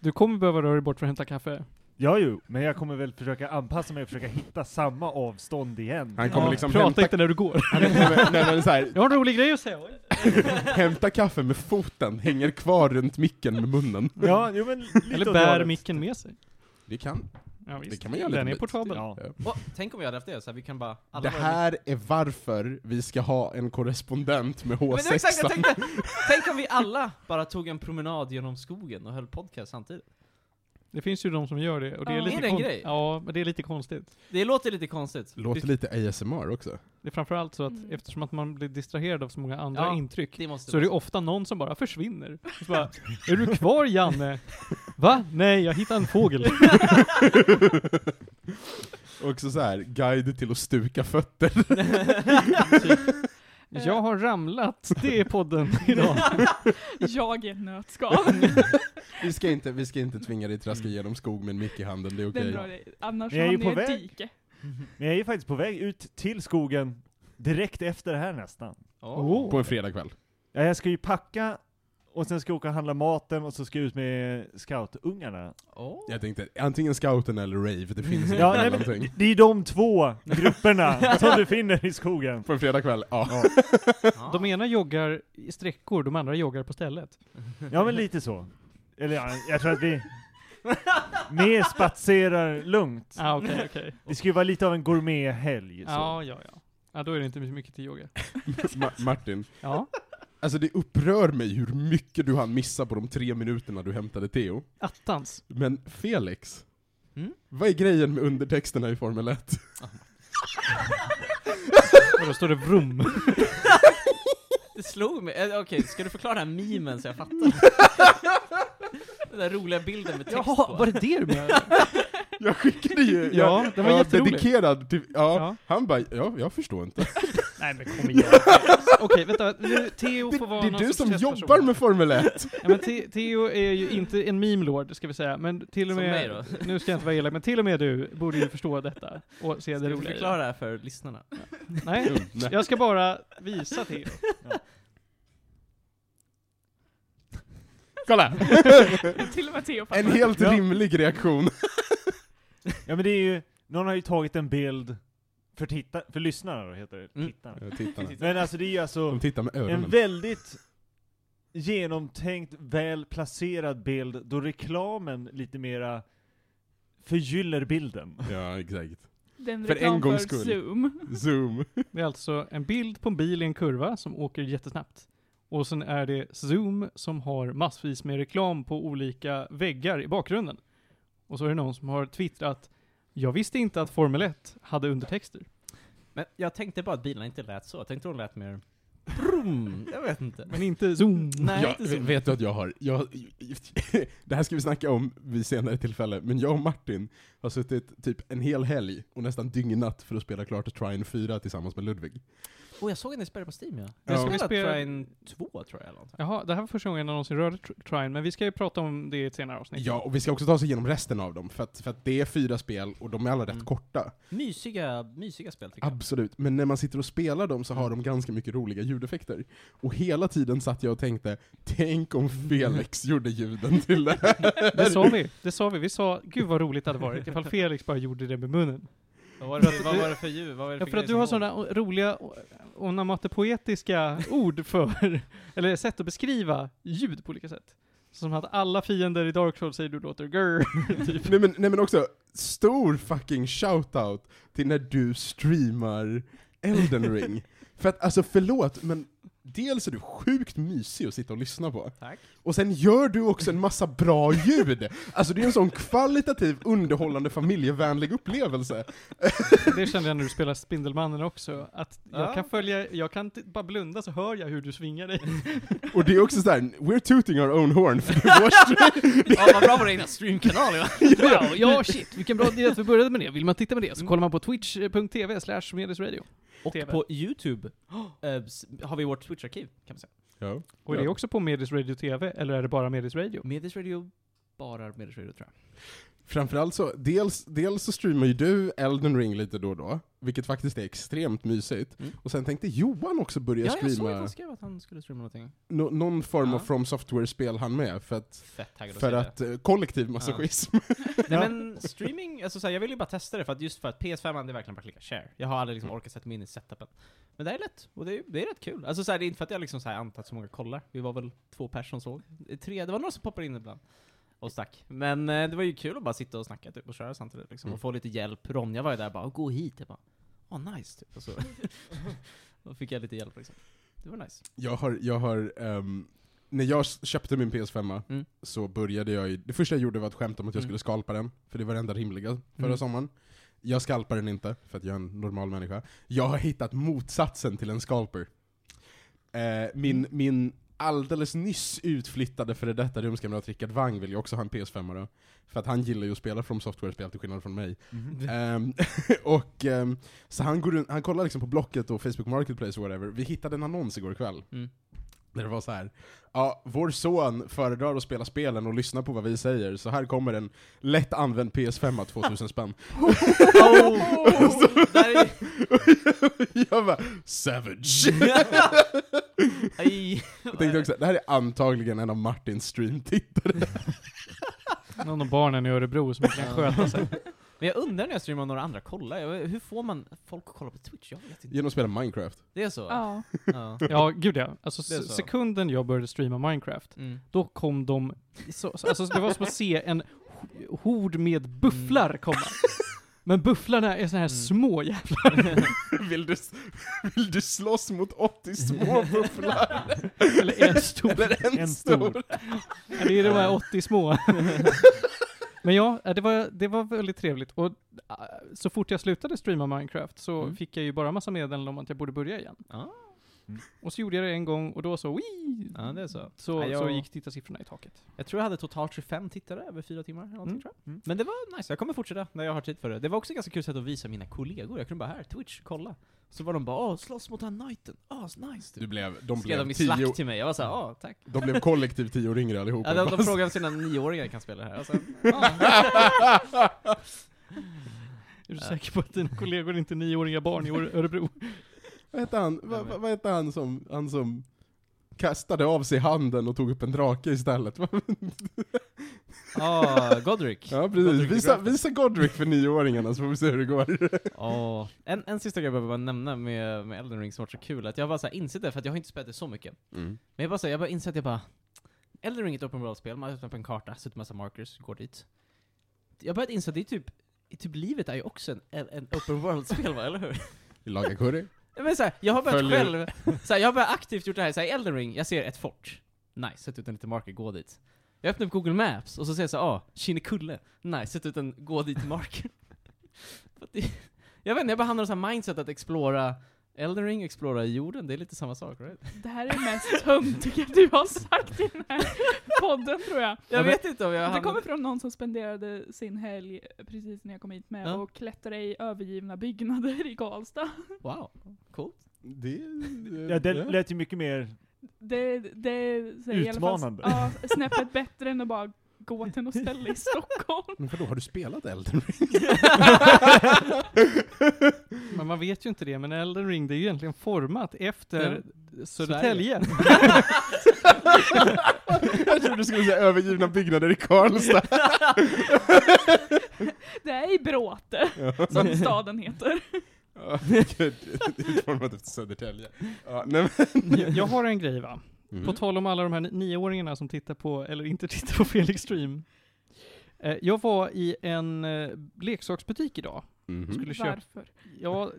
Du kommer behöva röra dig bort för att hämta kaffe. Ja, jo, men jag kommer väl försöka anpassa mig och försöka hitta samma avstånd igen. Han kommer Ja, liksom Prata hämta, inte när du går. han kommer, nej, men så här, Jag har en rolig grej att säga. hämta kaffe med foten, hänger kvar runt micken med munnen. Ja, jo men lite Eller åt bär hållet. micken med sig. Det kan. Ja, visst. Det kan man göra Den lite är bit. portabel. Ja. Och, tänk om vi hade haft det, så här, vi kan bara... Alla Det våra- här är varför vi ska ha en korrespondent med Men det var exakt, jag H6. tänkte, tänk om vi alla bara tog en promenad genom skogen och höll podcast samtidigt. Det finns ju de som gör det, och det är Ja. lite Är det en kon- grej? Ja, men det är lite konstigt. Det låter lite konstigt. Låter lite ASMR också. Det är framförallt så att Mm. eftersom att man blir distraherad av så många andra Ja, intryck, Det måste så är det vara ofta någon som bara försvinner. Och så bara, är du kvar Janne? Va? Nej, jag hittade en fågel. Också så här, guide till att stuka fötter. Jag har ramlat, det är podden idag. Jag är ett nötskal. Vi ska inte, vi ska inte tvinga dig traska igenom skog med en mick i handen, det är okej. grej. Annars Men jag är ju hamnar på jag i ett väg. dike. Men jag är ju faktiskt på väg ut till skogen direkt efter det här nästan. Oh. På en fredagkväll. Ja, jag ska ju packa, och sen ska jag åka och handla maten, och så ska jag ut med scoutungarna. Åh. Jag tänkte, antingen scouten eller rave, det finns Ja, nej, men det är de två grupperna som du finner i skogen. På en fredagkväll, ja. Ja. De ena joggar i sträckor, de andra joggar på stället. Ja men lite så. Eller ja, jag tror att vi mer spatserar lugnt. Ah, okej, okej. Det ska ju vara lite av en gourmethelg. så. Ja, ja, ja. Ja, då är det inte så mycket till yoga. Ma- Martin, Ja. Alltså det upprör mig hur mycket du hann missa på de tre minuterna du hämtade Theo. Attans. Men Felix, Mm? vad är grejen med undertexterna i Formel 1? Och då står det vrum. Det slog mig. Eh, Okej, ska du förklara den här memen så jag fattar? Den där roliga bilden med text Jaha, på. var det det du menade? Jag skickade ju, Ja, jag, det var jag jätteroligt. dedikerad till, ja, Ja. han bara, ja, jag förstår inte. Nej men kom igen. Okej, vänta. Nu, Theo Det, får vara det är du sorts som testperson. jobbar med Formel 1! Ja, men Te- Theo är ju inte en meme-lord, ska vi säga, men till och Som med, mig då. nu ska jag inte vara elak, men till och med du borde ju förstå detta och se Ska det du roliga i förklara det här för lyssnarna? Nej, Nej. jag ska bara visa Theo. Kolla! Till och med Theo En helt Ja. rimlig reaktion. Ja men det är ju, någon har ju tagit en bild för titta, för lyssnarna då heter det, Mm. tittarna. Ja, Tittarna. Men alltså det är ju alltså De tittar med öronen. en väldigt genomtänkt, väl placerad bild då reklamen lite mera förgyller bilden. Ja, exakt. Den För reklam en gångs för skull. Zoom. Zoom. Det är alltså en bild på en bil i en kurva som åker jättesnabbt. Och sen är det Zoom som har massvis med reklam på olika väggar i bakgrunden. Och så är det någon som har twittrat Jag visste inte att Formel 1 hade undertexter. Men jag tänkte bara att bilarna inte lät så. Jag tänkte de lät mer... Brum. Jag vet inte. Men inte Zoom. Nej, Jag, inte så. vet du att jag har, jag, det här ska vi snacka om vid senare tillfälle, men jag och Martin har suttit typ en hel helg och nästan dygnat för att spela klart Trine 4 tillsammans med Ludvig. Oh, jag såg en spelare på Steam ja. Ja. Jag Ska vi spelade spela- Trine 2 tror jag eller något. Jaha, det här var första gången jag någonsin rörde tr- Trine, men vi ska ju prata om det i ett senare avsnitt. Ja, och vi ska också ta oss igenom resten av dem, för att, för att det är fyra spel och de är alla rätt Mm. korta. Mysiga, mysiga spel tycker jag. Absolut, men när man sitter och spelar dem så har de ganska mycket roliga ljudeffekter. Och hela tiden satt jag och tänkte, tänk om Felix gjorde ljuden till det här. Det sa vi, det sa vi. Vi sa, gud vad roligt det hade varit ifall Felix bara gjorde det med munnen. Vad var det för, vad var det för ljud? Vad var det Ja, för för att du har sådana roliga onomatopoetiska ord för, eller sätt att beskriva ljud på olika sätt. Som att alla fiender i Dark Souls säger du låter grr, typ. nej, men, nej men också, stor fucking shoutout till när du streamar Elden ring. För att, alltså förlåt, men dels är du sjukt mysig att sitta och lyssna på. Tack. Och sen gör du också en massa bra ljud. Alltså det är en sån kvalitativ, underhållande, familjevänlig upplevelse. Det kände jag när du spelade Spindelmannen också, att jag Ja. kan följa, jag kan bara blunda så hör jag hur du svingar dig. Och det är också såhär, we're tooting our own horn, för det är vår stream. Ja, vad bra vår egna streamkanal ja. Wow, ja shit, vilken bra idé att vi började med det. Vill man titta med det så kollar man på twitch.tv slash. Och TV. på Youtube eh, har vi vårt Twitch-arkiv, kan man säga. Ja. Och är det också på Medis Radio TV, eller är det bara Medis Radio? Medis Radio, bara Medis Radio tror jag. Framförallt så, dels, dels så streamar ju du Elden Ring lite då och då, vilket faktiskt är extremt mysigt. Mm. Och sen tänkte Johan också börja Ja, jag såg att streama han skrev att han skulle streama någonting. nå- någon form Ja. av From Software-spel han med, för att, Fett för att eh, kollektiv masochism. Nej Ja. men streaming, alltså såhär, jag vill ju bara testa det för att just för att PS5 det är verkligen bara klicka share. Jag har aldrig liksom orkat sätta mig in i setupen. Men det är lätt, och det är, det är rätt kul. Alltså såhär, det är inte för att jag liksom såhär antar att så många kollar. Vi var väl två personer som såg. Tre, det var några som poppade in ibland. Och stack. Men eh, det var ju kul att bara sitta och snacka typ, och köra samtidigt liksom, Mm. och få lite hjälp. Ronja var ju där bara, "Åh, gå hit. Jag bara, åh nice typ. Och så Då fick jag lite hjälp liksom. Det var nice. Jag har, jag har ehm, när jag köpte min PS5 Mm. så började jag ju, det första jag gjorde var ett skämt om att jag Mm. skulle skalpa den, för det var det enda rimliga förra Mm. sommaren. Jag skalpar den inte, för att jag är en normal människa. Jag har hittat motsatsen till en skalper. Eh, min, Mm. min alldeles nyss utflyttade före detta rumskamrat Rickard Wang vill ju också ha en PS5 då. För att han gillar ju att spela från software-spel till skillnad från mig. Mhm. Ehm, och, ehm, så han, går han kollar liksom på Blocket och Facebook Marketplace och whatever. Vi hittade en annons igår kväll. Mm. Där det var så här. Ja, vår son föredrar att spela spelen och lyssna på vad vi säger, så här kommer en lätt använd PS5 2000 spänn. Oh, där är, jag bara, savage! aj. Jag tänkte också, det här är antagligen en av Martins streamtittare. Någon av barnen i Örebro som inte kan sköta sig. Men jag undrar när jag streamar om några andra kollar, hur får man folk att kolla på Twitch? Jag vet inte. Genom att spela Minecraft. Det är så? Ja. Ja. Ja, gud ja. Alltså så. sekunden jag började streama Minecraft, Mm. då kom de, så, så- alltså det var som att se en ho- hord med bufflar komma. Men bufflarna är så här Mm. små jävlar. vill, du, vill du slåss mot 80 små bufflar? Eller en stor. Eller en, En stor? stor. Det är de här 80 små. Men ja, det var, det var väldigt trevligt. Och äh, så fort jag slutade streama Minecraft så Mm. fick jag ju bara massa meddelanden om att jag borde börja igen. Ja. Och så gjorde jag det en gång och då så, wii! ja, det är så. Så, Ja, jag- så gick tittarsiffrorna i taket. Jag tror jag hade totalt 25 tittare över fyra timmar, eller någonting Mm. tror jag. Mm. Men det var nice, jag kommer fortsätta när jag har tid för det. Det var också ganska kul sätt att visa mina kollegor, jag kunde bara här, Twitch, kolla. Så var de bara åh, slåss mot den knighten, åh, nice Du blev, de Skrev blev, de i tio, slack till mig, jag var såhär, åh, tack. de blev kollektiv tio år yngre allihopa. Ja, de, de frågade om sina nioåringar kan spela det här. Alltså, ja. Är du säker på att dina kollegor inte är nioåriga barn i Öre- Örebro? Vad hette han, vad, vad hette han som, han som kastade av sig handen och tog upp en drake istället? Ah, Godric. ja Godric precis, the visa, Grappler. visa Godric för nioåringarna så får vi se hur det går. Åh. En, en sista grej jag behöver bara nämna med, med Elden Ring som varit så kul, att jag bara så här insett det, för att jag har inte spelat det så mycket. Mm. Men jag bara, så här, jag bara insett att jag bara, Elden Ring är ett open world-spel, man öppnar upp en karta, sätter massa markers, går dit. Jag har börjat inse att det är typ, typ livet är ju också en, en, en open world-spel va, eller hur? Laga curry. Men så här, jag har börjat Följer- själv, så här, jag har börjat aktivt gjort det här, så här, i Elden Ring, jag ser ett fort. Nice, sätt ut en liten marker, gå dit. Jag öppnar upp Google Maps och så ser jag så här, ah, Kinnekulle. Nice, sätt ut en gå dit marker. Jag vet inte, jag bara hamnar i så här mindset att explora Elden Ring, explora jorden, det är lite samma sak, right? Det här är det mest töntiga du har sagt i den här podden tror jag. Jag vet inte om jag Det hamnar... kommer från någon som spenderade sin helg precis när jag kom hit med Ja. och klättra i övergivna byggnader i Karlstad. Wow, coolt. Det, Ja, det lät ju mycket mer... Det, det är så här, i alla fall- Utmanande. Ja, snäppet bättre än att bara gå till något ställe i Stockholm. Men vadå, har du spelat Elden Ring? Men man vet ju inte det, men Elden Ring det är ju egentligen format efter Södertälje. Jag trodde du skulle säga övergivna byggnader i Karlstad. Det är i Bråte, som staden heter. Ja, Utformat efter Södertälje. Ja, nej, men. Jag- Jag har en grej va? Mm. På tal om alla de här ni- nioåringarna som tittar på, eller inte tittar på Felix stream. Eh, Jag var i en eh, leksaksbutik idag. Mhm. Skulle köpa, Varför? ja,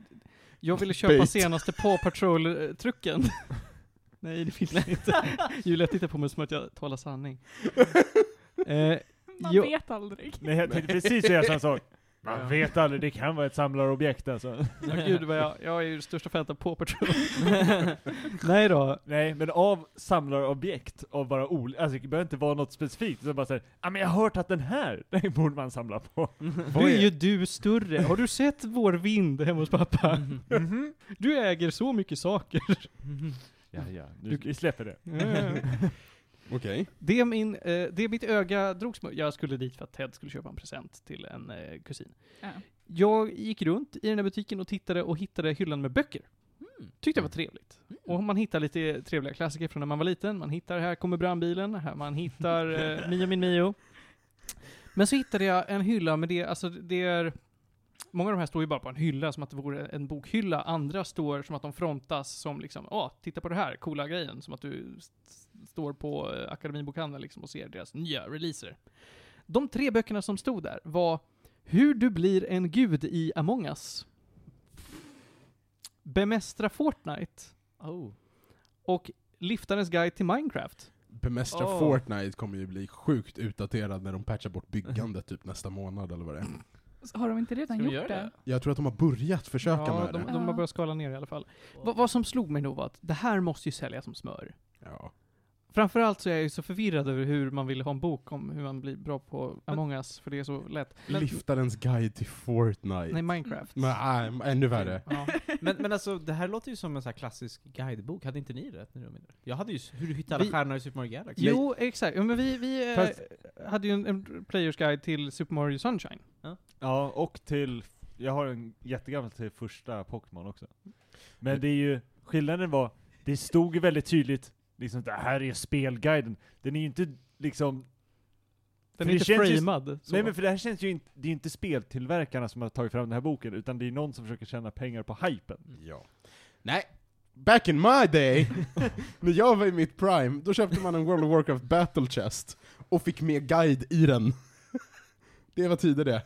jag ville köpa Bait. senaste Paw Patrol-trucken. Nej, det vill jag inte. Julia tittar på mig som att jag talar sanning. Eh, Man Jo. vet aldrig. Nej, jag tänkte precis säga samma sak. Man Ja. vet aldrig, det kan vara ett samlarobjekt alltså. Ja, gud vad jag, jag är ju största fanet av Paw Patrol. Nej då, Nej, men av samlarobjekt, av bara olika, alltså det behöver inte vara något specifikt, utan bara såhär, ja men jag har hört att den här, den borde man samla på. nu är ju du större. Har du sett vår vind hemma hos pappa? Mhm. Du äger så mycket saker. Ja, ja, nu, vi släpper det. Mm. Okej. Det, min, eh, det mitt öga drogs mot, jag skulle dit för att Ted skulle köpa en present till en eh, kusin. Ja. Jag gick runt i den här butiken och tittade och hittade hyllan med böcker. Mm. Tyckte det var trevligt. Och man hittar lite trevliga klassiker från när man var liten. Man hittar Här kommer brandbilen, här man hittar eh, Mio min Mio. Men så hittade jag en hylla med det, alltså det är Många av de här står ju bara på en hylla som att det vore en bokhylla. Andra står som att de frontas som liksom, åh, titta på det här, coola grejen. Som att du står på eh, Akademibokhandeln liksom och ser deras nya releaser. De tre böckerna som stod där var Hur du blir en gud i Among Us. Bemästra Fortnite Oh. och Liftarens guide till Minecraft. Bemästra Åh. Fortnite kommer ju bli sjukt utdaterad när de patchar bort byggandet typ nästa månad eller vad det är. Har de inte redan gjort det? Jag tror att de har börjat försöka ja, med de, det. de har Ja. börjat skala ner i alla fall. Va, vad som slog mig då var att det här måste ju sälja som smör. Ja. Framförallt så är jag ju så förvirrad över hur man vill ha en bok om hur man blir bra på Among Us, för det är så lätt. Men- Liftarens guide till Fortnite. Nej, Minecraft. Men, äh, ännu värre. Ja. Men, men alltså, det här låter ju som en här klassisk guidebok. Hade inte ni rätt när du? Jag hade ju hur du hittade alla Vi- stjärnor i Super Mario Galaxy. Jo, exakt. Ja, men vi, vi eh, Fast- hade ju en, en players guide till Super Mario Sunshine. Ja, och till, jag har en jättegammal till första Pokémon också. Men det är ju, skillnaden var, det stod ju väldigt tydligt, liksom det här är spelguiden. Den är ju inte liksom, Den är inte ju- framad. Så. nej men för det här känns ju inte, det är ju inte speltillverkarna som har tagit fram den här boken, utan det är någon som försöker tjäna pengar på hypen. Ja. Nej. Back in my day, när jag var i mitt prime, då köpte man en World of Warcraft Battle Chest och fick med guide i den. det var tider det.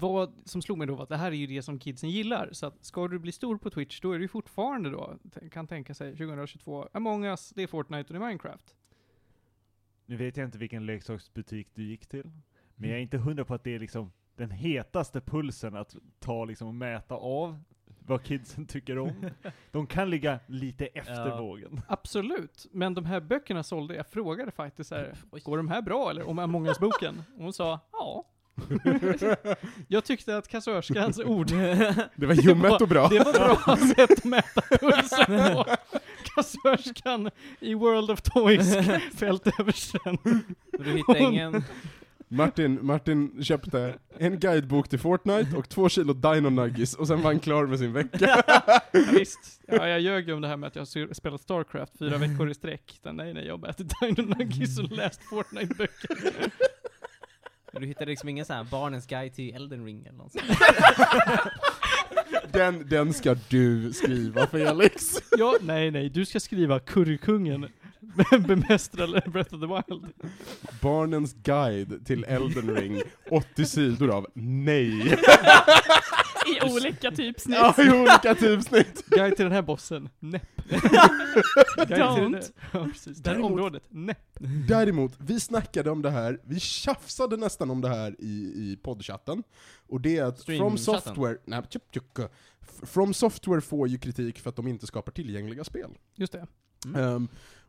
Vad som slog mig då var att det här är ju det som kidsen gillar. Så att ska du bli stor på Twitch, då är det ju fortfarande då, kan tänka sig, 2022, Among Us, det är Fortnite och det är Minecraft. Nu vet jag inte vilken leksaksbutik du gick till, men jag är inte hundra på att det är liksom den hetaste pulsen att ta liksom och mäta av vad kidsen tycker om. De kan ligga lite efter Ja. vågen. Absolut, men de här böckerna sålde, jag frågade faktiskt så här, går de här bra eller? Om Among Us-boken? Och hon sa, ja. jag tyckte att kassörskans ord, Det var ljummet och bra. det var bra sätt att mäta pulsen på. Kassörskan i World of Toys fältöversten. Du hittade ingen... Martin, Martin köpte en guidebok till Fortnite och två kilo Dino Nuggies och sen var han klar med sin vecka. Ja, visst. Ja, jag ljög ju om det här med att jag har spelat Starcraft fyra veckor i sträck. Nej, nej, jag har ätit Dino Nuggies och läst Fortnite-böcker. Du hittade liksom ingen sån här barnens guide till Elden Ring eller något sånt. Den, den ska du skriva Felix. Ja, nej, nej, du ska skriva Currykungen. Bemästra Breath of the Wild. Barnens guide till Elden Ring, 80 sidor av nej. I olika typsnitt. Ja, i olika typsnitt. Guide till den här bossen. Näpp. Don't. Ja, precis. Det här Däremot- området. Näpp. Däremot, vi snackade om det här, vi tjafsade nästan om det här i, i poddchatten. Och det är att From Streamchatten. Software, nej, tjup, tjup, F- From Software får ju kritik för att de inte skapar tillgängliga spel. Just det. Mm. Ehm,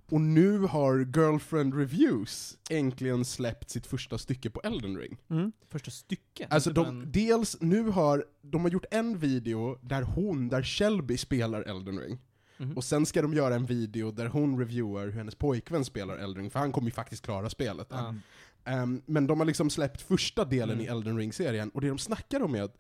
och nu har Girlfriend Reviews äntligen släppt sitt första stycke på Elden Ring. Mm. Första stycket. Alltså de, bara en- dels, nu har, de har gjort en video där hon, där Shelby spelar Elden Ring. Mhm. Och sen ska de göra en video där hon reviewar hur hennes pojkvän spelar Elden Ring, för han kommer ju faktiskt klara spelet. Ja. Ehm, men de har liksom släppt första delen Mm. i Elden Ring-serien, och det de snackar om är att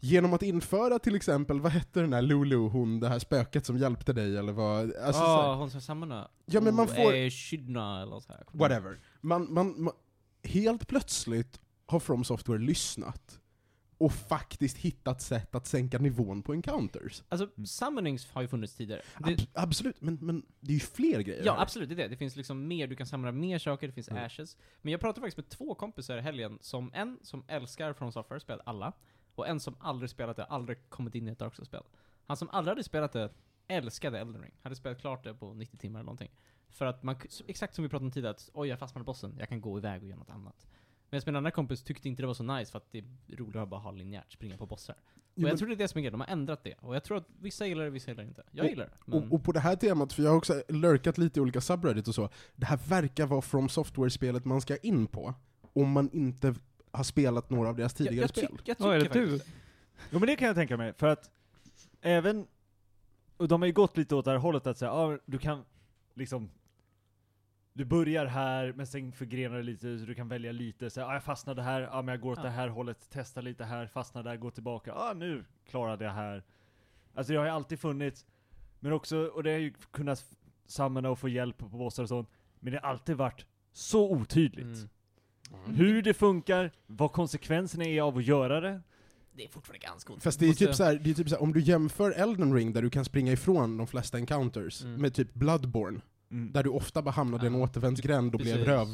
genom att införa till exempel, vad hette den här Lulu, hon, det här spöket som hjälpte dig, eller vad? Alltså, så Ja, här, hon som samlarna. Ja, men man får- Eh, Shydna eller så här. whatever. Man, man, man, helt plötsligt har From Software lyssnat och faktiskt hittat sätt att sänka nivån på encounters. Alltså, summonings har ju funnits tidigare. Det, Ab absolut, men, men det är ju fler grejer ja, här. absolut, det är det. Det finns liksom mer, du kan samla mer saker, det finns Mm. ashes. Men jag pratade faktiskt med två kompisar i helgen, som en som älskar From Software, spelat alla, och en som aldrig spelat det, aldrig kommit in i ett Dark Souls-spel. Han som aldrig hade spelat det, älskade Elden Ring. Hade spelat klart det på 90 timmar eller någonting. För att man, exakt som vi pratade om tidigare, att oj jag fastnade i bossen, jag kan gå iväg och göra något annat. Medan min andra kompis tyckte inte det var så nice för att det är roligare att bara ha linjärt, springa på bossar. Och Jo, jag tror det är det som är grejen, de har ändrat det. Och jag tror att vissa gillar det, vissa gillar det inte. Jag gillar det. Men... Och, och på det här temat, för jag har också lurkat lite i olika subreddit och så, det här verkar vara From Software-spelet man ska in på, om man inte har spelat några av deras tidigare jag, jag, spel. jag Ja, är det tycker du? Jo men det kan jag tänka mig, för att även, och de har ju gått lite åt det här hållet att säga, ja du kan liksom du börjar här, men sen förgrenar det lite, så du kan välja lite. Så, ah, jag fastnade här, ah, men jag går åt Ja. det här hållet, testar lite här, fastnar där, går tillbaka. Ah, nu klarade jag här. Alltså det har ju alltid funnits, men också, och det har ju kunnat samla och få hjälp på bossar och sånt, men det har alltid varit så otydligt. Mm. Hur det funkar, vad konsekvenserna är av att göra det. Det är fortfarande ganska ont. Fast det är Måste- typ såhär, det är typ såhär, om du jämför Elden Ring där du kan springa ifrån de flesta encounters, Mm. med typ Bloodborne, Mm. där du ofta bara hamnade i en Ja. återvändsgränd och blev Precis. röv.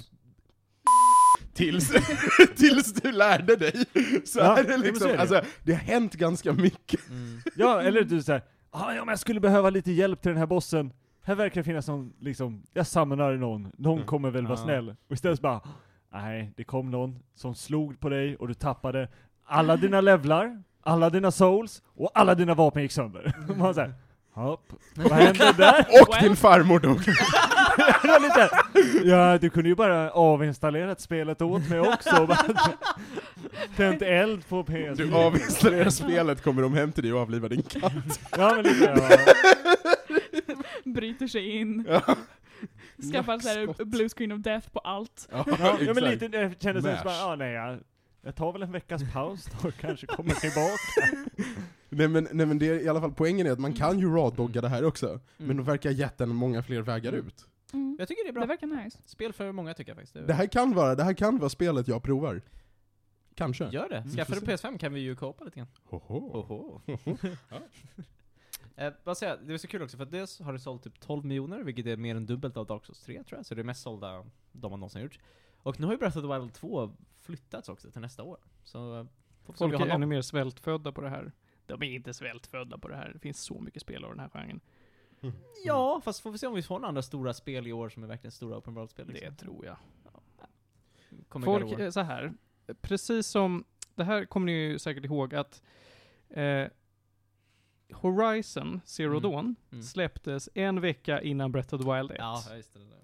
Tills, tills du lärde dig. Så Ja, är det så liksom, det. alltså, det har hänt ganska mycket. Mm. Ja, eller du såhär, ah, ja men jag skulle behöva lite hjälp till den här bossen. Här verkar det finnas någon, liksom, jag summonar någon, någon Mm. kommer väl vara Ja. snäll. Och istället så bara, nej, det kom någon som slog på dig och du tappade alla dina levlar, alla dina souls och alla dina vapen gick sönder. Man såhär, hopp, vad hände där? Och din farmor dog. Lite, ja, du kunde ju bara avinstallerat spelet åt mig också. Tänt eld på PS. Du avinstallerar spelet, kommer de hem till dig och avlivar din katt. Ja men lite, ja. Bryter sig in. Ja. Skaffar så här Nackskott. blue screen of death på allt. Ja, Ja, ja men exakt. lite, det kändes som Mash. bara, ja nej, jag, jag tar väl en veckas paus då och kanske kommer tillbaka. Nej men, nej men det är i alla fall poängen är att man kan ju raw-dogga det här också, men Mm. de verkar gett den många fler vägar Mm. ut. Mm. Jag tycker det är bra. Det verkar nice. Spel för många tycker jag faktiskt. Det här kan vara, det här kan vara spelet jag provar. Kanske. Gör det. Mm, Skaffa får du PS5 kan vi ju koopa lite grann. Hoho. Oho. eh, vad säger jag, det är så kul också för att dels har det sålt typ 12 miljoner, vilket är mer än dubbelt av Dark Souls 3 tror jag, så det är mest sålda de har någonsin gjort. Och nu har ju Breath of the Wild 2 flyttats också till nästa år. Så eh, Folk är ännu mer svältfödda på det här. De är inte svältfödda på det här. Det finns så mycket spel av den här genren. Ja, fast får vi se om vi får några andra stora spel i år som är verkligen stora open world-spel. Det Liksom. tror jag. Kommer Folk är så här. precis som, det här kommer ni ju säkert ihåg att eh, Horizon Zero Mm. Dawn Mm. släpptes en vecka innan Breath of the Wild 1. Ja, just det. det där.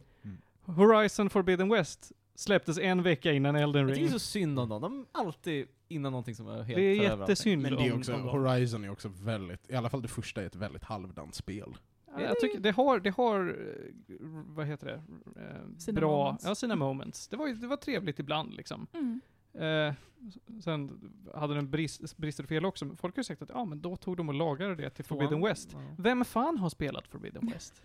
Horizon Forbidden West släpptes en vecka innan Elden Ring. tycker så synd om dem. De är alltid innan någonting som är helt Det är jättesynd Men det är också. Horizon är också väldigt, i alla fall det första är ett väldigt halvdant spel. Ja, jag tycker det har, det har, eh, vad heter det, eh, Sina bra, moments. ja sina moments. Det var, det var trevligt ibland liksom. Mm. Eh, sen hade den brist, brister och fel också, men folk har ju sagt att ja men då tog de och lagade det till Forbidden Tvåan, West. ja. Vem fan har spelat Forbidden West?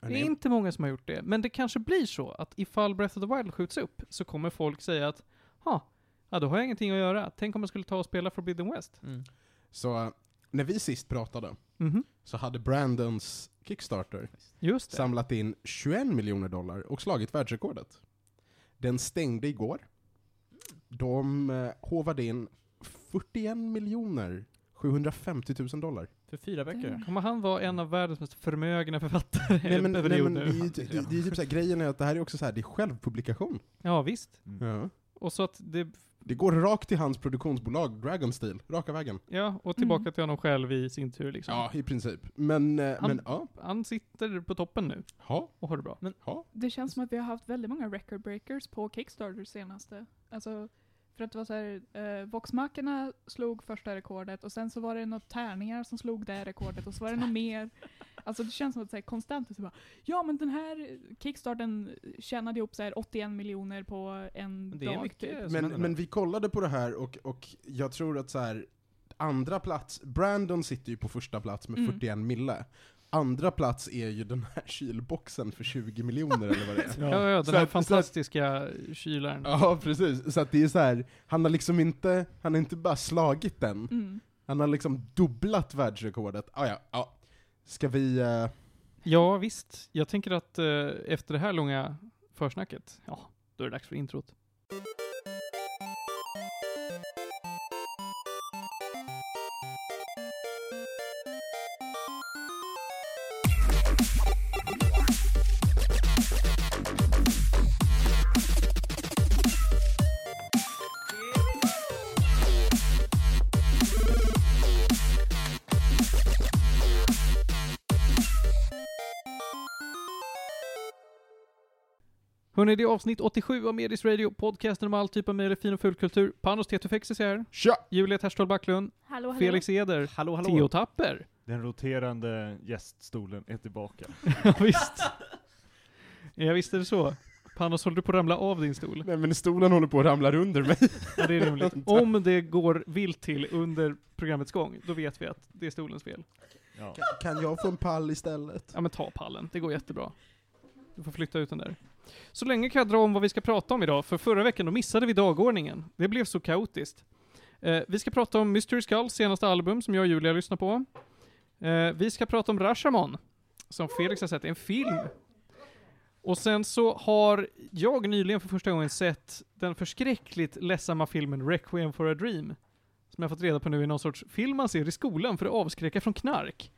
Det är inte många som har gjort det, men det kanske blir så att ifall Breath of the Wild skjuts upp så kommer folk säga att ha, ja då har jag ingenting att göra. Tänk om jag skulle ta och spela Forbidden West. Mm. Så eh, när vi sist pratade, Mhm. så hade Brandons Kickstarter samlat in 21 miljoner dollar och slagit världsrekordet. Den stängde igår. De eh, håvade in 41 miljoner 750 000 dollar. För fyra böcker. Mm. Kommer han vara en av världens mest förmögna författare Nej men, nej, men det, är ju, det, det är ju typ såhär, grejen är att det här är också så här, det är självpublikation. Ja, visst. Mm. Ja. Och så att det, Det går rakt till hans produktionsbolag, Dragon Steel, raka vägen. ja, och tillbaka Mm. till honom själv i sin tur liksom. Ja, i princip. Men, eh, Han- men ja. Han sitter på toppen nu Ha, och har det bra. ha. Det känns som att vi har haft väldigt många record breakers på Kickstarter senaste. Alltså, för att det var så här, eh, Voxmackorna slog första rekordet och sen så var det några tärningar som slog det rekordet och så var det något mer. Alltså det känns som att så här, konstant så bara, ja men den här Kickstarten tjänade ihop så här 81 miljoner på en det är dag. mycket. typ. Men, men vi kollade på det här och, och jag tror att så här, andra plats, Brandon sitter ju på första plats med Mm. 41 mille. Andra plats är ju den här kylboxen för 20 miljoner eller vad det är. Ja, ja, Så den här att- så att- fantastiska kylaren. Ja, precis. Så att det är så här, han har liksom inte, han har inte bara slagit den, Mm. han har liksom dubblat världsrekordet. Ah, ja, ja. Ska vi... eh, Ja, visst. Jag tänker att eh, efter det här långa försnacket, ja, då är det dags för introt. Hörrni, det är avsnitt 87 av Medis Radio, podcasten om all typ av möjlig fin och fulkultur. Panos Tetufexis är här, Tja! Julia Terstol Backlund, Hallå, hallå. Felix Eder, Hallå, hallå. Theo Tapper. Den roterande gäststolen är tillbaka. Ja, visst. Ja, visst är det så. Panos, håller du på att ramla av din stol? Nej men stolen håller på att ramla under mig. Ja, det är rimligt. Om det går vilt till under programmets gång, då vet vi att det är stolens fel. Ja. Kan, kan jag få en pall istället? Ja men ta pallen, det går jättebra. Du får flytta ut den där. Så länge kan jag dra om vad vi ska prata om idag, för förra veckan då missade vi dagordningen. Det blev så kaotiskt. Eh, vi ska prata om Mystery Skulls senaste album, som jag och Julia lyssnar på. Eh, vi ska prata om Rashomon, som Felix har sett, en film. Och sen så har jag nyligen för första gången sett den förskräckligt ledsamma filmen Requiem for a Dream. Som jag fått reda på nu är någon sorts film man ser i skolan för att avskräcka från knark.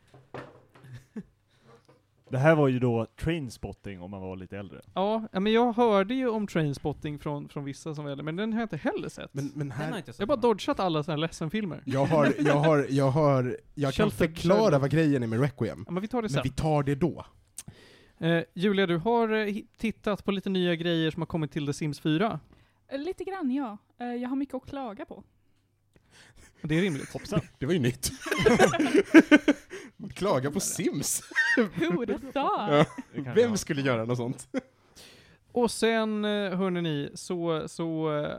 Det här var ju då Trainspotting om man var lite äldre. Ja, men jag hörde ju om Trainspotting från, från vissa som väl, men den har jag inte heller sett. Men, men Den har här, inte jag sett. jag har bara dodgat alla sådana här ledsen-filmer. jag har, jag har, jag har, jag kan förklara vad grejen är med Requiem. Ja, men vi tar det Men sen. vi tar det då. Eh, Julia, du har eh, tittat på lite nya grejer som har kommit till The Sims 4. Eh, Lite grann ja. Eh, Jag har mycket att klaga på. Det är rimligt. Hoppsan. Det var ju nytt. Klaga på Sims. Who the thought? Ja. Vem skulle göra något sånt? Och sen, eh, hörni ni, så, så eh,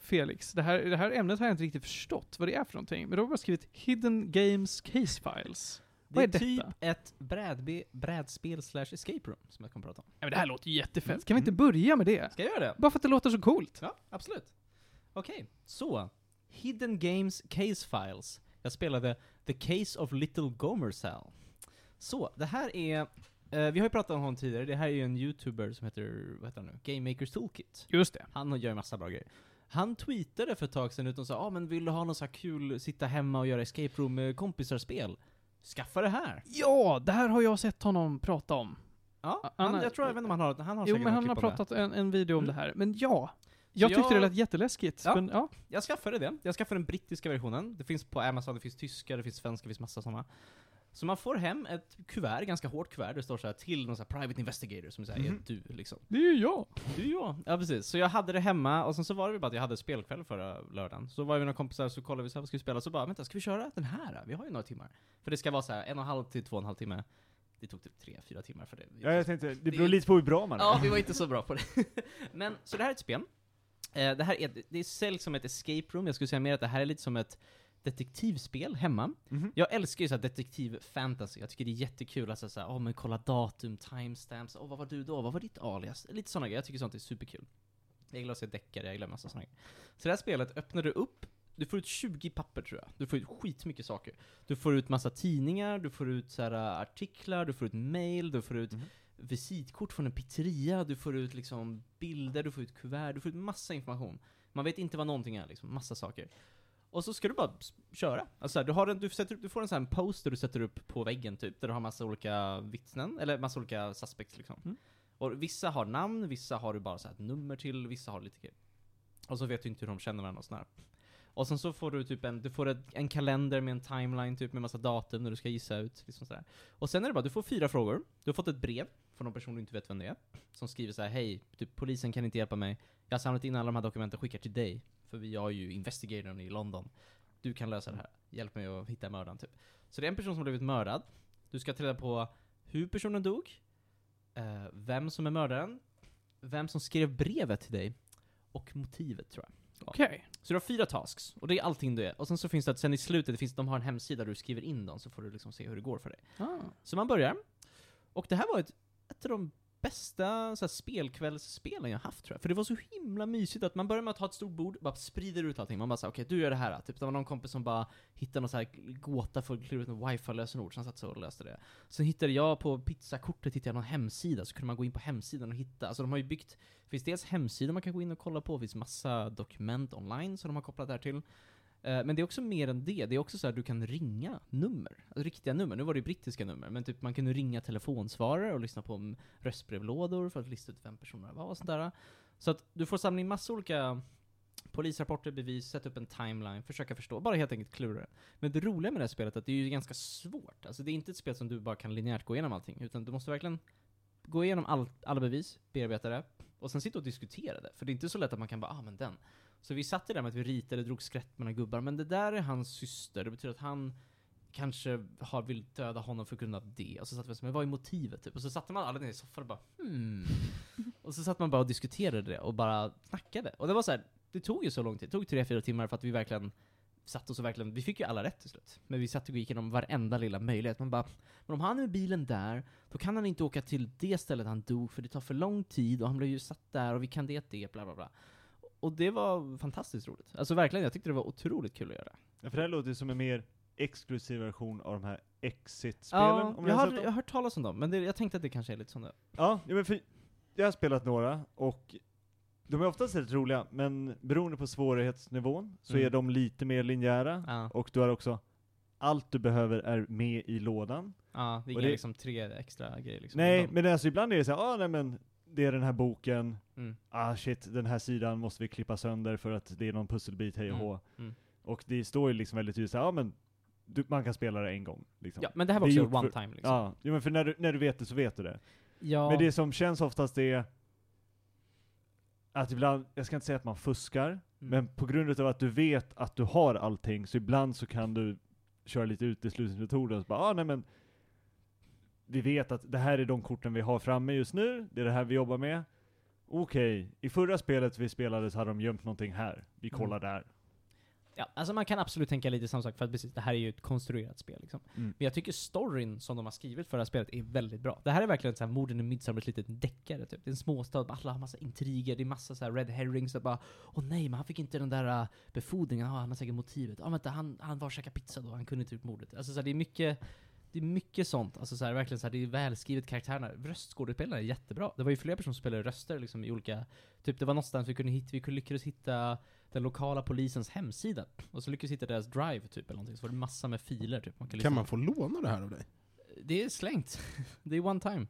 Felix, det här, det här ämnet har jag inte riktigt förstått vad det är för någonting. Men du har bara skrivit Hidden Games Case Files. Det Vad är, är typ detta? ett brädbe, brädspel slash escape room som jag kommer prata om. Ja, men det här låter ju jättefett. Mm. Kan vi inte börja med det? Ska jag göra det? Bara för att det låter så coolt. Ja, absolut. Okej, så. Hidden Games Case Files. Jag spelade The Case of Little Gomersal. Så, det här är, eh, vi har ju pratat om honom tidigare, det här är ju en youtuber som heter, vad heter han nu? Game Makers Toolkit. Just det. Han gör ju massa bra grejer. Han tweetade för ett tag sedan ut och sa ah, men vill du ha något så här kul, sitta hemma och göra escape room med kompisar-spel? Skaffa det här! Ja, det här har jag sett honom prata om. Ja, Han han, har- jag tror även om han har, han har Jo, säkert men något han har klipp om det. pratat en, en video om det här. Men ja, jag Så tyckte jag- det lät jätteläskigt. Ja. Men ja, Jag skaffade det. Jag skaffade den brittiska versionen. Det finns på Amazon, det finns tyska, det finns svenska, det finns massa sådana. Så man får hem ett kuvert, ganska hårt kuvert, det står så här till någon så här private investigator som säger är du liksom. det är ju jag. Du ja. Ja precis. Så jag hade det hemma, och sen så var det bara att jag hade spelkväll förra lördagen. Så var vi några kompisar, så kollade vi så här, vad ska vi spela? Så bara, vänta, ska vi köra den här? Vi har ju några timmar. För det ska vara så här en och en halv till två och en halv timme. Det tog typ tre, fyra timmar för det. Ja, jag tänkte, det Det- beror lite på hur bra man är. Ja, vi var inte så bra på det. Men, så det här är ett spel. Eh, det här är, det säljs som ett escape room, jag skulle säga mer att det här är lite som ett detektivspel hemma. Mhm. Jag älskar ju så här detektiv-fantasy, jag tycker det är jättekul att säga åh men kolla datum, timestamps, åh vad var du då, vad var ditt alias? Lite sådana grejer, jag tycker sånt är superkul. Jag gillar att se deckare, jag gillar massa sådana grejer. Så det här spelet öppnar du upp, du får ut 20 papper tror jag. Du får ut skitmycket saker. Du får ut massa tidningar, du får ut så äh, artiklar, du får ut mail, du får ut Mhm. Visitkort från en pizzeria, du får ut liksom bilder, du får ut kuvert, du får ut massa information. Man vet inte vad någonting är liksom, massa saker. Och så ska du bara köra. Alltså här, du, har en, du, sätter, upp- du får en sån här poster du sätter upp på väggen typ, där du har massa olika vittnen, eller massa olika suspects liksom. Mm. Och vissa har namn, vissa har du bara så här ett nummer till, vissa har lite grejer. Och så vet du inte hur de känner varandra och sådär. Och sen så får du typ en, du får ett, en kalender med en timeline typ med massa datum när du ska gissa ut, liksom sådär. Och sen är det bara, du får fyra frågor. Du har fått ett brev från någon person du inte vet vem det är. Som skriver så här: hej, typ polisen kan inte hjälpa mig. Jag har samlat in alla de här dokumenten och skickar till dig. För vi har ju investigatorn i London. Du kan lösa det här. Hjälp mig att hitta mördaren typ. Så det är en person som har blivit mördad. Du ska ta reda på hur personen dog, eh, vem som är mördaren, vem som skrev brevet till dig, och motivet tror jag. Okej. Så du har fyra tasks, och det är allting du är. Och sen så finns det att sen i slutet, det finns, de har en hemsida där du skriver in dem, så får du liksom se hur det går för dig. Ah. Så man börjar. Och det här var ett, ett av de bästa så här, spelkvällsspelen jag haft tror jag. För det var så himla mysigt att man börjar med att ha ett stort bord, bara sprider ut allting. Man bara såhär, okej du gör det här. Typ det var någon kompis som bara hittade någon så här gåta för att klura ut något wifi-lösenord, så han satt så och löste det. Sen hittade jag på pizzakortet hittade jag någon hemsida, så kunde man gå in på hemsidan och hitta. Alltså de har ju byggt, det finns dels hemsidor man kan gå in och kolla på, det finns massa dokument online som de har kopplat det här till. Eh, men det är också mer än det, det är också så att du kan ringa nummer, alltså riktiga nummer. Nu var det ju brittiska nummer, men typ man kunde ringa telefonsvarare och lyssna på röstbrevlådor för att lista ut vem personerna var och sånt där. Så att du får samla in massa olika polisrapporter, bevis, sätta upp en timeline, försöka förstå, bara helt enkelt klura det. Men det roliga med det här spelet är att det är ju ganska svårt. Alltså det är inte ett spel som du bara kan linjärt gå igenom allting, utan du måste verkligen gå igenom all, alla bevis, bearbeta det, och sen sitta och diskutera det. För det är inte så lätt att man kan bara, ah men den. Så vi satt där med att vi ritade, drog skrätt några gubbar, men det där är hans syster, det betyder att han kanske har, vill döda honom för grund av det. Och så satt vi så, men vad är motivet typ? Och så satte man alla ner i soffan och bara hmm. Och så satt man bara och diskuterade det och bara snackade. Och det var så här, det tog ju så lång tid, det tog tre, fyra timmar för att vi verkligen satt oss och verkligen, vi fick ju alla rätt till slut. Men vi satt och gick igenom varenda lilla möjlighet. Man bara, men om han är med bilen där, då kan han inte åka till det stället han dog för det tar för lång tid och han blev ju satt där och vi kan det, det, bla bla bla. Och det var fantastiskt roligt. Alltså verkligen, jag tyckte det var otroligt kul att göra. Ja, för det här låter ju som en mer exklusiv version av de här Exit-spelen. Ja, jag har jag har hört talas om dem, men det, jag tänkte att det kanske är lite sånt där. Ja, ja, men för jag har spelat några, och de är oftast väldigt roliga, men beroende på svårighetsnivån så Mm. är de lite mer linjära, Ja, och du har också allt du behöver är med i lådan. ja det är inga det- liksom tre extra grejer liksom. nej, De- men alltså ibland är det så här, ah, nej men det är den här boken, Mm. ah shit, den här sidan måste vi klippa sönder för att det är någon pusselbit, hej och Mm, hå. mm. Och det står ju liksom väldigt tydligt så här, ja men du, man kan spela det en gång. Liksom. Ja, men det här var Det också one för- time liksom. Ja, jo, men för när du, när du vet det så vet du det. Ja. Men det som känns oftast är att ibland, jag ska inte säga att man fuskar, Mm. men på grund av att du vet att du har allting, så ibland så kan du köra lite uteslutningsmetoder och så bara, ah, nej men vi vet att det här är de korten vi har framme just nu, det är det här vi jobbar med. Okej, i förra spelet vi spelade så hade de gömt någonting här, vi Mm. kollar där. Ja, alltså man kan absolut tänka lite samma sak, för att precis, det här är ju ett konstruerat spel liksom. Mm. Men jag tycker storyn som de har skrivit för det här spelet är väldigt bra. Det här är verkligen så här morden i Midsommar, ett litet deckare typ. Det är en småstad, alla har massa intriger, det är massa så här red herrings, och bara Åh nej, men han fick inte den där uh, befordringen, ah, han har säkert motivet. Ja ah, vänta, han, han var och käkade pizza då, han kunde inte gjort mordet. Alltså så här, det är mycket det är mycket sånt, alltså så här, verkligen så här, det är välskrivet karaktärerna. Röstskådespelarna är jättebra. Det var ju flera personer som spelade röster liksom i olika, typ det var någonstans vi kunde hitta, vi lyckades hitta den lokala polisens hemsida. Och så lyckades vi hitta deras drive typ eller någonting, så var det massa med filer typ. Man kan, Kan man få låna det här av dig? det är slängt. det är one time.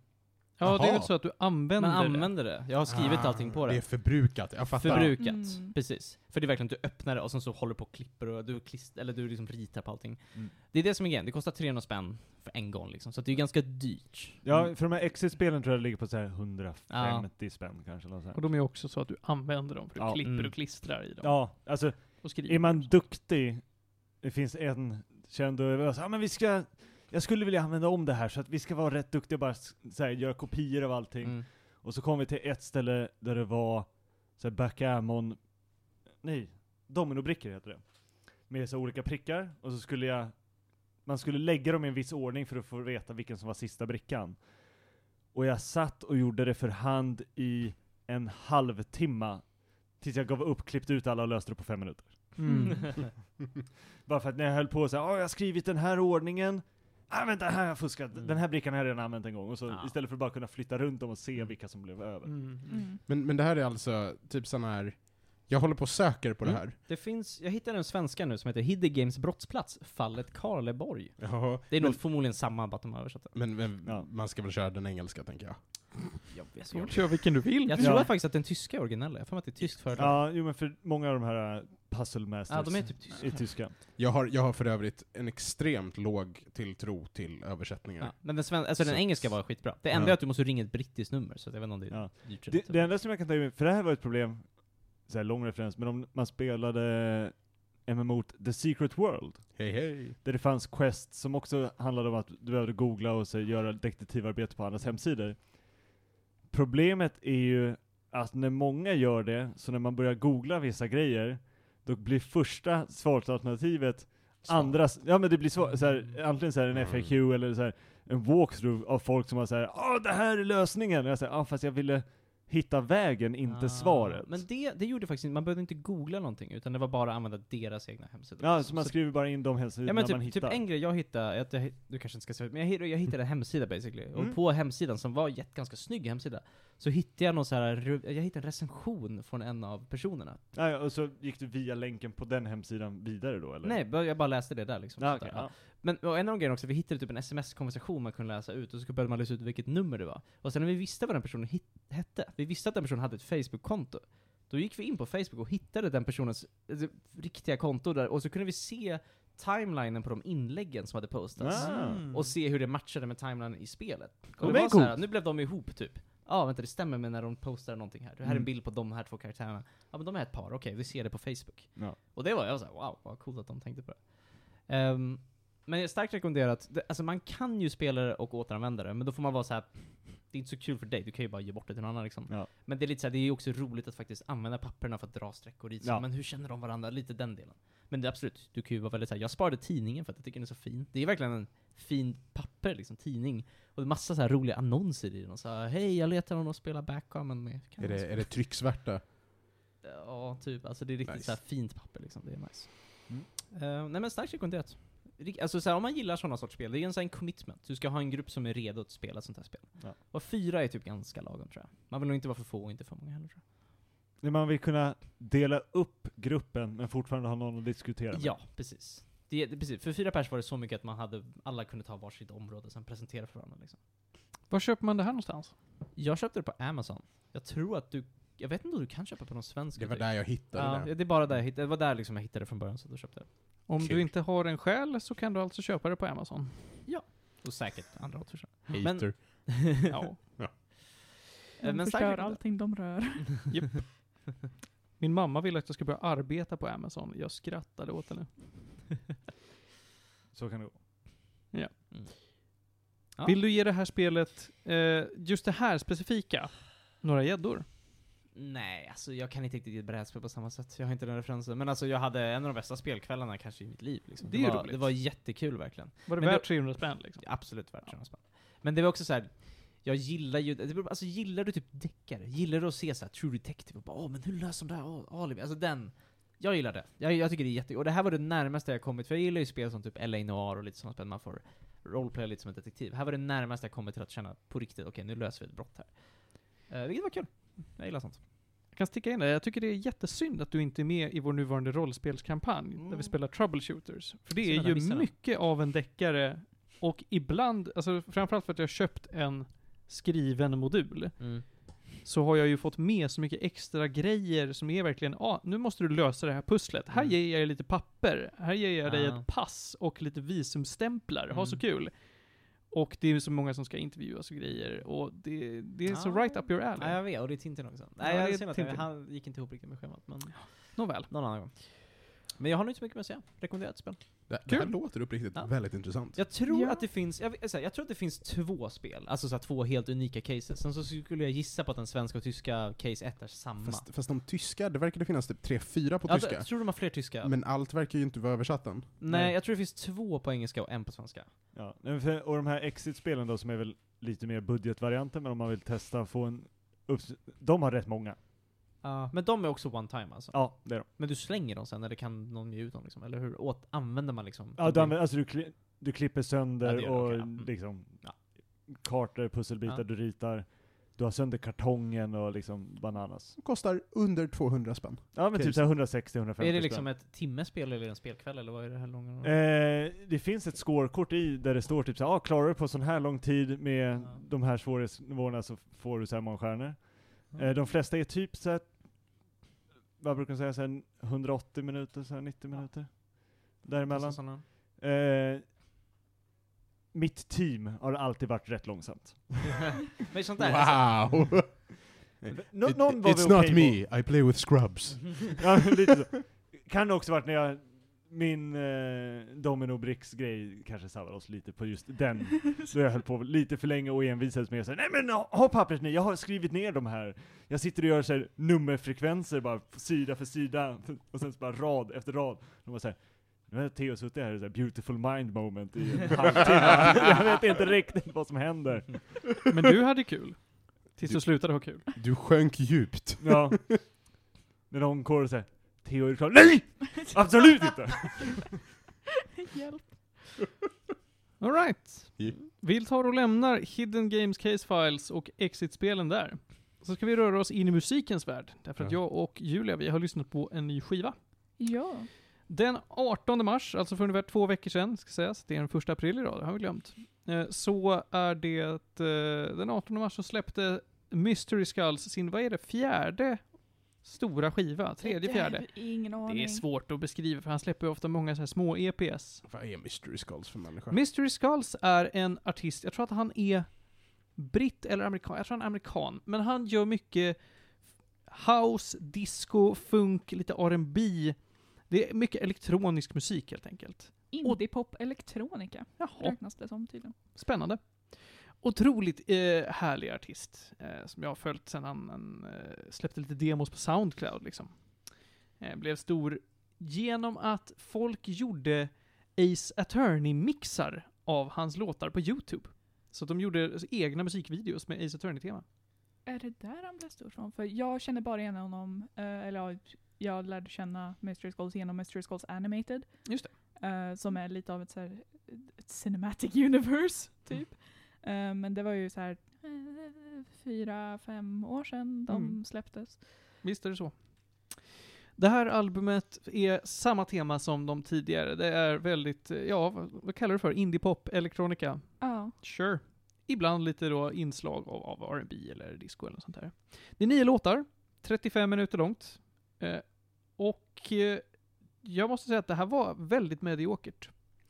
Ja, det är Jaha. väl så att du använder Man det. använder det. Jag har skrivit Ah, allting på Det är det. förbrukat, jag fattar. Förbrukat. Mm. Precis. För det är verkligen att du öppnar det och sen så håller du på och klipper och du, klist, eller du liksom ritar på allting. Mm. Det är det som är grejen. Det kostar 300 spänn för en gång liksom. Så att det är ganska dyrt. Ja, för de här Exit-spelen tror jag det ligger på så här 150 spänn kanske. Eller så här. Och de är också så att du använder dem, för du Ja. klipper Mm. och klistrar i dem. Ja, alltså är man duktig, det finns en känd och jag sa, ah, men vi ska, jag skulle vilja använda om det här så att vi ska vara rätt duktiga och bara så här, göra kopior av allting. Mm. Och så kom vi till ett ställe där det var så här backgammon, nej, dominobrickor heter det. Med så olika prickar, och så skulle jag, man skulle lägga dem i en viss ordning för att få veta vilken som var sista brickan. Och jag satt och gjorde det för hand i en halvtimme, tills jag gav upp, klippte ut alla och löste det på fem minuter. Mm. Bara för att när jag höll på så här, "Åh, jag har skrivit den här ordningen, ah vänta, här har jag fuskat, Mm. den här brickan har jag redan använt en gång, och så Ja. istället för att bara kunna flytta runt dem och se vilka som blev över. Mm. Mm. Men, men det här är alltså typ sån här, jag håller på och söker på Mm. det här. Det finns, jag hittade en svenska nu som heter Hidde Games brottsplats, fallet Karleborg. Jaha. Det är men, nog förmodligen samma, bara att de har översatt det. men, men Ja. man ska väl köra den engelska tänker jag. Jag, jag, Så kör vilken du vill. jag tror Ja. faktiskt att den tyska är originell, jag mig att det är tyskt företag. Ja, jo men för många av de här puzzle masters Ja, de är typ tyska. är tyska. Jag har, jag har för övrigt en extremt låg tilltro till översättningar. Ja, men den, sven- alltså den engelska var skitbra. Det enda Ja. är att du måste ringa ett brittiskt nummer, så jag vet inte om det är Ja. dyrt Det, det enda som jag kan ta med, för det här var ett problem, så här lång referens, men om man spelade MMO The Secret World, Hej hej. där det fanns quests som också handlade om att du behövde googla och så göra detektivarbete på andras hemsidor. Problemet är ju att när många gör det, så när man börjar googla vissa grejer, då blir första svarsalternativet andras, ja men det blir så, så här, antingen så här en Mm. FAQ eller så här, en walkthrough av folk som har såhär Åh det här är lösningen! Och jag säger, ja fast jag ville hitta vägen, inte Ah, svaret. Men det, det gjorde faktiskt inte, man behövde inte googla någonting, utan det var bara att använda deras egna hemsidor. Ja, så man skriver bara in de hemsidorna Ja men man typ, hittar. typ en grej jag hittade, att jag, du kanske inte ska säga men jag, jag hittade en hemsida basically. Mm. Och på hemsidan, som var jätt, ganska snygg hemsida, så hittade jag någon så här, jag hittade en recension från en av personerna. Ja, och så gick du via länken på den hemsidan vidare då eller? Nej, jag bara läste det där liksom. Ja, där. ja. Men och en av de grejerna också, vi hittade typ en sms-konversation man kunde läsa ut, och så började man läsa ut vilket nummer det var. Och sen när vi visste vad den personen hit, hette, vi visste att den personen hade ett Facebook-konto, då gick vi in på Facebook och hittade den personens eh, riktiga konto där, och så kunde vi se timelinen på de inläggen som hade postats. Ah. Mm. Och se hur det matchade med timelinen i spelet. Och det var så här, nu blev de ihop typ. Ja, vänta det stämmer med när de postar någonting här. Det här är en Mm. bild på de här två karaktärerna. Ja men de är ett par, okej vi ser det på Facebook. Ja. Och det var, jag var såhär, wow, vad coolt att de tänkte på det. Ehm, Men jag starkt rekommenderat, det, alltså man kan ju spela det och återanvända det, men då får man vara så här. det är inte så kul för dig, du kan ju bara ge bort det till någon annan liksom. Ja. Men det är lite så här, det är ju också roligt att faktiskt använda papperna för att dra streck och dit, Ja. men hur känner de varandra? Lite den delen. Men det är absolut, du kan ju vara väldigt så här. jag sparade tidningen för att jag tycker den är så fin. Det är verkligen en fin papper liksom, tidning. Och det är massa så roliga annonser i den, och så här, hej jag letar någon att spela backgammon med. Kan Är det, spela?" är det trycksvärta? Ja, typ. Alltså det är riktigt Nice. så fint papper liksom, det är nice. Mm. Eh, nej men starkt rekommenderat. Alltså så här, om man gillar sådana sorts spel, det är en sån commitment. Du ska ha en grupp som är redo att spela ett sånt här spel. Ja. Och fyra är typ ganska lagom tror jag. Man vill nog inte vara för få och inte för många heller tror När man vill kunna dela upp gruppen men fortfarande ha någon att diskutera jag. med. Ja, precis. Det, det, precis. För fyra pers var det så mycket att man hade, alla kunde ta varsitt område och sen presentera för varandra liksom. Var köper man det här någonstans? Jag köpte det på Amazon. Jag tror att du, jag vet inte om du kan köpa på någon svensk Det var där jag hittade Ja, det. det är bara där jag hittade, det var där liksom jag hittade det från början så då köpte jag det. Om Kul. du inte har en själ så kan du alltså köpa det på Amazon. Och säkert andra också. Hater. Ja. Eh, De men förstör allting de rör. Min mamma ville att jag skulle börja arbeta på Amazon. Jag skrattade åt henne. Så kan det gå. Mm. Ja. Vill du ge det här spelet, eh, just det här specifika, några gäddor? Nej, alltså jag kan inte riktigt ge ett brädspel på samma sätt. Jag har inte den referensen. Men alltså jag hade en av de bästa spelkvällarna kanske i mitt liv. Liksom. Det är var, roligt. Det var jättekul verkligen. Var det Men värt då- 300 spänn liksom? Absolut värt 300 spänn. Men det var också så här. Jag gillar ju, det alltså gillar du typ deckare? Gillar du att se så här True Detective och bara åh men hur löser de det här? Åh, alibi. Alltså den. Jag gillar det. Jag, jag tycker det är jätte... Och det här var det närmaste jag kommit, för jag gillar ju spel som typ LA Noir och lite sådana spel man får roleplaya lite som en detektiv. Här var det närmaste jag kommit till att känna på riktigt, okej nu löser vi ett brott här. Uh, vilket var kul. Jag gillar sånt. Jag kan sticka in det. Jag tycker det är jättesynd att du inte är med i vår nuvarande rollspelskampanj, där Mm. vi spelar troubleshooters. För det är ju missade den. mycket av en deckare, och ibland, alltså framförallt för att jag har köpt en skriven modul, Mm. så har jag ju fått med så mycket extra grejer som är verkligen, ja, ah, nu måste du lösa det här pusslet. Här Mm. ger jag dig lite papper, här ger jag dig Ah. ett pass och lite visumstämplar. Ha så Mm. kul. Och det är så många som ska intervjuas och grejer, och det, det är så Ah. right up your alley. Ja, jag vet, och det är Tintin också. Nej, Ja, jag det är är synd att jag, han gick inte ihop riktigt med schemat, men Nåväl. någon annan gång. Men jag har nog inte så mycket mer att säga. Rekommenderat spel. Det, det här Kul. låter uppriktigt Ja. väldigt intressant. Jag tror Ja. att det finns, jag, jag tror att det finns två spel, alltså så här, två helt unika cases. Sen så skulle jag gissa på att den svenska och tyska case 1 är samma. Fast, fast de tyska, det verkar det finnas typ tre, fyra på ja, tyska. Jag tror de har fler tyska. Men allt verkar ju inte vara översatt än. Nej, Nej. jag tror det finns två på engelska och en på svenska. Ja. nej, men för- Och de här Exit-spelen då, som är väl lite mer budgetvarianter, men om man vill testa få en upps- De har rätt många. Ja, men de är också one time alltså. Ja, det är de. Men du slänger dem sen, eller kan någon ge ut dem liksom? Eller hur åt, använder man liksom? Ja, du, använder, alltså du, kli, du klipper sönder Ja, och okej, ja. Mm. liksom Ja. kartor, pusselbitar Ja. du ritar. Du har sönder kartongen och liksom bananas. Kostar under 200 spänn. Ja men typ så här 160-150 är det liksom spänn. ett timmespel eller en spelkväll, eller vad är det här långa? Eh, det finns ett scorekort i där det står typ såhär, ah, klarar du på sån här lång tid med Ja. de här svårighetsnivåerna så får du så här många stjärnor. Ja. Eh, de flesta är typ så här, vad brukar man säga, så här 180 minuter, så här 90 minuter. Däremellan. Eh, mitt team har alltid varit rätt långsamt. Men sånt där, alltså. Wow! Nå- It- någon var it's vi not me, I play with scrubs. ja, lite så. Kan det också varit när jag, min eh, Domino Bricks grej kanske sabbade oss lite på just den. Så jag höll på lite för länge och envisades med att säga nej men ha, pappret ner, jag har skrivit ner de här. Jag sitter och gör så här nummerfrekvenser bara, sida för sida, och sen så bara rad efter rad. De var så här, nu har Theo suttit här i så här beautiful mind moment i en halvtimme. jag vet inte riktigt vad som händer. Men du hade kul. Tills du Du- slutade ha kul. Du sjönk djupt. Ja. När någon går och säger Theo är klar? Nej! Absolut inte! Hjälp. Alright. Vi tar och lämnar Hidden Games Case Files och Exit-spelen där. Så ska vi röra oss in i musikens värld. Därför att Ja. jag och Julia, vi har lyssnat på en ny skiva. Ja. Den 18 mars, alltså för ungefär två veckor sedan, ska sägas, det är den första april idag, det har vi glömt. Eh, Så är det eh, den 18 mars så släppte Mystery Skulls sin, vad är det, fjärde stora skiva? Tredje, fjärde? Ingen aning. Det är svårt att beskriva, för han släpper ju ofta många så här små EPS. Vad är Mystery Skulls för människa? Mystery Skulls är en artist, jag tror att han är britt eller amerikan, jag tror han är amerikan. Men han gör mycket house, disco, funk, lite R&B. Det är mycket elektronisk musik helt enkelt. Indie-pop elektronika Jaha, räknas det som tydligen. spännande. Otroligt eh, härlig artist eh, som jag har följt sedan han, han eh, släppte lite demos på Soundcloud liksom. Eh, blev stor genom att folk gjorde Ace Attorney-mixar av hans låtar på YouTube. Så de gjorde egna musikvideos med Ace Attorney-tema. Är det där han blev stor från? För jag känner bara igen honom, eh, eller ja, jag lärde känna Mystery Skulls genom Mystery Skulls Animated. Just eh, som är lite av ett, så här, ett cinematic universe, typ. Eh, men det var ju så här fyra, fem år sedan de Mm. släpptes. Visst är det så. Det här albumet är samma tema som de tidigare. Det är väldigt, eh, ja, vad, vad kallar du det för? Indie-pop, elektronika? Ja. Sure. Ibland lite då inslag av, av R&B eller disco eller något sånt där. Det är nio låtar, 35 minuter långt. Eh, och eh, jag måste säga att det här var väldigt mediokert.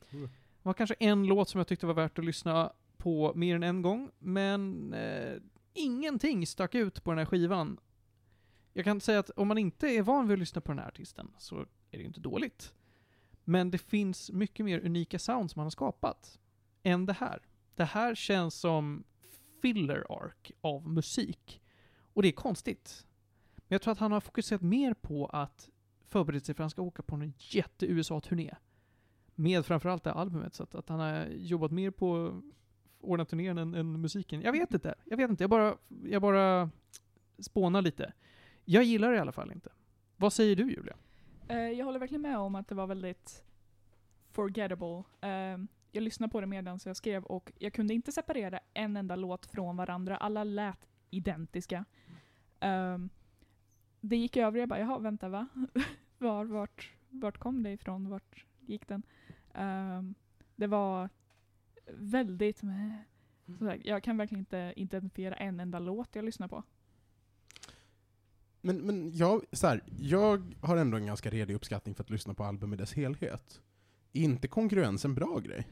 Mm. Det var kanske en låt som jag tyckte var värt att lyssna på mer än en gång, men eh, ingenting stack ut på den här skivan. Jag kan säga att om man inte är van vid att lyssna på den här artisten så är det ju inte dåligt. Men det finns mycket mer unika sound som han har skapat än det här. Det här känns som filler arc av musik. Och det är konstigt. Men jag tror att han har fokuserat mer på att förbereda sig för att han ska åka på en jätte-USA-turné. Med framförallt det här albumet. Så att, att han har jobbat mer på ordna turnén än, än musiken. Jag vet inte. Jag vet inte. Jag bara, jag bara spånar lite. Jag gillar det i alla fall inte. Vad säger du Julia? Eh, jag håller verkligen med om att det var väldigt forgettable. Eh, jag lyssnade på det medan jag skrev och jag kunde inte separera en enda låt från varandra. Alla lät identiska. Eh, det gick över, jag bara, jaha, vänta va? Var, vart, vart kom det ifrån? Vart gick den? Det var väldigt med, sådär, Jag kan verkligen inte identifiera en enda låt jag lyssnar på. Men, men jag, så här, jag har ändå en ganska redig uppskattning för att lyssna på album i dess helhet. Är inte konkurrens en bra grej?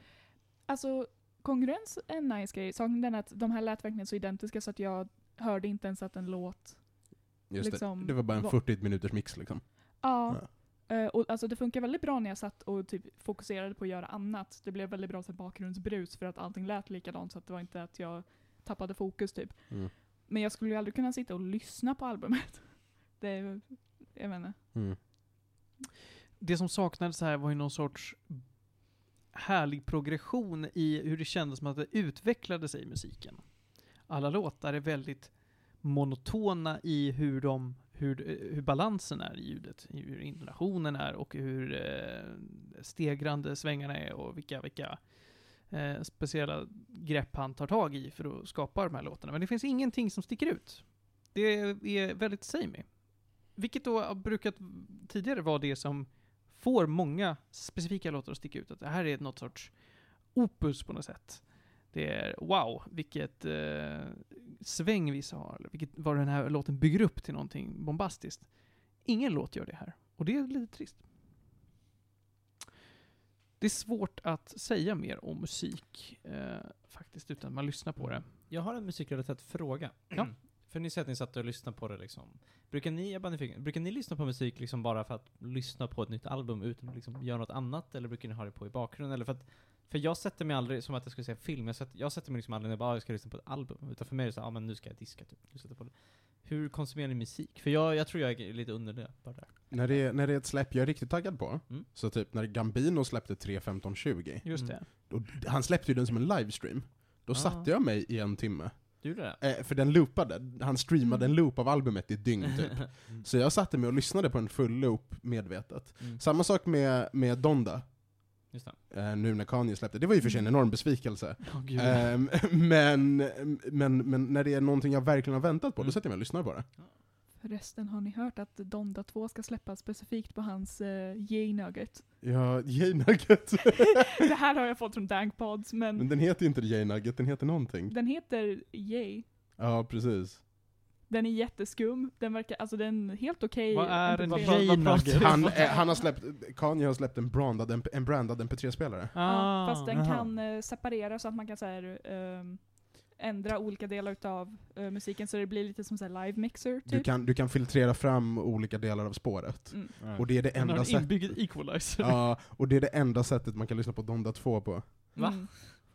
Alltså, kongruens är en nice grej. Saken är att de här lät verkligen så identiska så att jag hörde inte ens att en låt... Just Liksom, det. det var bara en vad- 40 minuters mix liksom. Ja. Eh, och alltså det funkar väldigt bra när jag satt och typ fokuserade på att göra annat. Det blev väldigt bra så här, bakgrundsbrus för att allting lät likadant så att det var inte att jag tappade fokus typ. Mm. Men jag skulle ju aldrig kunna sitta och lyssna på albumet. Det är, jag vet inte. Mm. Det som saknades här var ju någon sorts härlig progression i hur det kändes som att det utvecklade sig i musiken. Alla låtar är väldigt monotona i hur de hur, eh, hur balansen är i ljudet, hur intonationen är och hur eh, stegrande svängarna är och vilka, vilka eh, speciella grepp han tar tag i för att skapa de här låtarna. Men det finns ingenting som sticker ut. Det är väldigt samey. Vilket då har brukat tidigare vara det som får många specifika låtar att sticka ut. Att det här är något sorts opus på något sätt. Det är wow, vilket eh, sväng vissa har. Vilket, vad den här låten bygger upp till någonting bombastiskt. Ingen låt gör det här. Och det är lite trist. Det är svårt att säga mer om musik, eh, faktiskt, utan man lyssnar på det. Jag har en musikrelaterad fråga. Ja. För ni säger att ni satt och lyssnade på det liksom. Brukar ni, jag bara nyfiken, brukar ni lyssna på musik liksom bara för att lyssna på ett nytt album utan att liksom göra något annat? Eller brukar ni ha det på i bakgrunden? Eller för att, för jag sätter mig aldrig, som att jag skulle säga film, jag sätter, jag sätter mig liksom aldrig när jag bara, "Ah, jag ska lyssna på ett album. Utan för mig är det så ja men nu ska jag diska typ. Nu sätter på det. Hur konsumerar ni musik? För jag, jag tror jag är lite under det, bara där. När, det är, när det är ett släpp jag är riktigt taggad på, Mm. så typ när Gambino släppte 3.15.20, Just Mm. det. då, han släppte ju den som en livestream. Då Ah. satte jag mig i en timme. Du gjorde det? Eh, för den loopade, han streamade en loop av albumet i ett dygn typ. Mm. Så jag satte mig och lyssnade på en full loop medvetet. Mm. Samma sak med, med Donda, Just det. eh, nu när Kanye släppte. Det var ju för sig en enorm besvikelse. Gud. Ehm, men, men, men när det är någonting jag verkligen har väntat på, Mm. då sätter jag mig och lyssnar på det. Förresten, har ni hört att Donda 2 ska släppas specifikt på hans uh, J-nugget? Ja, J-Nugget. det här har jag fått från Dankpods, men, men den heter ju inte J-Nugget, den heter någonting. den heter J. Ja, precis. Den är jätteskum, den verkar, alltså den är helt okej. Vad är en MP3. Vad- vad pratar J-nugget? du Han, eh, han har släppt, Kanye har släppt en brandad, en, en brandad MP3-spelare. Ja, fast den aha. kan eh, separera så att man kan säga ändra olika delar utav eh, musiken så det blir lite som en live mixer Du typ. kan, du kan filtrera fram olika delar av spåret. Mm. Och det är det Den har enda en sättet... inbyggd equalizer. Ja, och det är det enda sättet man kan lyssna på Donda 2 på. Va? Mm.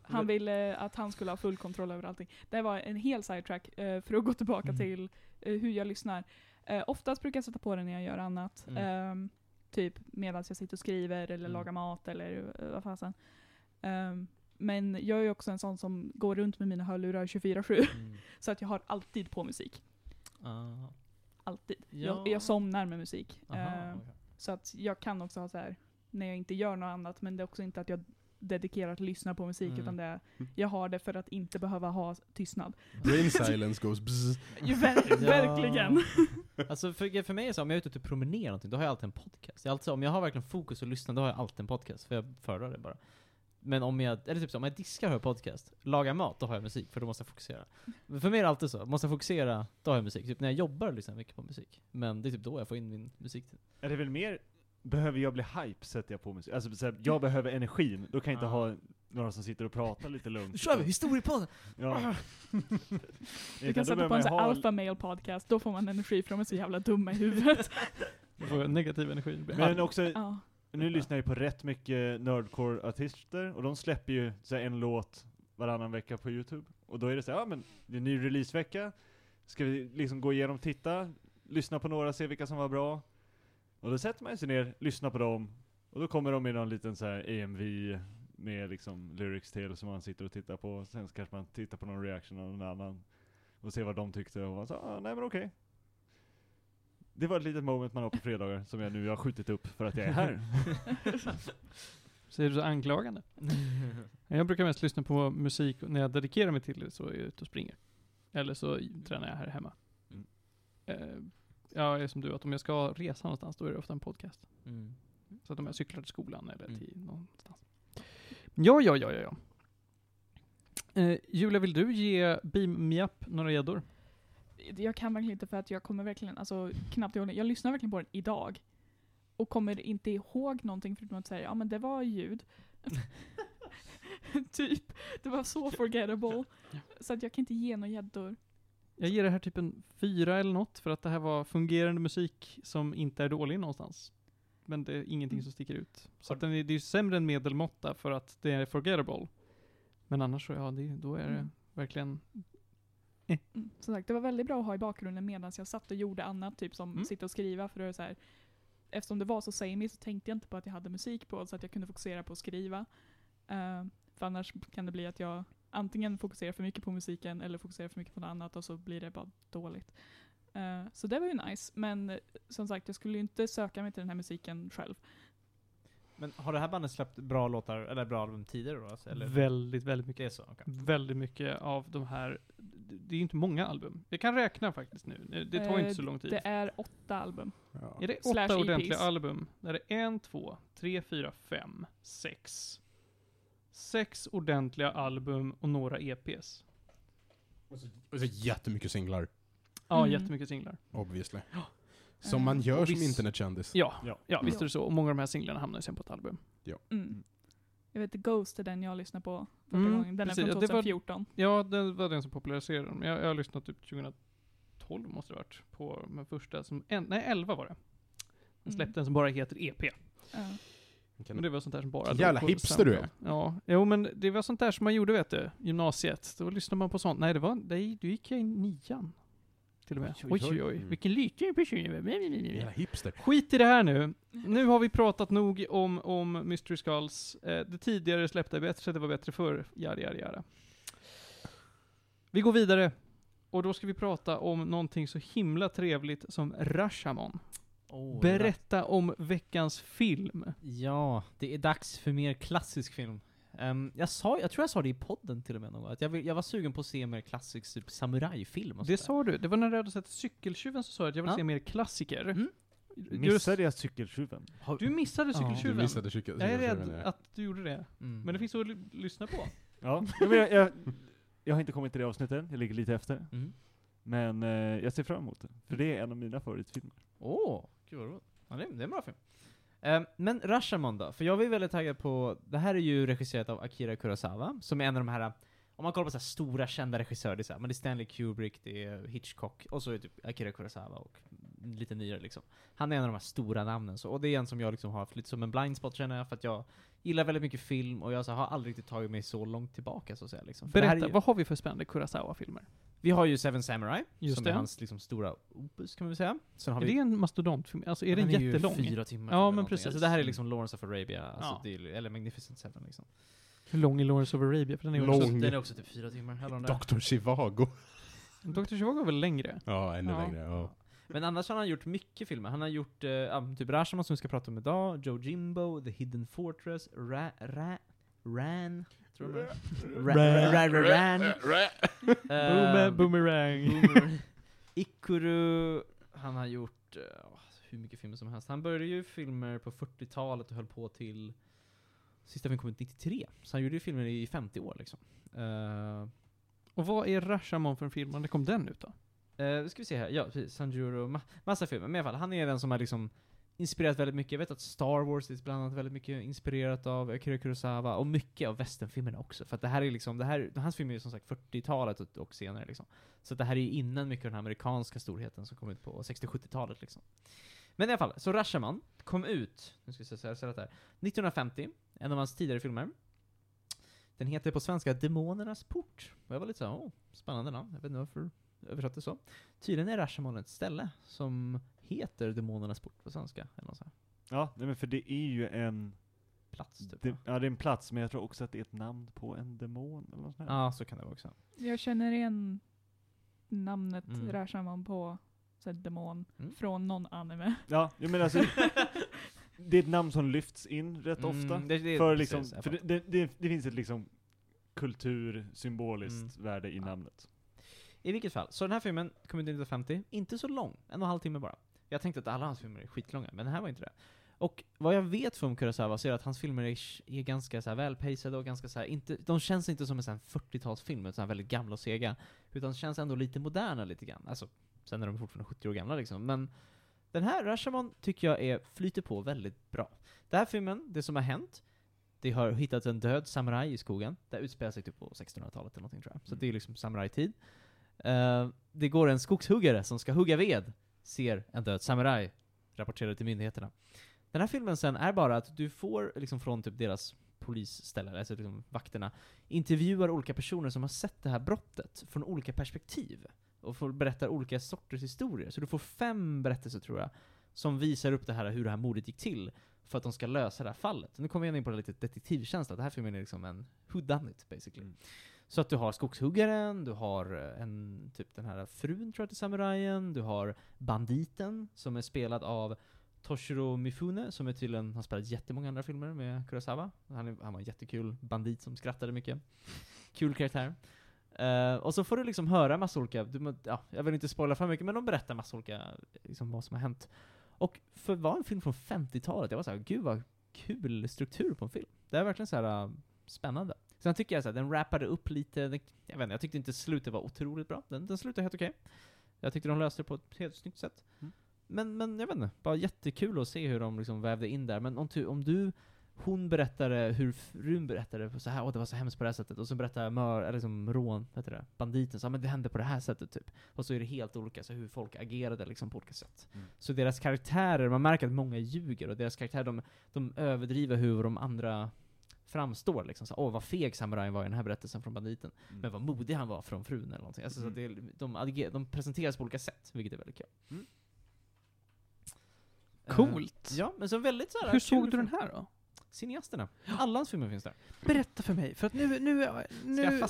Han ville att han skulle ha full kontroll över allting. Det var en hel sidetrack eh, för att gå tillbaka Mm. till eh, hur jag lyssnar. Eh, oftast brukar jag sätta på den när jag gör annat. Mm. Ehm, typ medan jag sitter och skriver eller Mm. lagar mat eller uh, vad fasen. Ehm, men jag är också en sån som går runt med mina hörlurar 24-7. Mm. Så att jag har alltid på musik. Ah. Alltid. Ja. Jag, jag somnar med musik. Aha, Ehm, okej. så att jag kan också ha så här när jag inte gör något annat, men det är också inte att jag dedikerat lyssnar på musik, Mm. utan det är, jag har det för att inte behöva ha tystnad. Brain silence goes bzz. Ju ver- Verkligen. Alltså för, för mig är det så, om jag är ute och typ promenerar någonting, då har jag alltid en podcast. Jag alltid, om jag har verkligen fokus och lyssnar, då har jag alltid en podcast, för jag föredrar det bara. Men om jag, eller typ så, om jag diskar har jag podcast, lagar mat, då har jag musik, för då måste jag fokusera. Men för mig är det alltid så, måste jag fokusera, då har jag musik. Typ när jag jobbar lyssnar jag mycket på musik. Men det är typ då jag får in min musik. Är det väl mer, behöver jag bli hype sätter jag på musik. Alltså så här, jag behöver energin, då kan jag inte Ah. ha några som sitter och pratar lite lugnt. Nu kör vi! Historiepodden! Ja. Du Utan kan då sätta på en sån ha- alpha male podcast, då får man energi för de är så jävla dumma i huvudet. Du får negativ energi. Men också, ja. nu lyssnar jag på rätt mycket nerdcore-artister, och de släpper ju så här, en låt varannan vecka på youtube. Och då är det så här, ja men det är ny releasevecka, ska vi liksom gå igenom, titta, lyssna på några, se vilka som var bra. Och då sätter man sig ner, lyssnar på dem, och då kommer de med någon liten så här EMV med liksom lyrics till som man sitter och tittar på, sen kanske man tittar på någon reaction av någon annan och ser vad de tyckte och man sa, ah, nej men okej. Det var ett litet moment man har på fredagar som jag nu har skjutit upp för att jag är här. Säger du så anklagande? Jag brukar mest lyssna på musik när jag dedikerar mig till det, så är jag ute och springer. Eller så tränar jag här hemma. Mm. Eh, jag är som du, att om jag ska resa någonstans, då är det ofta en podcast. Mm. Så att om jag cyklar till skolan eller Mm. till någonstans. Ja, ja, ja, ja, ja. Eh, Julia, vill du ge Beam Me Up några gäddor? Jag kan verkligen inte för att jag kommer verkligen, alltså knappt ihåg. Jag lyssnar verkligen på den idag. Och kommer inte ihåg någonting förutom att säga, ja men det var ljud. typ. Det var så forgettable. Så att jag kan inte ge några gäddor. Jag ger det här typ en fyra eller något, för att det här var fungerande musik som inte är dålig någonstans. Men det är ingenting som sticker ut. Så att den är, det är ju sämre än medelmåtta för att det är forgettable. Men annars så, ja, det, då är det Mm. verkligen... Mm. Som sagt, det var väldigt bra att ha i bakgrunden medan jag satt och gjorde annat, typ som Mm. sitta och skriva. För det är så här, eftersom det var så samey så tänkte jag inte på att jag hade musik på, så att jag kunde fokusera på att skriva. Eh, för annars kan det bli att jag antingen fokuserar för mycket på musiken eller fokuserar för mycket på något annat och så blir det bara dåligt. Eh, så det var ju nice, men eh, som sagt, jag skulle ju inte söka mig till den här musiken själv. Men har det här bandet släppt bra låtar, eller bra album tidigare då? Alltså, eller? Väldigt, väldigt mycket. Det är så? okej. Väldigt mycket av de här, det är ju inte många album. Jag kan räkna faktiskt nu, det tar Eh, inte så lång tid. Det är åtta album. Ja. Är det Slash åtta EPs. ordentliga album? Där det är en, två, tre, fyra, fem, sex. Sex ordentliga album och några EPs. Och så, och så jättemycket singlar, Ja, Mm. jättemycket singlar. obviously. Ja. Som man Eh, gör som internetkändis. Ja, ja, Ja. visst är det så. Och många av de här singlarna hamnar sen på ett album. Mm. Jag vet, Ghost är den jag lyssnade på första Mm, gången. Den precis. är Ja, från det var- 2014. Ja, det var den som populariserade dem. Jag, jag har lyssnat typ 2012 måste det ha varit, på den första som, en, nej 11 var det. Den Mm. släppte en som bara heter EP. Ja. Men det var sånt där som bara... Jävla hipster du är. Ja, jo men det var sånt där som man gjorde vet du, gymnasiet. Då lyssnade man på sånt. Nej, det var, nej, då gick jag i nian. Till och med. Oj, Oj, oj. Mm. Vilken liten person jag. Jävla hipster. Skit i det här nu. Nu har vi pratat nog om, om Mystery Skulls. Eh, det tidigare släppta är bättre, det var bättre förr. Jada, jada, jada. Vi går vidare. Och då ska vi prata om någonting så himla trevligt som Rashomon. Oh, Berätta om veckans film. Ja, det är dags för mer klassisk film. Ehm, jag, sa, jag tror jag sa det i podden till och med någon gång, att jag, vill, jag var sugen på att se mer klassisk typ samurajfilm och Det sa du. Det var när du hade sett Cykeltjuven så sa du att jag vill Ja. se mer klassiker. Mm. Missade jag cykeltjuven? Du missade Ja. Du Cykeltjuven. missade cykel, jag är cykeltjuven, rädd ja. att du gjorde det. Mm. Men det finns att ly- lyssna på. Ja, jag, jag, jag har inte kommit till det avsnittet, jag ligger lite efter. Mm. Men eh, jag ser fram emot det, för det är en av mina favoritfilmer. Åh, gud vad roligt. Ja, det, är- det är en bra film. Ehm, men Rashomon då? För jag var ju väldigt taggad på, det här är ju regisserat av Akira Kurosawa, som är en av de här om man kollar på så här stora kända regissörer, det är, så här, men det är Stanley Kubrick, det är Hitchcock, och så är det typ Akira Kurosawa och lite nyare liksom. Han är en av de här stora namnen, så, och det är en som jag liksom har haft lite som en blind spot känner jag, för att jag gillar väldigt mycket film, och jag så, har aldrig riktigt tagit mig så långt tillbaka så att säga. Liksom. För det här Berätta, ju, vad har vi för spännande Kurosawa-filmer? Vi har ju Seven Samurai, Just som det. är hans liksom, stora opus kan man väl säga. Sen har Är vi det en mastodontfilm? Alltså är den Den ju jättelång? fyra timmar. Ja, men precis. Alltså, det här är liksom Lawrence of Arabia, alltså, Ja. det är, eller Magnificent Seven liksom. Hur lång är Lawrence of Arabia? För den är ju Lång. också... Den är också typ fyra timmar, är. Dr. Chivago. Dr. Chivago är väl längre? Ja, ännu Ja. längre. Ja. Men annars har han gjort mycket filmer. Han har gjort eh, typ Rashomon som vi ska prata om idag, Joe Jimbo, The Hidden Fortress, Ra, Ra, Ran, tror jag Ra, Ra, Ra, Ra, Ran, Boom, eh, boomerang. Boomer. Ikuru, han har gjort eh, hur mycket filmer som helst. Han började ju filmer på 40-talet och höll på till Sista filmen kom ut 93. Så han gjorde ju filmer i 50 år liksom. Eh, Och vad är Rashomon för en film? När kom den ut då? Eh, ska vi se här, ja precis, Sanjuro, ma massa filmer. Men i alla fall, han är den som har liksom inspirerat väldigt mycket. Jag vet att Star Wars är bland annat väldigt mycket inspirerat av Akira Kurosawa, och mycket av västernfilmerna också. För att det här är liksom, det här, hans film är ju som sagt 40-talet och, och senare liksom. Så det här är ju innan mycket av den amerikanska storheten som kom ut på 60-70-talet liksom. Men i alla fall, så Rashomon kom ut, nu ska jag säga så här, här, 1950, en av hans tidigare filmer. Den heter på svenska Demonernas port. Och jag var lite såhär, åh, spännande namn. Jag vet inte varför översatte det så. Tydligen är Rashomon ett ställe som heter Demonernas port på svenska. Eller något här. Ja, nej men för det är ju en, Plats typ. det, ja det är en plats, men jag tror också att det är ett namn på en demon eller något sånt här. Ja, så kan det vara också. Jag känner igen namnet Mm. Rashomon på så här, demon Mm. från någon anime. Ja, jag menar alltså, det är ett namn som lyfts in rätt Mm, ofta. det- det- för precis, liksom, jag för det, det, det, finns ett liksom kultursymboliskt värde i Ja. namnet. I vilket fall, så den här filmen kom ut 1950, inte så lång, en och en halv timme bara. Jag tänkte att alla hans filmer är skitlånga, men den här var inte det. Och vad jag vet från Kurosawa så är att hans filmer är, är ganska så här och ganska så här, inte, de känns inte som en sån här 40-talsfilm, utan väldigt gamla och sega. Utan känns ändå lite moderna lite grann. Alltså, sen är de fortfarande 70 år gamla liksom. Men den här Rashomon tycker jag är, flyter på väldigt bra. Den här filmen, det som har hänt, det har hittats en död samuraj i skogen. Det utspelar sig typ på 1600-talet eller någonting tror jag. Så det är liksom samurajtid. Uh, det går en skogshuggare som ska hugga ved, ser en död samuraj, rapporterar till myndigheterna. Den här filmen sen är bara att du får liksom från typ deras polisställe, alltså liksom vakterna, intervjuar olika personer som har sett det här brottet från olika perspektiv. Och får berätta olika sorters historier. Så du får fem berättelser tror jag, som visar upp det här hur det här mordet gick till, för att de ska lösa det här fallet. Nu kommer jag in på det lite detektivkänsla, det här filmen är liksom en who done it basically. Mm. Så att du har skogshuggaren, du har eh, en, typ den här frun tror jag till samurajen, du har banditen som är spelad av Toshiro Mifune, som är tydligen, har spelat jättemånga andra filmer med Kurosawa. Han, är, han var en jättekul bandit som skrattade mycket. Kul karaktär. Uh, och så får du liksom höra massa olika, du, ja, jag vill inte spoila för mycket, men de berättar massa olika, liksom vad som har hänt. Och för att vara en film från 50-talet, jag var såhär, gud vad kul struktur på en film. Det är verkligen så här uh, spännande. Sen tycker jag så här, den rappade upp lite, den, jag vet inte, jag tyckte inte slutet var otroligt bra. Den, den slutade helt okej. Jag tyckte de löste det på ett helt snyggt sätt. Mm. Men, men jag vet inte, bara jättekul att se hur de liksom vävde in där. Men om, om du, hon berättade hur frun berättade så här, åh det var så hemskt på det här sättet, och så berättar mör, eller liksom rån, heter det, banditen, så men det hände på det här sättet typ. Och så är det helt olika, så hur folk agerade liksom på olika sätt. Mm. Så deras karaktärer, man märker att många ljuger, och deras karaktärer, de, de överdriver hur de andra framstår liksom. Så, Åh, vad feg samurajen var i den här berättelsen från banditen. Mm. Men vad modig han var från frun eller någonting. Alltså, så att det, är- de, ager- de presenteras på olika sätt, vilket är väldigt kul. Mm. Eh, Coolt. ja, men så väldigt såhär Hur kul såg du film. den här då? Cineasterna. Alla hans filmer finns där. Berätta för mig, för att nu, nu, nu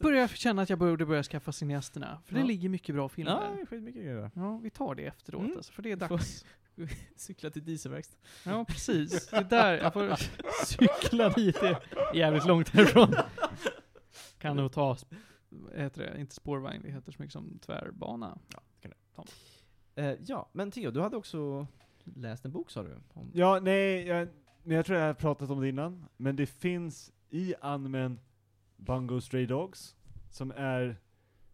börjar jag känna att jag borde börja skaffa cineasterna. För Ja. det ligger mycket bra filmer. Ja, Ja, det är skitmycket grejer. vi tar det efteråt Mm. alltså, för det är Får- dags. Cykla till dieselverkstad. Ja, precis. Det är där jag får cykla dit. Det är jävligt långt härifrån. Kan nog ta, heter det, inte spårvagn, det heter så mycket som tvärbana. Eh, ja, men Theo, du hade också läst en bok sa du? Om... Ja, nej, jag, men jag tror jag har pratat om det innan, men det finns i animen Bungo Stray Dogs, som är,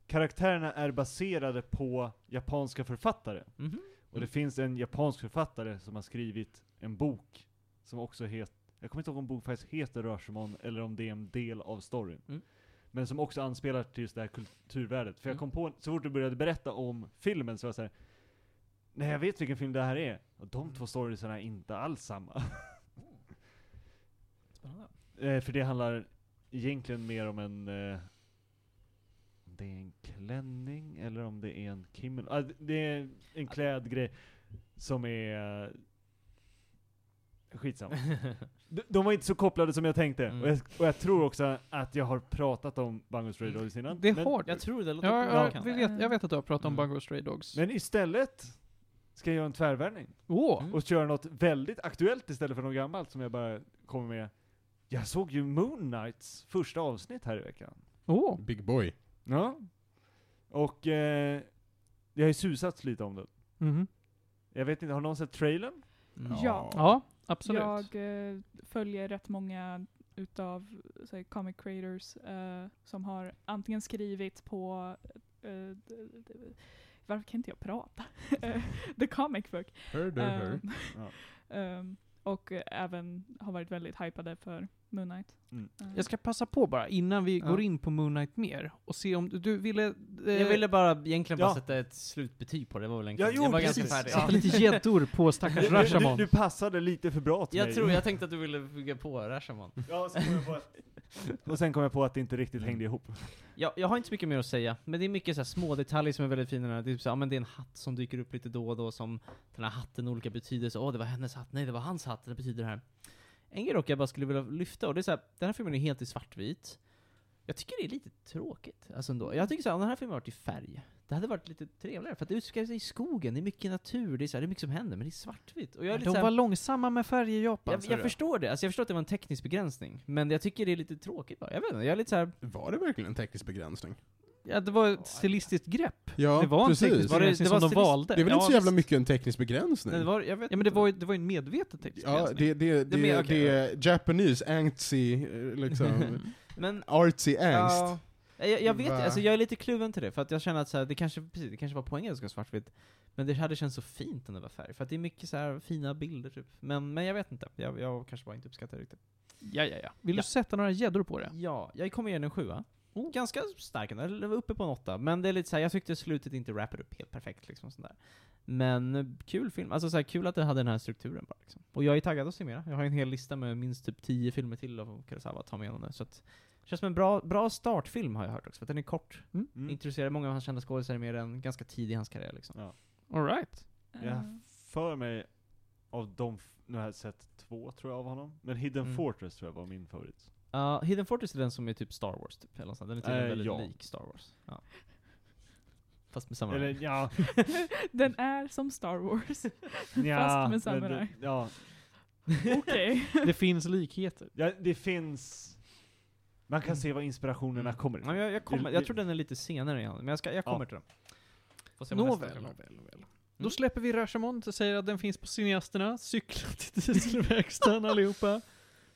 karaktärerna är baserade på japanska författare. Mhm. Och det finns en japansk författare som har skrivit en bok, som också heter, jag kommer inte ihåg om boken faktiskt heter Rashomon, eller om det är en del av storyn. Mm. men som också anspelar till just det här kulturvärdet. För jag Mm. kom på, så fort du började berätta om filmen så var jag såhär, nej jag vet vilken film det här är. Och de två storiesarna är inte alls samma. Spännande. Eh, för det handlar egentligen mer om en... Eh, det är en klänning eller om det är en kimmel. Ah, det- är en klädgrej som är... Skitsamma. De, de var inte så kopplade som jag tänkte. Mm. Och, jag, och jag tror också att jag har pratat om Bungo Stray Dogs innan. Det men, har du. Jag tror det låter Ja, ja, bra. vi vet, jag vet att du har pratat om Mm. Bungo Stray Dogs. men istället ska jag göra en tvärvändning. Åh! Mm. Och köra något väldigt aktuellt istället för något gammalt som jag bara kommer med. Jag såg ju Moon Knights första avsnitt här i veckan. Åh! Big boy. Ja. Och eh, jag har ju susats lite om det. Mhm. Jag vet inte, har någon sett trailern? Ja. Ja, absolut. Jag eh, följer rätt många utav så här, comic creators eh, som har antingen skrivit på eh, d- d- varför kan inte jag prata? Eh, The comic book. Hör du, hör. Ehm, ehm, och eh, även har varit väldigt hypade för Moon Knight. Mm. Jag ska passa på bara, innan vi Ja. går in på Moon Knight mer, och se om du, du ville... eh, Jag ville bara egentligen bara Ja. sätta ett slutbetyg på det, det var väl Ja, enkelt. jo, jag var precis. ganska färdig. Ja. lite gäddor på stackars Du, du, Rashomon. du passade lite för bra till Jag mig. tror, jag tänkte att du ville bygga på Rashomon. Ja, så kom jag på att... Och sen kom jag på att det inte riktigt hängde ihop. Jag, jag har inte så mycket mer att säga, men det är mycket så här små detaljer som är väldigt fina. Det är, typ så, här, ja, men det är en hatt som dyker upp lite då och då som den här hatten har olika betydelser. Åh, det var hennes hatt. Nej, det var hans hatt. Det betyder det här. En grej dock jag bara skulle vilja lyfta, och det är så här, den här filmen är helt i svartvit. Jag tycker det är lite tråkigt, alltså ändå. Jag tycker så här, om den här filmen varit i färg, det hade varit lite trevligare, för att det utspelar sig i skogen, det är mycket natur, det är, så här, det är mycket som händer, men det är svartvitt. Och jag är lite De så här, var långsamma med färg i Japan. jag, jag förstår det, alltså jag förstår att det var en teknisk begränsning, men jag tycker det är lite tråkigt bara. Jag vet inte, jag är lite så här. Var det verkligen en teknisk begränsning? Ja, det var ett stilistiskt grepp. Ja, det var en precis. teknisk Var det- begränsning det var som de valde. Det är väl ja, inte så jävla mycket en teknisk begränsning? Det var, jag vet Ja men det var ju, det var ju en medveten teknisk Ja, begränsning. det, det, det, Det är det, är Japanese antsy, eh, liksom, Men, artsy angst. ja, jag, jag vet alltså jag är lite kluven till det, för att jag känner att så här, det kanske, precis, det kanske var poängen att det ska vara svartvitt. Men det hade känts så fint om det var färg, för att det är mycket så här fina bilder typ. Men, men jag vet inte, jag, jag kanske bara inte uppskattar det riktigt. Ja, ja, ja. Vill Ja. du sätta några gäddor på det? Ja, jag kommer ge den en sjua. Ganska stark ändå, eller var uppe på en åtta. Men det är lite så här, jag tyckte slutet inte wrappade upp helt perfekt liksom sånt där. Men eh, kul film, alltså så här, kul att det hade den här strukturen bara liksom. Och jag är taggad att se mer. Jag har en hel lista med minst typ 10 filmer till av Kurosawa att ta med nu. Så att, det känns som en bra, bra startfilm har jag hört också, för att den är kort. Mm. Introducerar många av hans kända skådespelare mer än ganska tidig i hans karriär liksom. Ja. Alright. Jag eh, har för mig, av de, nu har jag sett två tror jag av honom. Men Hidden Mm. Fortress tror jag var min favorit. Ja, Hidden Fortress är den som är typ Star Wars typ, eller. Den är tydligen Eh, väldigt ja. lik Star Wars. Ja. Fast med samma Eller ja, Den är som Star Wars. ja Fast med samurai. det, ja, Okej. Det finns likheter. ja, det finns... Man kan se var inspirationerna Mm. kommer Ja, ifrån. jag, jag, kommer, jag tror den är lite senare i han, men jag, ska, jag kommer till den. Nåväl, nåväl, nåväl. Då släpper vi Rashomon, och säger att den finns på cineasterna, cykla till dieselverkstaden allihopa.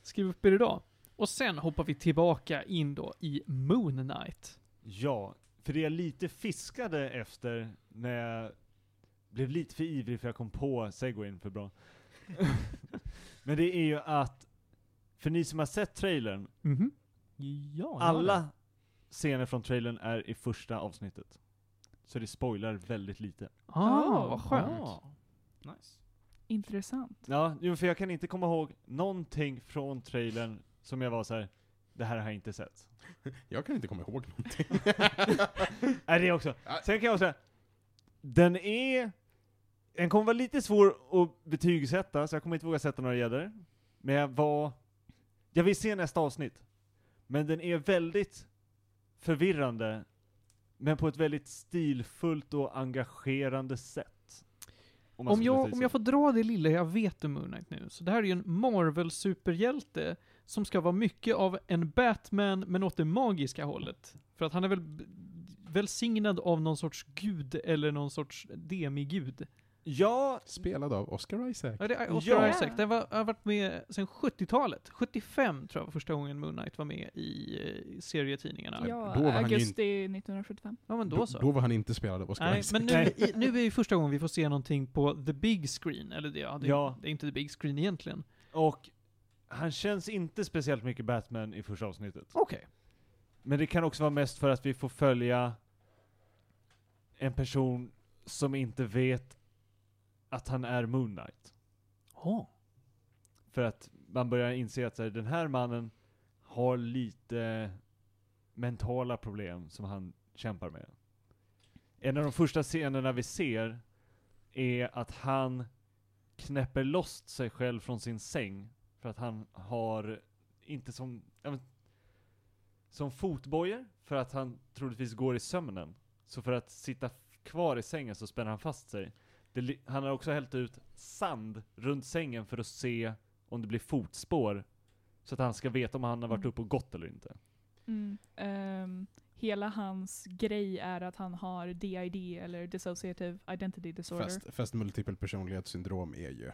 Skriv upp er idag. Och sen hoppar vi tillbaka in då i Moon Knight. Ja, för det jag lite fiskade efter när jag blev lite för ivrig för jag kom på segwayn för bra. Men det är ju att, för ni som har sett trailern, Mhm. Ja, jag har alla scener från trailern är i första avsnittet. Så det spoilar väldigt lite. Ah, Oh. vad skönt. Ah, Nice. Intressant. Ja, för jag kan inte komma ihåg någonting från trailern som jag var så här. det här har jag inte sett. Jag kan inte komma ihåg någonting. Nej, det också. Sen kan jag också säga, den är, den kommer vara lite svår att betygsätta, så jag kommer inte våga sätta några gäddor. Men jag var, jag vill se nästa avsnitt. Men den är väldigt förvirrande, men på ett väldigt stilfullt och engagerande sätt. Om skulle jag, om jag får dra det lilla jag vet om Moon Knight nu, så det här är ju en Marvel-superhjälte som ska vara mycket av en Batman, men åt det magiska hållet. För att han är väl välsignad av någon sorts gud, eller någon sorts demigud. Ja, Spelad av Oscar Isaac. Ja, det är Oscar Ja. Isaac. Den var, har varit med sedan 70-talet. 75 tror jag var första gången Moon Knight var med i serietidningarna. Ja, då var augusti 1975. Ja, men Då, så. då var han inte spelad av Oscar Nej, Isaac. men nu, i, nu är ju första gången vi får se någonting på the big screen, eller det, ja, det, Ja. det är inte the big screen egentligen. och han känns inte speciellt mycket Batman i första avsnittet. Okej. Men det kan också vara mest för att vi får följa en person som inte vet att han är Moon Knight. Åh. För att man börjar inse att så här, den här mannen har lite mentala problem som han kämpar med. En av de första scenerna vi ser är att han knäpper loss sig själv från sin säng för att han har, inte som, ja, men, som fotbojor, för att han troligtvis går i sömnen. Så för att sitta kvar i sängen så spänner han fast sig. Det, han har också hällt ut sand runt sängen för att se om det blir fotspår. Så att han ska veta om han har varit Mm. uppe och gått eller inte. Mm. Ehm, hela hans grej är att han har DID, eller Dissociative Identity Disorder. Fast, fast multipel personlighetssyndrom är ju,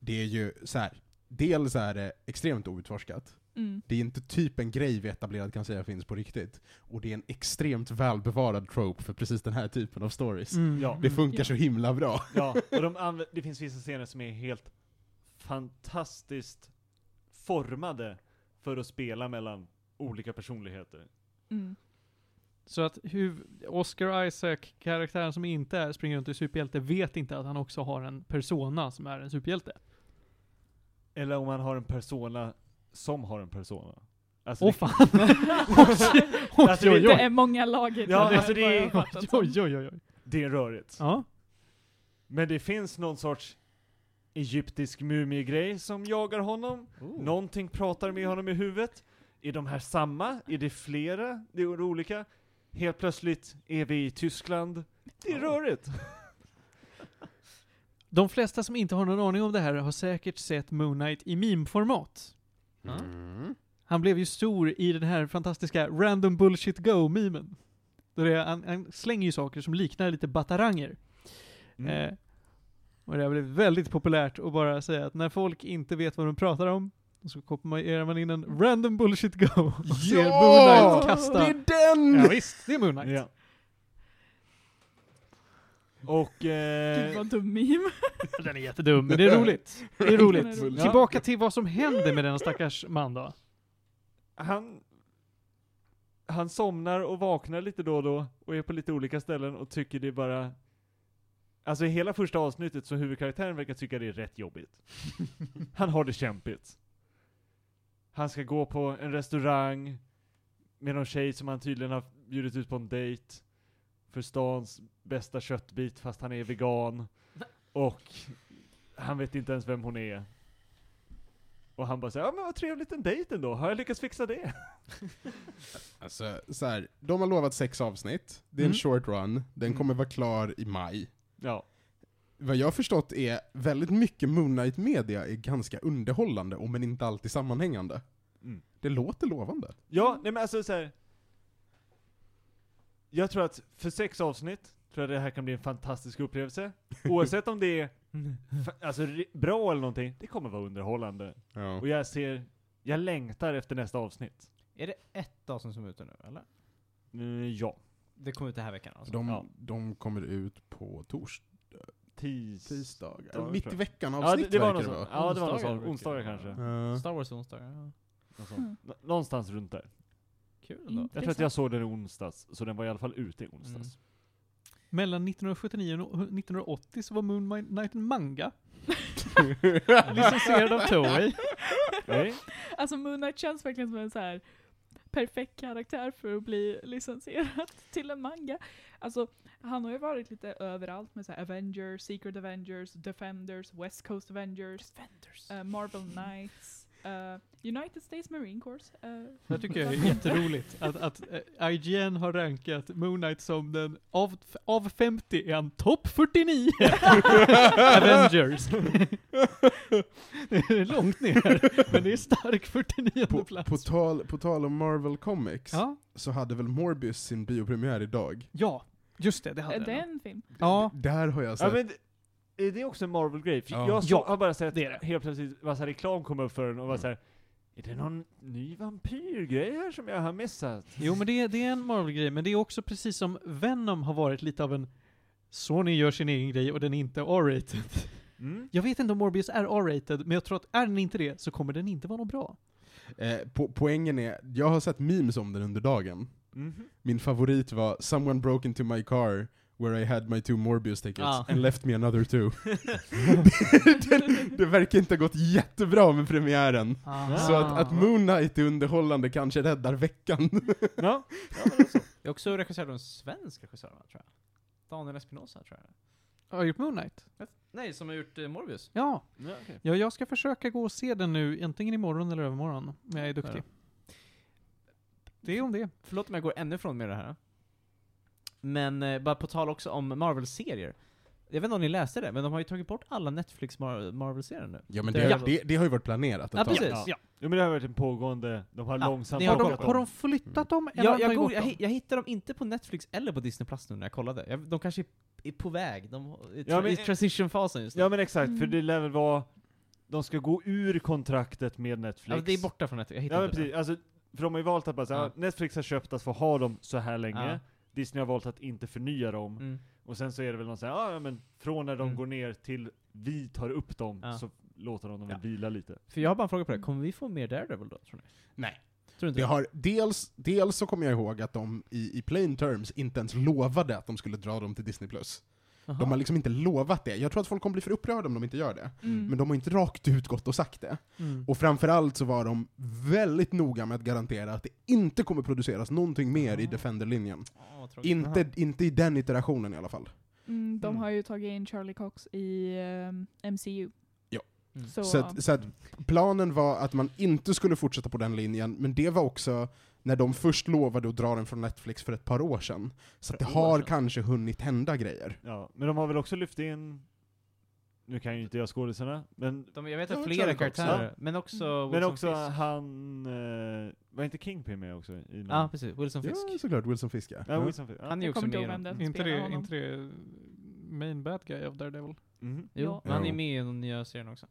det är ju så här. Dels är det extremt outforskat, Mm. det är inte typ en grej vi etablerat kan säga finns på riktigt, och det är en extremt välbevarad trope för precis den här typen av stories. Mm. Ja. Det funkar Ja. så himla bra. Ja, och de det finns vissa scener som är helt fantastiskt formade för att spela mellan olika personligheter. Mm. Så att Oscar Isaac, karaktären som inte är springer runt är superhjälte, vet inte att han också har en persona som är en superhjälte. Eller om man har en persona som har en persona. Alltså Åh det- fan! oj, oj, Alltså, oj, Det oj. är många lager Ja, alltså det är-. Oj, oj, oj, oj. det är rörigt. Ja. Men det finns någon sorts egyptisk mumiegrej som jagar honom. Någonting pratar med honom i huvudet. Är de här samma? Är det flera? Det är olika. Helt plötsligt är vi i Tyskland. Det är rörigt. De flesta som inte har någon aning om det här har säkert sett Moon Knight i meme-format. Mm. Han blev ju stor i den här fantastiska random bullshit go-memen. Då det är, han, han slänger ju saker som liknar lite bataranger. Mm. Eh, och det har blivit väldigt populärt att bara säga att när folk inte vet vad de pratar om, så kopierar man in en random bullshit go och ser Ja! Moon Knight kasta. Det är den! Ja, visst, det är Moon Knight. Ja. Och... Gud Eh, vad dum meme. Den är jättedum, men det är roligt. Det är roligt. Är rolig. Ja. Tillbaka till vad som händer med den stackars man då. han... Han somnar och vaknar lite då och då, och är på lite olika ställen och tycker det är bara... Alltså i hela första avsnittet så huvudkaraktären verkar tycka det är rätt jobbigt. Han har det kämpigt. Han ska gå på en restaurang med någon tjej som han tydligen har bjudit ut på en dejt. För stans bästa köttbit fast han är vegan. Och han vet inte ens vem hon är. Och han bara säger ja men vad trevligt en dejt ändå, har jag lyckats fixa det? Alltså, så här, de har lovat sex avsnitt, det är en Mm. short run, den Mm. kommer vara klar i maj. Ja. Vad jag har förstått är väldigt mycket Moon Knight media är ganska underhållande, om men inte alltid sammanhängande. Mm. Det låter lovande. Ja, nej men alltså så här. Jag tror att för sex avsnitt, tror jag det här kan bli en fantastisk upplevelse. Oavsett om det är fa- alltså, ri- bra eller någonting, det kommer vara underhållande. Ja. Och jag ser, jag längtar efter nästa avsnitt. Är det ett avsnitt som är ute nu, eller? Mm, ja. Det kommer ut den här veckan alltså? De, Ja. de kommer ut på tors, Tis... tisdag, Ja, mitt tror i jag. veckan Ja, avsnitt det, det var verkar något det sånt. vara. Ja, det var något Onsdagar sånt. brukar Onsdagar det kanske. Ja. Star Wars onsdag, ja. Något sånt. Mm. Nå- Någonstans runt där. Kul ändå. Jag tror att jag såg den i onsdags, så den var i alla fall ute i onsdags. Mellan 1979 och 1980 så var Moon Knight en manga. Licensierad av Toei. Nej? Alltså Moon Knight känns verkligen som en så här perfekt karaktär för att bli licensierad till en manga. Alltså, han har ju varit lite överallt med så här Avengers, Secret Avengers, Defenders, West Coast Avengers, eh, Marvel Knights, eh, United States Marine Corps. eh, Jag tycker jag är jätteroligt att, att eh, IGN har rankat Moon Knight som den, av, av 50 är han topp 49 Avengers. det är långt ner, men det är stark 49 På, plats. på, tal, på tal om Marvel Comics, ja, så hade väl Morbius sin biopremiär idag? ja, just det, det hade Är det den. en film? Ja, D- Där har jag Ja, sett. men det- är det också en Marvel-grej? För Ja. Jag Ja, har bara sett det är det. helt plötsligt massa reklam komma upp för den och var Mm. så här. Är det någon ny vampyrgrej här som jag har missat? Jo men det är, det är en Marvel-grej, men det är också precis som Venom har varit lite av en Sony gör sin egen grej och den är inte R-rated. Mm. Jag vet inte om Morbius är R-rated, men jag tror att är den inte det så kommer den inte vara något bra. Eh, po poängen är, jag har sett memes om den under dagen. Mhm. Min favorit var 'Someone broke into my car where I had my two Morbius tickets Ja. and left me another two' det, det verkar inte ha gått jättebra med premiären. Ah. Så att, att Moon Knight är underhållande kanske räddar veckan. Ja, ja men det är så. Jag är också regisserad av en svensk regissör, tror jag. Daniel Espinosa, tror jag. Har jag gjort Moon Knight? Nej, som har gjort eh, Morbius. Ja. Ja, okej. ja, jag ska försöka gå och se den nu, antingen imorgon eller övermorgon, om jag är duktig. Det är om det. Förlåt om jag går ännu från med det här. Men eh, bara på tal också om Marvel-serier. Jag vet inte om ni läste det, men de har ju tagit bort alla Netflix Mar- Marvel-serier nu. Ja men Det- det, det, det har ju varit planerat ett Ja, tag. precis. Ja. Ja. Men det har varit en pågående, de har Ja, långsamt Har de, har de flyttat dem eller Jag, har de jag, jag, dem? hi- jag hittade dem inte på Netflix eller på Disney Plus nu när jag kollade. Jag, de kanske är, är på väg. De är Ja, men- i transition-fasen just nu. Ja men exakt, för Mm. det lär väl vara, de ska gå ur kontraktet med Netflix. Ja, det är borta från Netflix. Jag hittade Ja men det. precis, alltså, för de har ju valt att bara säga, Ja. Netflix har köpt att få ha dem så här länge, Ja. Disney har valt att inte förnya dem, Mm. och sen så är det väl någon såhär, ja men från när de Mm. går ner till vi tar upp dem, Ja. så låter de dem Ja. väl vila lite. För jag har bara en fråga på det. Kommer vi få mer Daredevil då, tror ni? Nej. Tror inte Det har, dels, dels så kommer jag ihåg att de i, i plain terms inte ens lovade att de skulle dra dem till Disney+. Jaha. De har liksom inte lovat det. Jag tror att folk kommer bli för upprörda om de inte gör det. Mm. Men de har inte rakt ut gått och sagt det. Mm. Och framförallt så var de väldigt noga med att garantera att det inte kommer produceras någonting mer i Ah. Defender-linjen. Ja, tråkigt. Inte, inte i den iterationen i alla fall. Mm, de Mm. har ju tagit in Charlie Cox i ehm, MCU. Mm. Så, Så, att, så att planen var att man inte skulle fortsätta på den linjen, men det var också när de först lovade att dra den från Netflix för ett par år sedan. Så att det har sedan? kanske hunnit hända grejer. Ja, men de har väl också lyft in, nu kan jag ju inte jag skådisarna, men, De, jag vet att flera karaktärer, ja. men också Mm. men Wilson också Fisk. han, eh, var inte Kingpin med också? I någon- Ja, precis. Wilson Fisk. Ja, såklart. Wilson Fisk ja. Ja, Wilson Fisk. Ja. Han är ju också med i Inte det, inte det main bad guy av Daredevil? Mhm. Jo, Ja. men han är med i den nya serien också.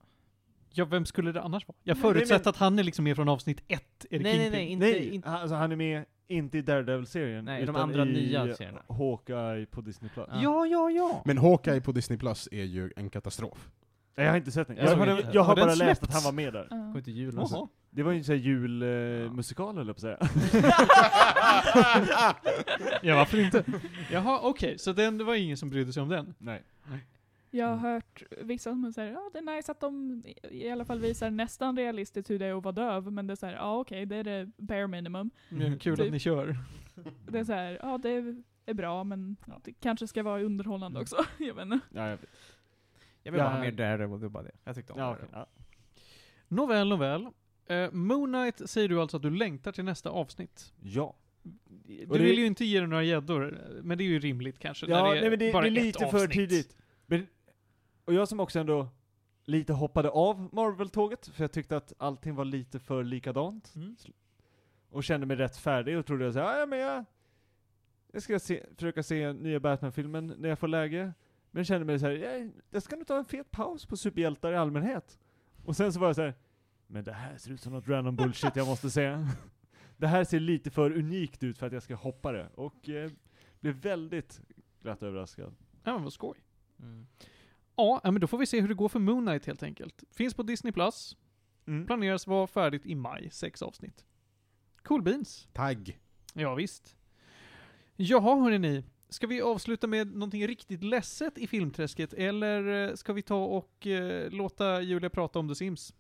Ja, vem skulle det annars vara? Jag förutsätter men- att han är liksom med från avsnitt ett, Erik Nej, nej, Kingpin. nej, inte, Nej, inte alltså han är med, inte i Daredevil-serien, Nej, de utan andra i nya serierna. Hawkeye på Disney+. Plus. Ja. Ja, ja, ja. Men Hawkeye på Disney Plus är ju en katastrof. Nej, jag har inte sett den. Jag Jag, såg har, inte. jag har Har den bara läst att han var med där. Ja. Kommer till jul. Jaha. Det var ju en sån här julmusikal, eller på att säga. Ja, varför inte? Jaha, okej, så den, det var ingen som brydde sig om den? Nej. Jag har hört vissa som säger ja det är nice att de i alla fall visar nästan realistiskt hur det är att vara döv, men det är såhär, ja okej, det är det bare minimum. Men kul Typ. att ni kör. Det är såhär, ja det är bra, men det kanske ska vara underhållande också. jag vet inte. Ja, jag vet. Jag vill Ja. bara ha mer Daredevil, det var bara det. Jag tyckte om Ja, okej, ja. Nåväl, nåväl. Uh, Moon Knight säger du alltså att du längtar till nästa avsnitt. ja. Du det- vill ju inte ge dig några gäddor, men det är ju rimligt kanske. när Ja, det är nej, men det, bara det är ett lite för avsnitt. tidigt. Men, och jag som också ändå lite hoppade av Marvel-tåget, för jag tyckte att allting var lite för likadant. Mm. Och kände mig rätt färdig och trodde jag såhär, ja men jag, jag ska se, försöka se nya Batman-filmen när jag får läge. Men jag kände mig såhär, jag, jag ska nog ta en fet paus på superhjältar i allmänhet. Och sen så var jag såhär, men det här ser ut som något random bullshit jag måste se. Det här ser lite för unikt ut för att jag ska hoppa det. Och eh, blev väldigt glatt överraskad. Ja, men vad skoj. Mm. Ja, men då får vi se hur det går för Moon Knight helt enkelt. Finns på Disney+. Plus. Mm. Planeras vara färdigt i maj, sex avsnitt. Cool beans. Tagg. Ja, visst. Jaha, hörni. Ska vi avsluta med någonting riktigt ledset i filmträsket, eller eh, ska vi ta och eh, låta Julia prata om The Sims?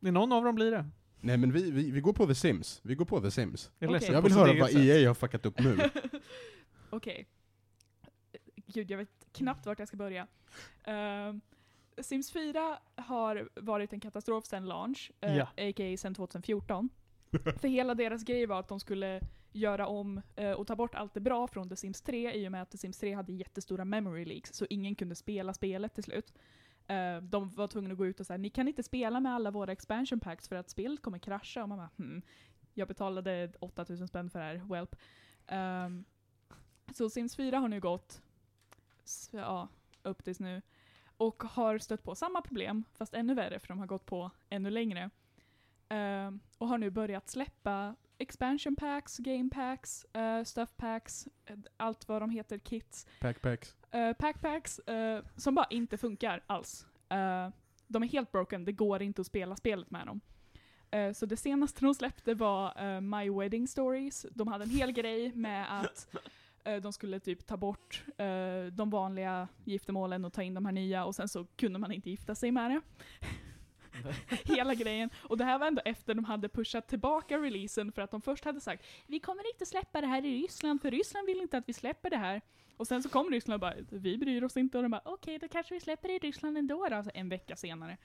Det är någon av dem blir det. Nej men vi, vi, vi går på The Sims. Vi går på The Sims. Jag ledsen Jag vill höra vad. EA har fuckat upp nu. Okej. Gud, jag vet knappt vart jag ska börja. Ehm, Sims 4 har varit en katastrof sedan launch, uh, Ja. a.k.a. sedan 2014. För hela deras grej var att de skulle göra om eh, och ta bort allt det bra från The Sims 3 i och med att The Sims 3 hade jättestora memory leaks, så ingen kunde spela spelet till slut. Eh, de var tvungna att gå ut och säga ni kan inte spela med alla våra expansion packs för att spelet kommer krascha. Och man bara, hmm. Jag betalade 8000 spänn för det här, welp. Ehm, så Sims 4 har nu gått ja, upp tills nu och har stött på samma problem, fast ännu värre för de har gått på ännu längre. Ehm, och har nu börjat släppa expansion packs, game packs, uh, stuff packs, eh, allt vad de heter, kits, Packpacks. uh, packpacks, eh, som bara inte funkar alls. Eh, de är helt broken, det går inte att spela spelet med dem. Eh, så det senaste de släppte var eh, My Wedding Stories. De hade en hel grej med att eh, de skulle typ ta bort eh, de vanliga giftermålen och ta in de här nya och sen så kunde man inte gifta sig med det. Hela grejen. Och det här var ändå efter de hade pushat tillbaka releasen för att de först hade sagt vi kommer inte släppa det här i Ryssland för Ryssland vill inte att vi släpper det här. Och sen så kom Ryssland och bara vi bryr oss inte och de bara okej då kanske vi släpper det i Ryssland ändå då, alltså en vecka senare.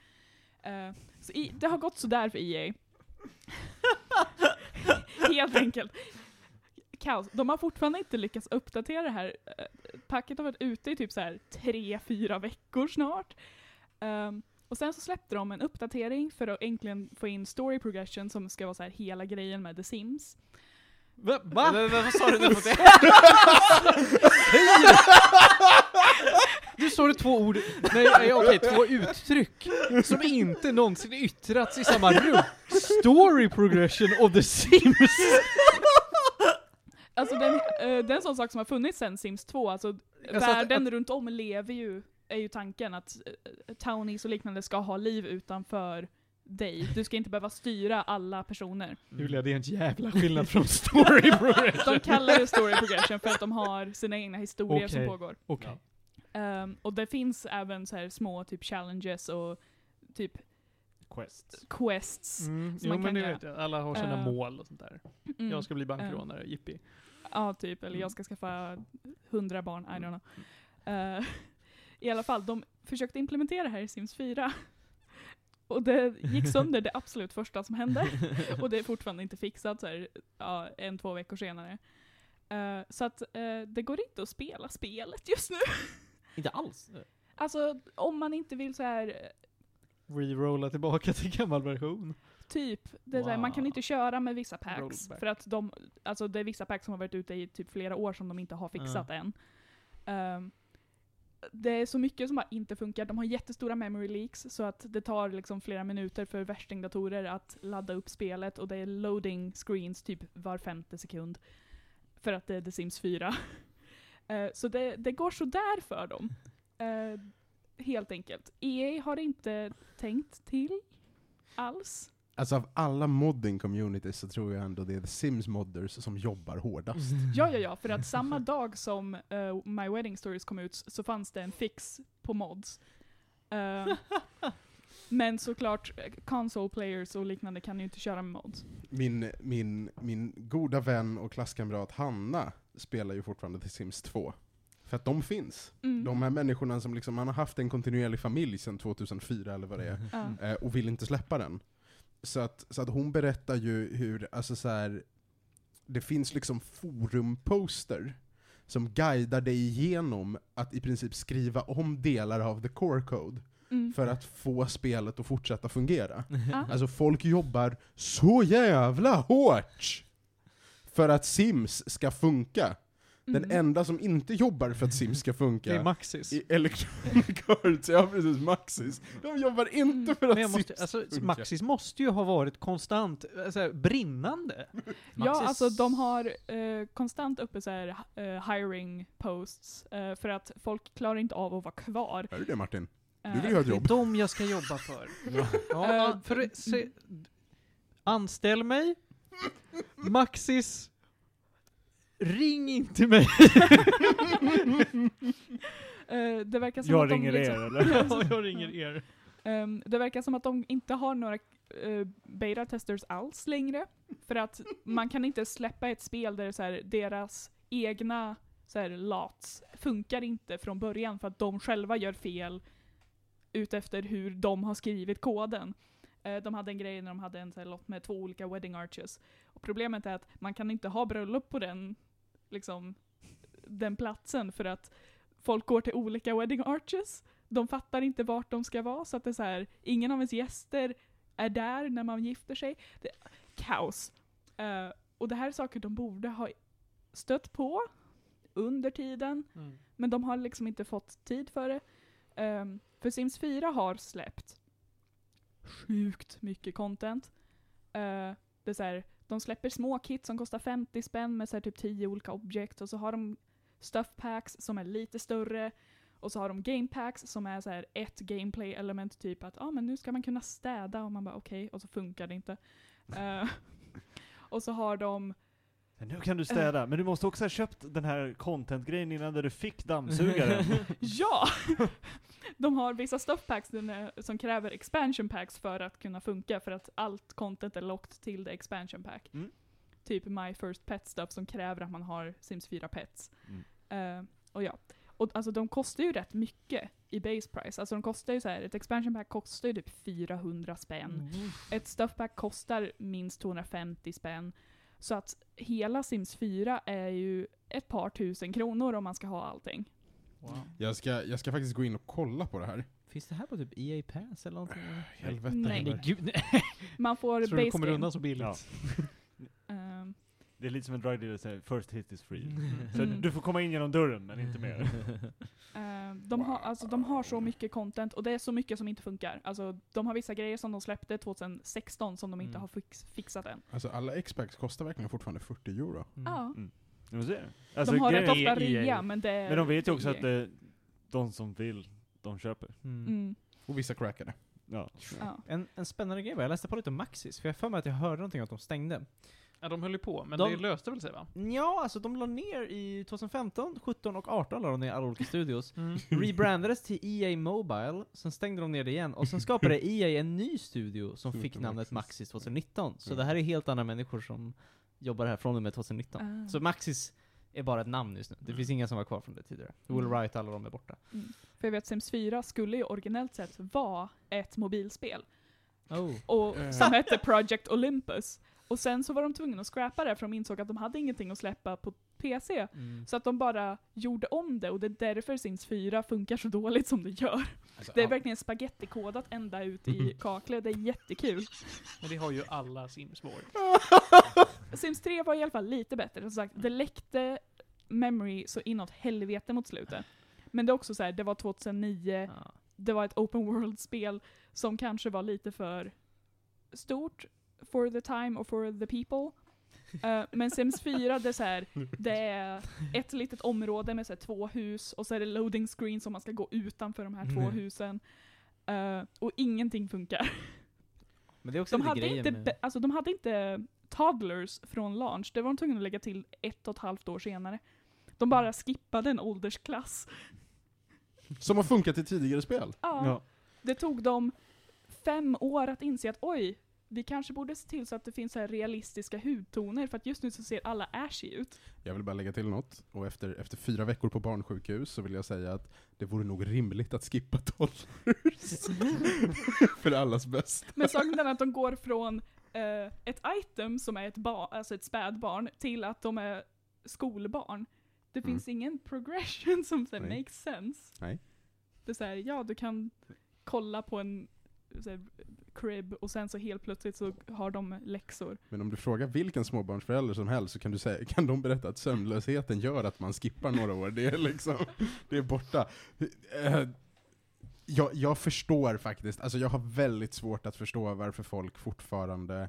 Eh, så i, det har gått sådär för EA. Helt enkelt. Kaos. De har fortfarande inte lyckats uppdatera det här. Eh, Packet har varit ute i typ så här tre, fyra veckor snart. Ehm, och sen så släppte de en uppdatering för att äntligen få in story progression som ska vara så här hela grejen med The Sims. Va? Va? Va? Vad sa du nu? Du sa det två ord, nej okej, två uttryck som inte någonsin yttrats i samma rum. Story progression of the Sims. Alltså den, eh, det är en sån sak som har funnits sedan Sims 2, alltså, Alltså att- världen runt om lever ju, är ju tanken att uh, townies och liknande ska ha liv utanför dig. Du ska inte behöva styra alla personer. Julia, det är en jävla skillnad från story progression. De kallar det story progression för att de har sina egna historier som Okej. pågår. Okej. Ehm, och det finns även så här små typ challenges och typ Quest. quests. Mm, som jo man men det vet jag, alla har sina Eh, mål och sånt där. Mm. Jag ska bli bankrånare, jippi. Ja, typ. Eller Mm. jag ska skaffa hundra barn, I don't know. Eh, I alla fall, de försökte implementera det här i Sims 4. Och det gick sönder det absolut första som hände. Och det är fortfarande inte fixat så här, ja, en, två veckor senare. Eh, så att eh, det går inte att spela spelet just nu. Inte alls. Alltså, om man inte vill så här Rerolla tillbaka till gammal version. Typ. Det är så här, man kan Wow. inte köra med vissa packs. Rollback. För att de, alltså det är vissa packs som har varit ute i typ flera år som de inte har fixat än. Ehm, det är så mycket som bara inte funkar. De har jättestora memory leaks så att det tar liksom flera minuter för värstingdatorer att ladda upp spelet och det är loading screens typ var femte sekund. För att det är The Sims 4. Eh, så det, det går sådär för dem. Eh, helt enkelt. EA har inte tänkt till alls. Alltså av alla modding communities så tror jag ändå det är The Sims modders som jobbar hårdast. Ja, ja, ja, för att samma dag som eh, My Wedding Stories kom ut så fanns det en fix på mods. Eh, men såklart, eh, console players och liknande kan ju inte köra med mods. Min, min, min goda vän och klasskamrat Hanna spelar ju fortfarande The Sims 2. För att de finns. Mm. De här människorna som liksom, man har haft en kontinuerlig familj sedan 2004 eller vad det är, Ja. eh, och vill inte släppa den. Så att, så att hon berättar ju hur, alltså så här, det finns liksom forumposter som guidar dig igenom att i princip skriva om delar av the core code Mm. för att få spelet att fortsätta fungera. Ja. Alltså folk jobbar så jävla hårt för att Sims ska funka. Den Mm. enda som inte jobbar för att Sims ska Det är funka Maxis. i Electronic Arts, ja precis, Maxis. De jobbar inte för att jag måste, Sims alltså, funkar. Maxis måste ju ha varit konstant eh, så här, brinnande. Ja, Maxis- alltså de har eh, konstant uppe så här, eh, hiring posts eh, för att folk klarar inte av att vara kvar. Hör du det Martin? Eh, Du vill ju ha ett Det är jobb. dem jag ska jobba för. Ja, Eh, an- för se, anställ mig. Maxis. Ring inte mig. eh, det verkar som Jag att de ringer liksom, er eller? ja, jag ringer er. Ehm, det verkar som att de inte har några uh, beta-testers alls längre. För att man kan inte släppa ett spel där så här, deras egna så här, lots funkar inte från början för att de själva gör fel utefter hur de har skrivit koden. Eh, de hade en grej när de hade en så här, lott med två olika wedding arches. Och problemet är att man kan inte ha bröllop på den, liksom, den platsen för att folk går till olika wedding arches de fattar inte vart de ska vara, så att det är så här, ingen av ens gäster är där när man gifter sig. Det, kaos. Eh, och det här är saker de borde ha stött på under tiden, men de har liksom inte fått tid för det. Ehm, för Sims 4 har släppt sjukt mycket content. Eh, det är så här, de släpper små kit som kostar 50 spänn med så typ 10 olika objekt och så har de stuff packs som är lite större Och så har de game packs som är så här ett gameplay element, typ att ah, men nu ska man kunna städa, och man bara okej, och så funkar det inte. Eh, och så har de, Nu kan du städa, men du måste också ha köpt den här content-grejen innan där du fick dammsugaren. ja! de har vissa stuff packs som kräver expansion packs för att kunna funka, för att allt content är locked till the expansion pack. Mm. Typ My First Pet stuff som kräver att man har Sims 4 pets. Mm. Eh, och ja. Och alltså de kostar ju rätt mycket i base price. Alltså de kostar ju så här, ett expansion pack kostar ju typ 400 spänn. Ett stuff pack kostar minst 250 spänn. Så att hela Sims 4 är ju ett par tusen kronor om man ska ha allting. Wow. Jag ska, jag ska faktiskt gå in och kolla på det här. Finns det här på typ EA Pass eller någonting? eller? Helvete Nej. Nej, gud, nej. Man får Tror du kommer game. undan så billigt? Ja. Ehm, Det är lite som en drug dealer säger, first hit is free. Så Mm. du får komma in genom dörren, men inte mer. ehm, de, har, alltså, de har så mycket content och det är så mycket som inte funkar. Alltså, de har vissa grejer som de släppte 2016 som de inte Mm. har fix, fixat än. Alltså alla X-Packs kostar verkligen fortfarande 40 euro. Mm. Ja. Ser. Alltså, de har rätt ofta EA. rea, men det är Men de vet ju också EA. att det, de som vill, de köper. Mm. Mm, Och vissa crackade. Ja. ja. En, en spännande grej var, jag läste på lite om Maxis, för jag har för mig att jag hörde någonting om att de stängde. Ja, de höll ju på, men De- det löste väl sig va? Ja, alltså de la ner i 2015, 17 och 18 la de ner alla olika studios. Mm. Rebrandades till EA Mobile, sen stängde de ner det igen, och sen skapade EA en ny studio som fick namnet Maxis. Maxis 2019. Så Mm. det här är helt andra människor som jobbar här från och med 2019. Ah. Så Maxis är bara ett namn just nu. Det finns inga som var kvar från det tidigare. Will Mm. Wright, alla de är borta. För jag vet Sims 4 skulle ju originellt sett vara ett mobilspel. Oh. Och, Eh. som hette Project Olympus. Och sen så var de tvungna att scrappa det för de insåg att de hade ingenting att släppa på PC. Mm. Så att de bara gjorde om det och det är därför Sims 4 funkar så dåligt som det gör. Alltså, Det är all- verkligen spagettikodat ända ut i kaklet, det är jättekul. Men det har ju alla Sims var. Sims 3 var i alla fall lite bättre, som sagt, det läckte memory så inåt helvete mot slutet. Men det är också så här, det var 2009, Ja. det var ett open world-spel som kanske var lite för stort for the time och for the people. Eh, men Sims 4, det är, så här, det är ett litet område med så här, två hus och så är det loading screen som man ska gå utanför de här två Mm. husen. Eh, och ingenting funkar. Men det är också De lite hade, inte, med... alltså, de hade inte toddlers från launch, det var de tvungna att lägga till ett och ett halvt år senare. De bara skippade en åldersklass. Som har funkat i tidigare spel. Ja. Ja. Det tog dem fem år att inse att oj, vi kanske borde se till så att det finns så här realistiska hudtoner, för att just nu så ser alla ashy ut. Jag vill bara lägga till något. Och efter, efter fyra veckor på barnsjukhus så vill jag säga att det vore nog rimligt att skippa toddlers. För allas bäst. Men saken är att de går från eh, ett item som är ett, ba- alltså ett spädbarn till att de är skolbarn. Det Mm. finns ingen progression som så här, makes sense. Nej. Det är så här, ja du kan kolla på en så här, crib och sen så helt plötsligt så har de läxor. Men om du frågar vilken småbarnsförälder som helst så kan, du säga, kan de berätta att sömnlösheten gör att man skippar några år. Det är liksom, det är borta. Eh, Jag, jag förstår faktiskt, alltså jag har väldigt svårt att förstå varför folk fortfarande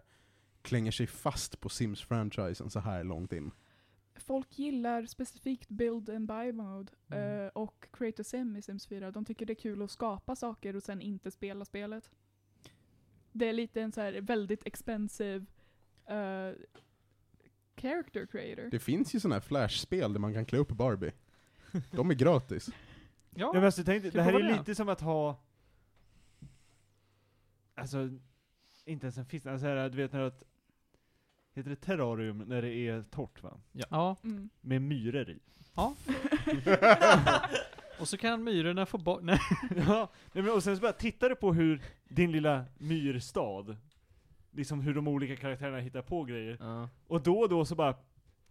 klänger sig fast på Sims-franchisen så här långt in. Folk gillar specifikt build and buy mode Mm. eh, och create a sim i Sims 4. De tycker det är kul att skapa saker och sen inte spela spelet. Det är lite en så här väldigt expensive eh, character creator. Det finns ju sådana här flashspel där man kan klä upp Barbie. De är gratis. Ja, men alltså, tänk, dig, Ska det här är lite som att ha... Alltså, inte ens en fisk, alltså här, du vet när att... Heter det terrarium när det är torrt va? Ja. Mm. Med myror i. Och så kan myrorna få bort... Nej. ja, nej, men, och sen så bara tittar du på hur din lilla myrstad, liksom hur de olika karaktärerna hittar på grejer. Ja. Och då och då så bara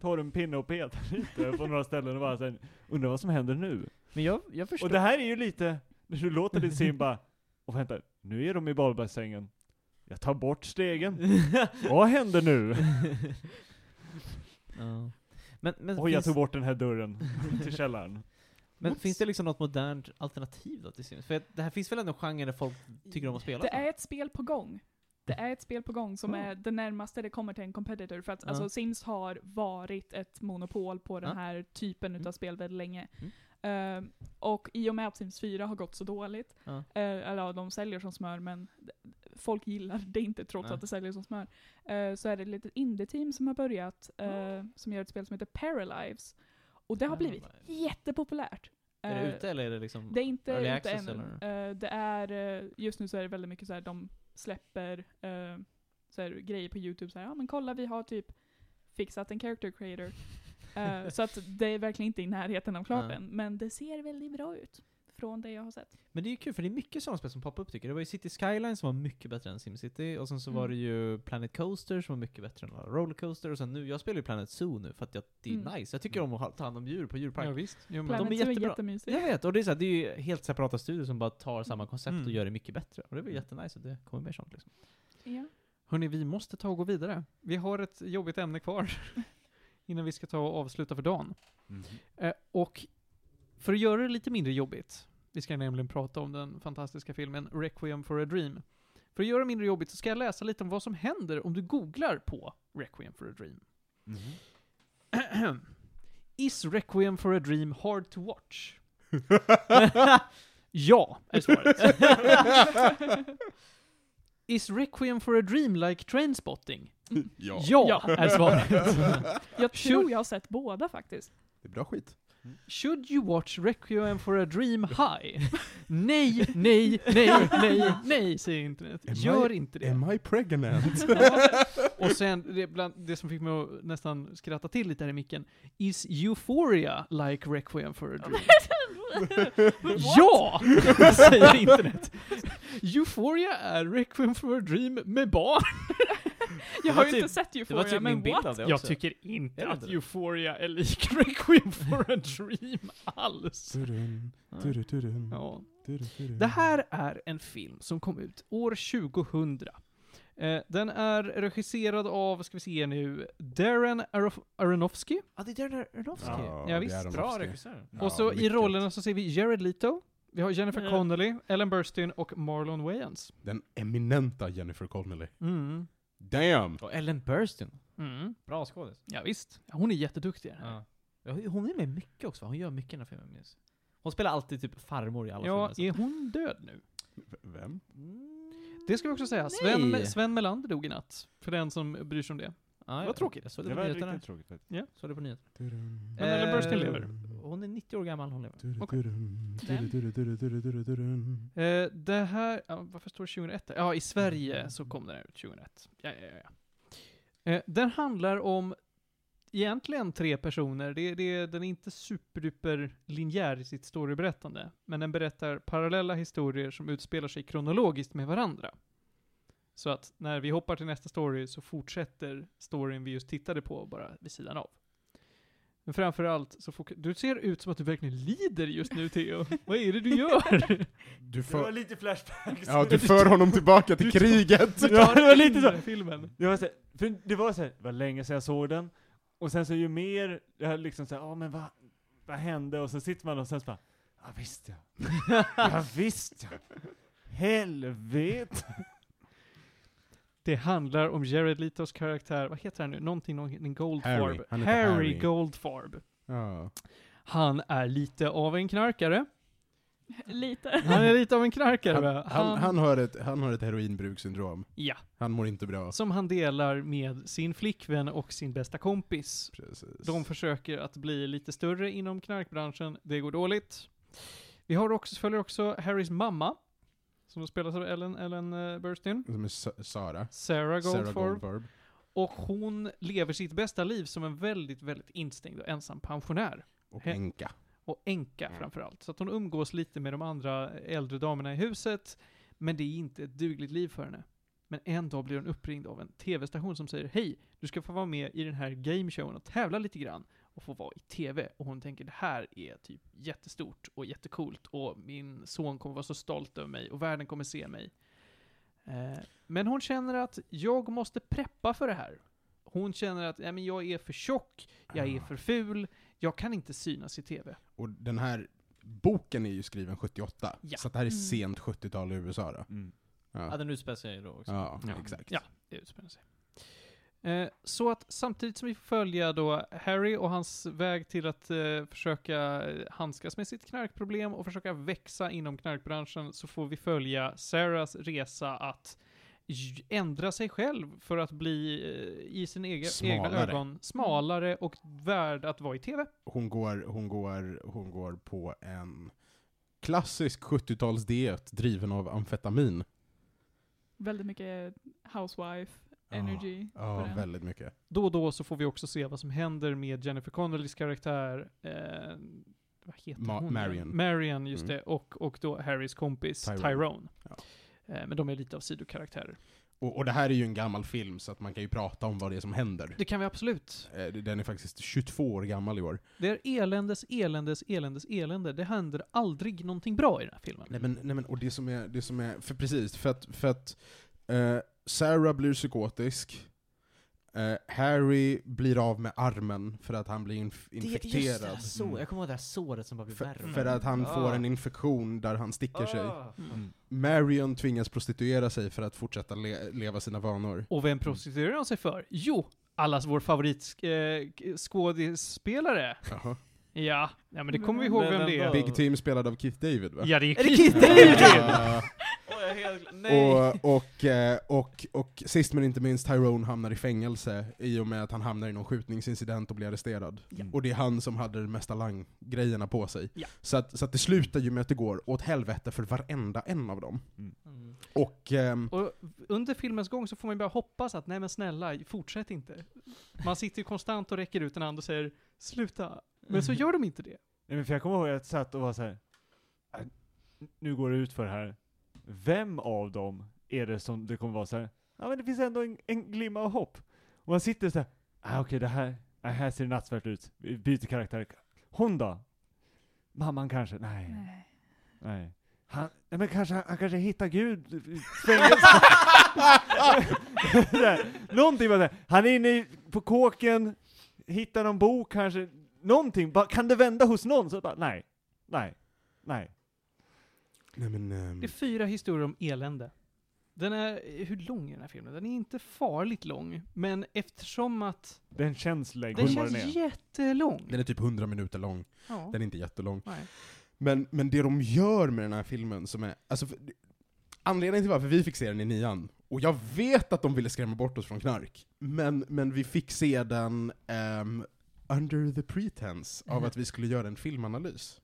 tar du en pinne och petar lite på några ställen och bara sen, undrar vad som händer nu? Men jag, jag förstår... Och det här är ju lite, när du låter din sim bara, och vänta, nu är de i badbassängen. Jag tar bort stegen. vad händer nu? ja. Men, men, Oj, jag tog bort den här dörren till källaren. Men finns det liksom något modernt alternativ då till Sims? För det här finns väl ändå en genre där folk tycker om att spela? Det är ett spel på gång. Det är ett spel på gång som Ja. är det närmaste det kommer till en competitor. För att Ja. alltså, Sims har varit ett monopol på den här typen Mm. utav spel väldigt länge. Mm. Eh, och i och med att Sims 4 har gått så dåligt, Ja. eh, eller ja, de säljer som smör men folk gillar det inte trots Ja. att det säljer som smör, eh, så är det ett litet indie-team som har börjat, eh, som gör ett spel som heter Paralives. Och det har blivit jättepopulärt. Är det Eh, ute eller är det liksom... det är inte Early ute ännu. eller? Eh, det är, eh, just nu så är det väldigt mycket så här, de släpper så här, grejer på youtube så här, ja men kolla vi har typ fixat en character creator. Så att det är verkligen inte i närheten av klart än, men det ser väldigt bra ut. Från det jag har sett. Men det är ju kul för det är mycket sådana spel som poppar upp tycker jag. Det var ju City Skyline som var mycket bättre än SimCity, och sen så var Mm. det ju Planet Coaster som var mycket bättre än Rollercoaster, och sen nu, jag spelar ju Planet Zoo nu för att jag, det är Mm. nice. Jag tycker om att ta hand om djur på djurpark. Ja, visst. Jo, men Planet de är Zoo är jättemysigt. Jag vet, och det är, så här, det är ju helt separata studier som bara tar samma koncept Mm. och gör det mycket bättre. Och det var jättenice att det kommer mer sånt liksom. Ja. Hörni, vi måste ta och gå vidare. Vi har ett jobbigt ämne kvar innan vi ska ta och avsluta för dagen. Mhm. Eh, och för att göra det lite mindre jobbigt, vi ska nämligen prata om den fantastiska filmen Requiem for a Dream. För att göra det mindre jobbigt så ska jag läsa lite om vad som händer om du googlar på Requiem for a Dream. Mhm. Is Requiem for a Dream hard to watch? ja, är svaret. Is Requiem for a Dream like Trainspotting? ja. Ja, är svaret. Jag tror jag har sett båda faktiskt. Det är bra skit. Should you watch Requiem for a Dream High? nej, nej, nej, nej, nej, säger internet. Am Gör I- inte det. Am I pregnant? Och sen, det, bland, det som fick mig att nästan skratta till lite här i micken. Is Euphoria like Requiem for a Dream? ja! säger internet. Euphoria är Requiem for a Dream med barn. Jag har ju typ- inte sett Det var Euphoria, typ men bild what? Jag tycker inte att det? Euphoria är lik Requiem for a Dream alls. Tudun, Ja. tudun, tudun, Ja. tudun, tudun. Det här är en film som kom ut år 2000. Eh, den är regisserad av, ska vi se nu, Darren Arof- Aronofsky. Ja, det är Darren Aronofsky. Ja, Ja, visst. är de Bra regissör. Ja, och så i mycket. rollerna så ser vi Jared Leto, vi har Jennifer. Connelly, Ellen Burstyn och Marlon Wayans. Den eminenta Jennifer Connelly. Mm. Damn! Och Ellen Burstyn. Mm. Bra skådis. Ja, visst. Ja, hon är jätteduktig i den här. Ja. Ja, Hon är med mycket också va? Hon gör mycket i den här filmen minns. Hon spelar alltid typ farmor i alla Ja, filmer. är hon död nu? V- Vem? så- Mm, Det ska vi också säga. Sven, nej. Sven Melander dog i natt. För den som bryr sig om det. Ja, Vad tråkigt. Jag såg det, Det på var nyheterna. riktigt tråkigt faktiskt. Såg det på nyheterna. Men Ellen Burstyn Eh, lever. Hon är 90 år gammal, hon lever. tudun. Eh, det här, ja, varför står det 2001? där? Ja, i Sverige så kom den ut 2001. Ja, ja, ja, ja. Eh, den handlar om egentligen tre personer. Det, det, den är inte superduper linjär i sitt storyberättande, men den berättar parallella historier som utspelar sig kronologiskt med varandra. Så att när vi hoppar till nästa story så fortsätter storyn vi just tittade på bara vid sidan av. Men framförallt så fokus- Du ser ut som att du verkligen lider just nu Theo. Vad är det du gör? Du Det var för, lite flashbacks. ja, du för honom tillbaka till kriget! Ja, det var lite så. Filmen. Det var så, här- för det var så här, det var länge sedan jag såg den, och sen så ju mer, det här liksom såhär, ja men vad, vad hände? Och så sitter man och sen så bara, ja visst ja. Ja visst ja. Helvete. Det handlar om Jared Letos karaktär, vad heter han nu? Någonting, någonting Goldfarb. Harry. Harry, Harry. Goldfarb. Ja. Han är lite av en knarkare. Lite. Han är lite av en knarkare Han, han, han, har ett, han har ett heroinbrukssyndrom. Ja, Han mår inte bra. som han delar med sin flickvän och sin bästa kompis. Precis. De försöker att bli lite större inom knarkbranschen, det går dåligt. Vi har också, följer också Harrys mamma, som spelas av Ellen, Ellen uh, Burstyn. Som är Sa- Sara. Sarah Goldfarb. Sarah Goldfarb. Och hon lever sitt bästa liv som en väldigt, väldigt instängd och ensam pensionär. Och änka. Och änka Mm. framförallt. Så att hon umgås lite med de andra äldre damerna i huset, men det är inte ett dugligt liv för henne. Men en dag blir hon uppringd av en tv-station som säger Hej, du ska få vara med i den här gameshowen och tävla lite grann och få vara i tv. Och hon tänker det här är typ jättestort och jättecoolt och min son kommer vara så stolt över mig och världen kommer se mig. Eh, men hon känner att jag måste preppa för det här. Hon känner att ja, men jag är för tjock, jag är Ah. för ful, jag kan inte synas i tv. Och den här boken är ju skriven 78. Ja. Så det här är Mm. sent 70-tal i USA då. Mm. Ja, Ja, den utspelar sig då också. ja, Ja. exakt. Ja, det utspelar sig. Eh, så att samtidigt som vi får följa då Harry och hans väg till att eh, försöka eh, handskas med sitt knarkproblem och försöka växa inom knarkbranschen så får vi följa Sarahs resa att ändra sig själv för att bli eh, i sin egen, egna ögon smalare och värd att vara i TV. Hon går, hon går, hon går på en klassisk 70-talsdiet driven av amfetamin. Väldigt mycket housewife energy Ja, på den. väldigt mycket. Då och då så får vi också se vad som händer med Jennifer Connellys karaktär, eh, vad heter Ma- hon? Marion. Marion, just Mm. det, och, och då Harrys kompis Tyrone. Tyrone. Ja. Eh, men de är lite av sidokaraktärer. Och, och det här är ju en gammal film, så att man kan ju prata om vad det är som händer. Det kan vi absolut. Eh, Den är faktiskt 22 år gammal i år. Det är eländes, eländes, eländes, elände. Det händer aldrig någonting bra i den här filmen. Nej men, nej men och det som är, det som är, för precis, för att, för att eh, Sarah blir psykotisk, eh, Harry blir av med armen för att han blir inf- Det, just det, infekterad. så, Mm. jag kommer ihåg det här såret som bara blir För, värre. för att han Ah. får en infektion där han sticker sig. Ah. Mm. Marion tvingas prostituera sig för att fortsätta le- leva sina vanor. Och vem prostituerar de sig för? Jo, allas vår favoritskådespelare. Jaha. Ja, ja, men det kommer vi ihåg vem det är. Big Team spelad av Keith David va? Ja, det är Är det Keith Keith David? Och, och, eh, och, och sist men inte minst Tyrone hamnar i fängelse i och med att han hamnar i någon skjutningsincident och blir arresterad. Ja. Och det är han som hade de mesta lang-grejerna på sig. Ja. Så, att, så att det slutar ju med att det går åt helvete för varenda en av dem. Mm. Och ehm, Och under filmens gång så får man ju bara hoppas att, nej men snälla, fortsätt inte. Man sitter ju konstant och räcker ut en hand och säger, sluta. Men så gör de inte det. Nej, men för jag kommer ihåg att jag satt och var så här. "Äh, nu går det ut för här. Vem av dem är det som det kommer vara så här? ja men det finns ändå en, en glimma av hopp. Och man sitter så här. ah, okej det här, ah, här ser det nattsvart ut. Vi byter karaktär. Hon då? Mamman kanske? Nej. Nej. Nej. Han, nej men kanske, han kanske hittar Gud i Någonting bara där. Han är inne i- på kåken, hittar någon bok kanske, någonting, bara, kan det vända hos någon? Så bara, nej, nej, nej. Nej men, ehm, Det är fyra historier om elände. Den är, hur lång är den här filmen? Den är inte farligt lång, men eftersom att Den känns längre den den känns är. jättelång. den är typ 100 minuter lång. Ja. Den är inte jättelång. Nej. Men, men det de gör med den här filmen som är, alltså, för, anledningen till varför vi fick se den i nian, och jag vet att de ville skrämma bort oss från knark, men, men vi fick se den ehm, under the pretense av Mhm. att vi skulle göra en filmanalys.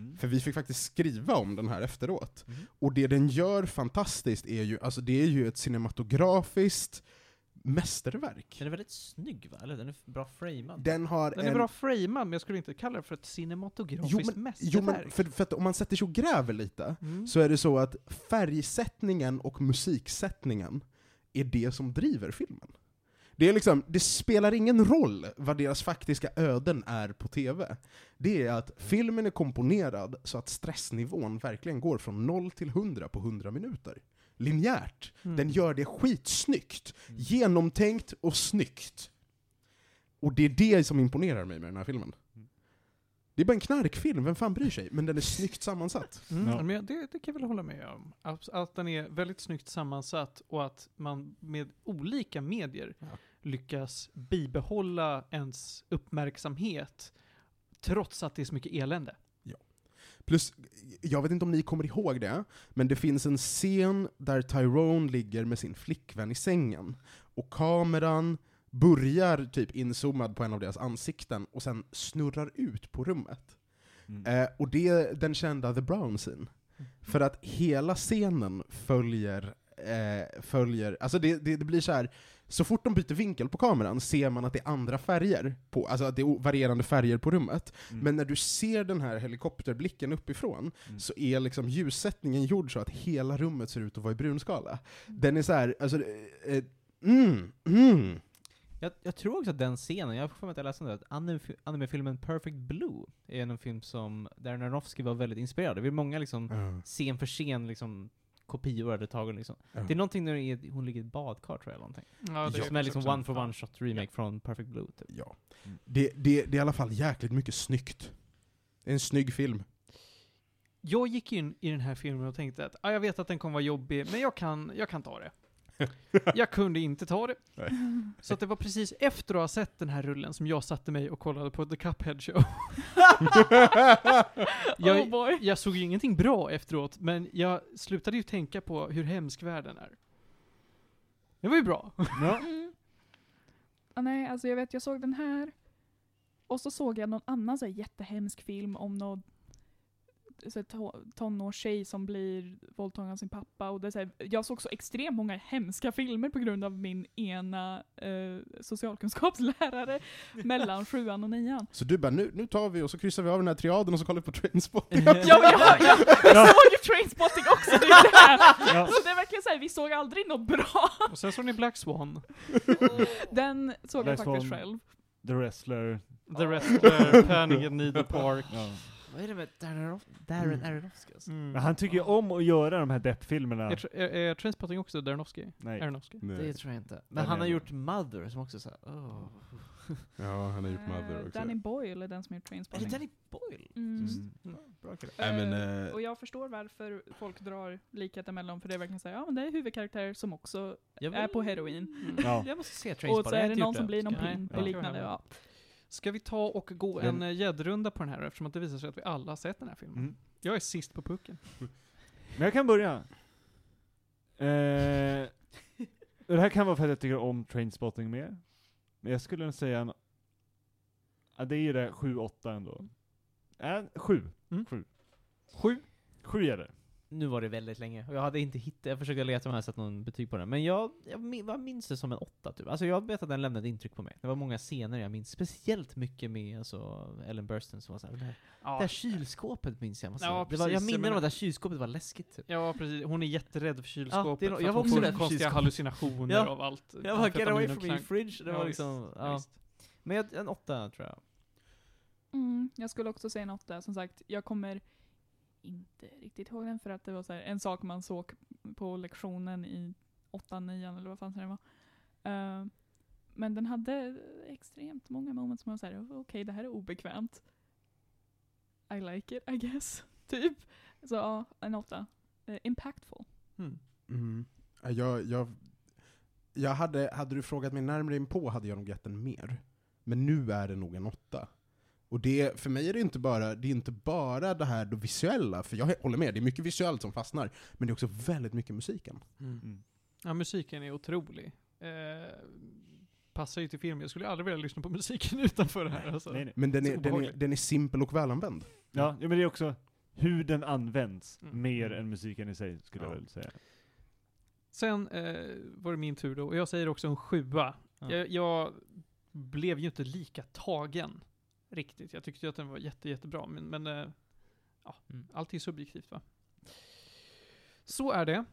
Mm. För vi fick faktiskt skriva om den här efteråt. Mhm. Och det den gör fantastiskt är ju, alltså det är ju ett cinematografiskt mästerverk. Den är väldigt snygg va? Eller den är bra framad. Den har Den en... är bra framad, men jag skulle inte kalla det för ett cinematografiskt Jo, men, mästerverk. jo, men för, för om man sätter sig och gräver lite, Mm. så är det så att färgsättningen och musiksättningen är det som driver filmen. Det, är liksom, det spelar ingen roll vad deras faktiska öden är på TV. Det är att filmen är komponerad så att stressnivån verkligen går från 0 till 100 på 100 minuter. Linjärt. Mm. Den gör det skitsnyggt. Mm. Genomtänkt och snyggt. Och det är det som imponerar mig med den här filmen. Mm. Det är bara en knarkfilm, vem fan bryr sig? Men den är snyggt sammansatt. Mm, Ja. men det, det kan jag väl hålla med om. Att, att den är väldigt snyggt sammansatt och att man med olika medier Ja. Lyckas bibehålla ens uppmärksamhet trots att det är så mycket elände. Plus, jag vet inte om ni kommer ihåg det, men det finns en scen där Tyrone ligger med sin flickvän i sängen, och kameran börjar typ inzoomad på en av deras ansikten, och sen snurrar ut på rummet. Mm. Eh, och det är den kända The Brown Scene. För att hela scenen följer, eh, följer alltså det, det, det blir så här. Så fort de byter vinkel på kameran ser man att det är andra färger, på, alltså att det är varierande färger på rummet. Mm. Men när du ser den här helikopterblicken uppifrån, Mm. så är liksom ljussättningen gjord så att hela rummet ser ut att vara i brunskala. Den är så här, alltså, eh, eh, mm, mm. Jag, jag tror också att den scenen, jag har för mig att jag läste att anime- animefilmen Perfect Blue är en film som, där Aronofsky var väldigt inspirerad. Det är många liksom, Ja, scen för scen liksom, kopior hade tagen liksom. ja. Det är någonting när det är, hon ligger i ett badkar tror jag, eller någonting. Ja, Ja. Som är liksom one for one shot remake från Perfect Blue typ. Ja. Mm. Det, det, det är i alla fall jäkligt mycket snyggt. Det är en snygg film. Jag gick in i den här filmen och tänkte att ah, jag vet att den kommer vara jobbig, men jag kan, jag kan ta det. Jag kunde inte ta det. Nej. Så att det var precis efter att ha sett den här rullen som jag satte mig och kollade på The Cuphead Show. jag, oh boy. jag såg ju ingenting bra efteråt, men jag slutade ju tänka på hur hemsk världen är. Det var ju bra. Ja. Mm. Ah, nej, alltså jag vet, jag såg den här. Och så såg jag någon annan så här, jättehemsk film om någon så tonårstjej som blir våldtagen av sin pappa. Och det är så här, jag såg så extremt många hemska filmer på grund av min ena eh, socialkunskapslärare mellan sjuan och nian. Så du bara, nu, nu tar vi och så kryssar vi av den här triaden och så kollar vi på Trainspotting. Ja, ja, ja, jag såg ju Trainspotting också, det är det här. Ja. Så det är verkligen såhär, vi såg aldrig något bra. Och sen såg ni Black Swan, Den såg jag Black faktiskt Swan. själv. The Wrestler. The Wrestler, Panic at Needle Park. Ja. Vad är det med Darren, Darren Mm. Aronofsky alltså? Mm. Men han tycker ju om att göra de här deppfilmerna. Är, är, är Trainspotting också Darnowski? Nej. Aronofsky? Det Nej. tror jag inte. Men han är har det. gjort Mother som också såhär, oh. Ja, han har gjort Mother Eh, också. Danny Boyle är den som gjort Är det Trainspotting. Danny Boyle? Mm. Mm. Bra kille. Nej, men, eh, och jag förstår varför folk drar likheter mellan, för det är verkligen såhär, ja men det är huvudkaraktärer som också är på heroin. Mm. Ja. Jag måste se Och Trainspotting. så jag har är det någon som blir någon Nej, pimp och liknande. Ja. Ska vi ta och gå en eh, gäddrunda på den här eftersom det visar sig att vi alla har sett den här filmen? Mm. Jag är sist på pucken. Men jag kan börja. Eh, och det här kan vara för att jag tycker om Trainspotting mer. Men jag skulle nog säga en... Ja, det är ju det 7-8 ändå. Äh, 7. Mm. 7. Sju. 7 är det. Nu var det väldigt länge, och jag hade inte hittat, jag försökte leta om jag sett någon betyg på den, men jag, jag minns det som en åtta typ. Alltså jag vet att den lämnade intryck på mig. Det var många scener jag minns, speciellt mycket med alltså, Ellen Burstyn som var såhär, det här, Ja. det här kylskåpet minns jag. Måste Ja, säga. det var, jag precis, minns menar- att det här kylskåpet var läskigt typ. Ja, precis. Hon är jätterädd för kylskåpet. det är nog- för jag var hon också får rädd för konstiga kylskåpet. hallucinationer Ja. av allt. Jag bara, get away from me fridge. Det Ja, var visst. liksom, Ja, ja. visst. Men jag- en åtta tror jag. Mm, jag skulle också säga en åtta. Som sagt, jag kommer inte riktigt ihåg den för att det var så här, en sak man såg på lektionen i åttan, nian eller vad fan det var. Uh, men den hade extremt många moments som var såhär, okej det här är obekvämt. I like it I guess. Typ. Så ja, en åtta. Uh, impactful. Mm. Mm. Jag, jag, jag hade, hade du frågat mig närmare in på hade jag nog gett den mer. Men nu är det nog en åtta. Och det, för mig är det inte bara det, är inte bara det här det visuella, för jag håller med, det är mycket visuellt som fastnar, men det är också väldigt mycket musiken. Mm. Ja, musiken är otrolig. Eh, passar ju till film. Jag skulle aldrig vilja lyssna på musiken utanför det här. Alltså. Nej, nej. Men den är, den är, den är simpel och välanvänd. Ja, ja, men det är också hur den används, Mm. mer än musiken i sig, skulle Ja. jag väl säga. Sen eh, var det min tur då, och jag säger också en sjua. Ja. Jag, jag blev ju inte lika tagen, riktigt. Jag tyckte ju att den var jätte, jättebra, men, men eh, ja, Mm. allt är subjektivt va. Så är det.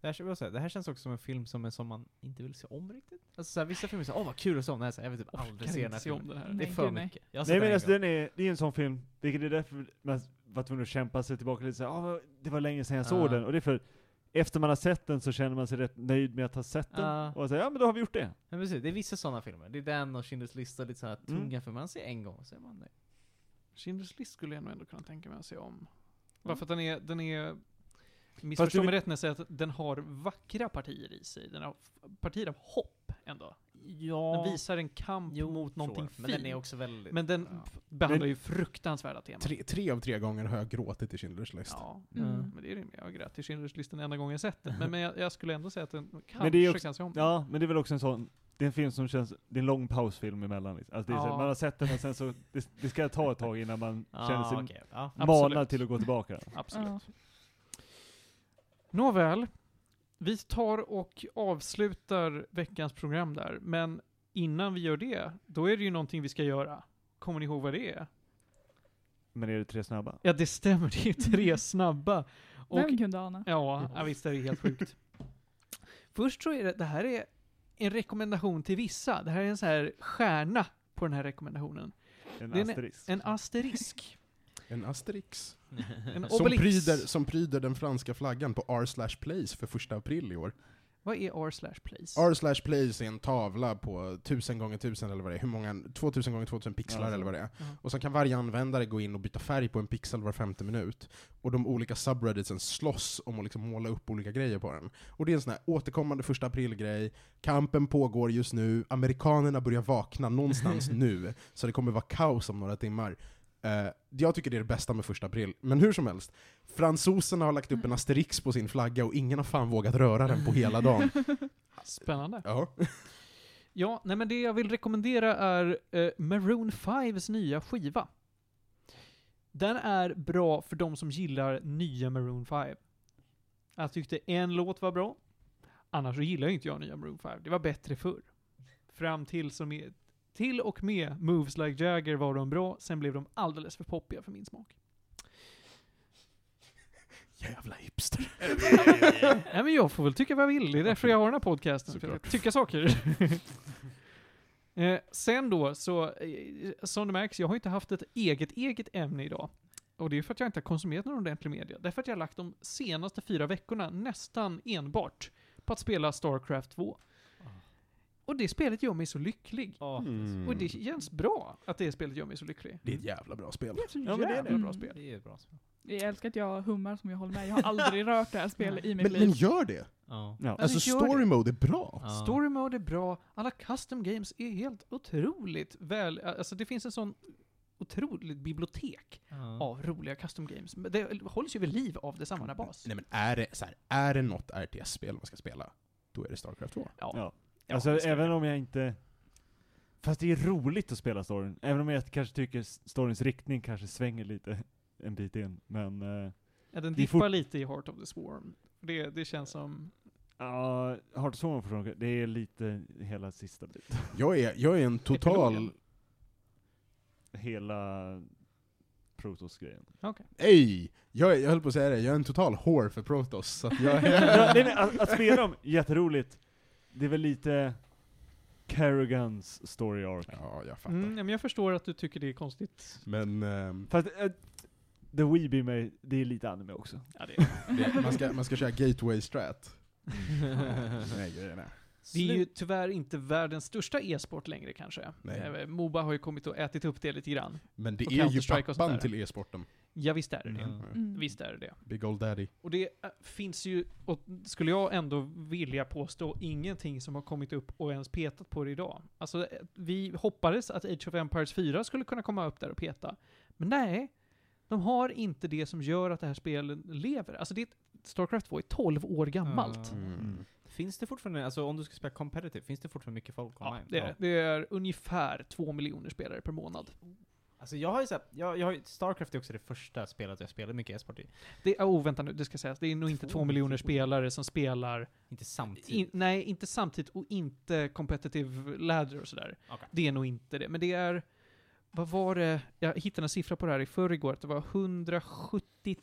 Det här, jag säga, det här känns också som en film som, är som man inte vill se om riktigt. Alltså såhär, vissa filmer säger åh vad kul att se om den här, så här, jag vill typ aldrig Orkar se den här se om filmen. den här. Det är Nej, för nej. mycket. Sett Nej men en alltså den är, det är en sån film, vilket är därför man var tvungen att kämpa sig tillbaka lite såhär, ah, det var länge sedan jag såg den, och det är för efter man har sett den så känner man sig rätt nöjd med att ha sett den, Ja. och säger ja men då har vi gjort det. Men precis, det är vissa sådana filmer. Det är den och Schindler's lista, lite såhär Mm. tunga filmer. Man ser en gång, och så är man nöjd. Schindler's list skulle jag nog ändå kunna tänka mig att se om. Mm. Bara för att den är, den är Missförstå mig rätt när jag säger att den har vackra partier i sig. Den har partier av hopp ändå. Ja, Den visar en kamp jo, mot någonting fint. Men den är också väldigt... Men den ja. behandlar ju fruktansvärda teman. Tre, tre av tre gånger har jag gråtit i Schindler's list. Ja, Mm. men det är rimligt. Jag grät till Schindler's list den enda gången jag sett den. Men, men jag, jag skulle ändå säga att den kanske Men det är också- kan se om. Ja, men det är väl också en sån, det är en film som känns, det är en lång pausfilm emellan liksom. alltså det är så, Ja. Man har sett den och sen så, det, det ska ta ett tag innan man Ja, känner sig okej. Ja. manad till att gå tillbaka. Absolut. Ja. Nåväl. Vi tar och avslutar veckans program där. Men innan vi gör det, då är det ju någonting vi ska göra. Kommer ni ihåg vad det är? Men är det tre snabba? Ja, det stämmer. Det är tre snabba. Och, Vem kunde ana? ja, ja, visst är det helt sjukt. Först så är det, det här är en rekommendation till vissa. Det här är en så här stjärna på den här rekommendationen. En Det är en- asterisk. En asterisk. En asterix. En Som pryder, som pryder den franska flaggan på r slash place för första april i år. Vad är r slash plays? R slash plays är en tavla på 1000 gånger 1000 eller vad det är, hur många, 2000 gånger 2000 pixlar Ja, eller vad det är. Jaha. Och så kan varje användare gå in och byta färg på en pixel var femte minut. Och de olika subredditsen slåss om att liksom måla upp olika grejer på den. Och det är en sån här återkommande första april-grej, kampen pågår just nu, amerikanerna börjar vakna någonstans nu, så det kommer vara kaos om några timmar. Eh, jag tycker det är det bästa med första april, men hur som helst. Fransoserna har lagt upp en asterix på sin flagga och ingen har fan vågat röra den på hela dagen. Spännande. Ja. Ja, nej men det jag vill rekommendera är eh, Maroon 5s nya skiva. Den är bra för de som gillar nya Maroon 5. Jag tyckte en låt var bra. Annars så gillar ju inte jag nya Maroon 5. Det var bättre förr. Fram till som är, till och med Moves Like Jagger var de bra, sen blev de alldeles för poppiga för min smak. Jävla hipster. Nej men jag får väl tycka vad jag vill, det är därför jag har den här podcasten. För att tycka saker. eh, sen då, så, eh, som du märks, jag har inte haft ett eget, eget ämne idag. Och det är för att jag inte har konsumerat någon ordentlig media. Därför att jag har lagt de senaste fyra veckorna nästan enbart på att spela Starcraft 2. Och det spelet gör mig så lycklig. Mm. Och det känns bra att det spelet gör mig så lycklig. Det är ett jävla bra spel. Det är ett så Ja, men det är jävla det. bra spel. Det är ett bra spel. Jag älskar att jag hummar som jag håller med. Jag har aldrig rört det här spelet i mitt Men, liv. men gör det! Ja. Ja. Alltså story det. mode är bra. Ja. Story mode är bra, alla custom games är helt otroligt väl, alltså det finns en sån otroligt bibliotek Ja. av roliga custom games. Men Det hålls ju vid liv av det samma bas. Nej men är det, så här, är det något RTS-spel man ska spela, då är det Starcraft 2. Ja. Ja. Ja, alltså även om jag inte... Fast det är roligt att spela storyn. Även om jag kanske tycker storyns riktning kanske svänger lite en bit in. Men... Uh, Ja, den dippar fort- lite i Heart of the Swarm. Det, det känns som... ja, Heart of Swarm förstår jag, det är lite hela sista biten. Jag är, jag är en total... Epilogen. Hela Protoss-grejen. Okej. Ej! Jag, jag höll på att säga det, jag är en total whore för Protoss, så att jag Ja, nej, nej, att, att spela dem, jätteroligt. Det är väl lite Kerrigans story arc. Ja, jag fattar. Mm, men jag förstår att du tycker det är konstigt. Men ehm, Fast äh, The Weebie mig, det är lite anime också. Ja, det, det, man, ska, man ska köra gateway strat. Nej, grejen är. Det är ju tyvärr inte världens största e-sport längre kanske. Nej. Eh, Moba har ju kommit och ätit upp det lite grann. Men det är ju pappan till e-sporten. Ja, visst är det det. Ja. Mm. Visst är det det. Big old daddy. Och det äh, finns ju, och skulle jag ändå vilja påstå, ingenting som har kommit upp och ens petat på det idag. Alltså, eh, vi hoppades att Age of Empires 4 skulle kunna komma upp där och peta. Men nej, de har inte det som gör att det här spelet lever. Alltså, det Starcraft 2 är 12 år gammalt. Ja. Mm. Finns det fortfarande, alltså om du ska spela competitive, finns det fortfarande mycket folk Ja, online? det är, det. är ungefär 2 miljoner spelare per månad. Alltså jag har ju såhär, jag, jag har Starcraft är också det första spelet jag spelade mycket e-sport i. Det är, oh, vänta nu, det ska sägas. Det är nog inte Två 2 miljoner spelare som spelar, Inte samtidigt. in, nej, inte samtidigt och inte competitive ladder och sådär. Okej. Det är nog inte det, men det är, vad var det, jag hittade en siffra på det här i förrgår, att det var 170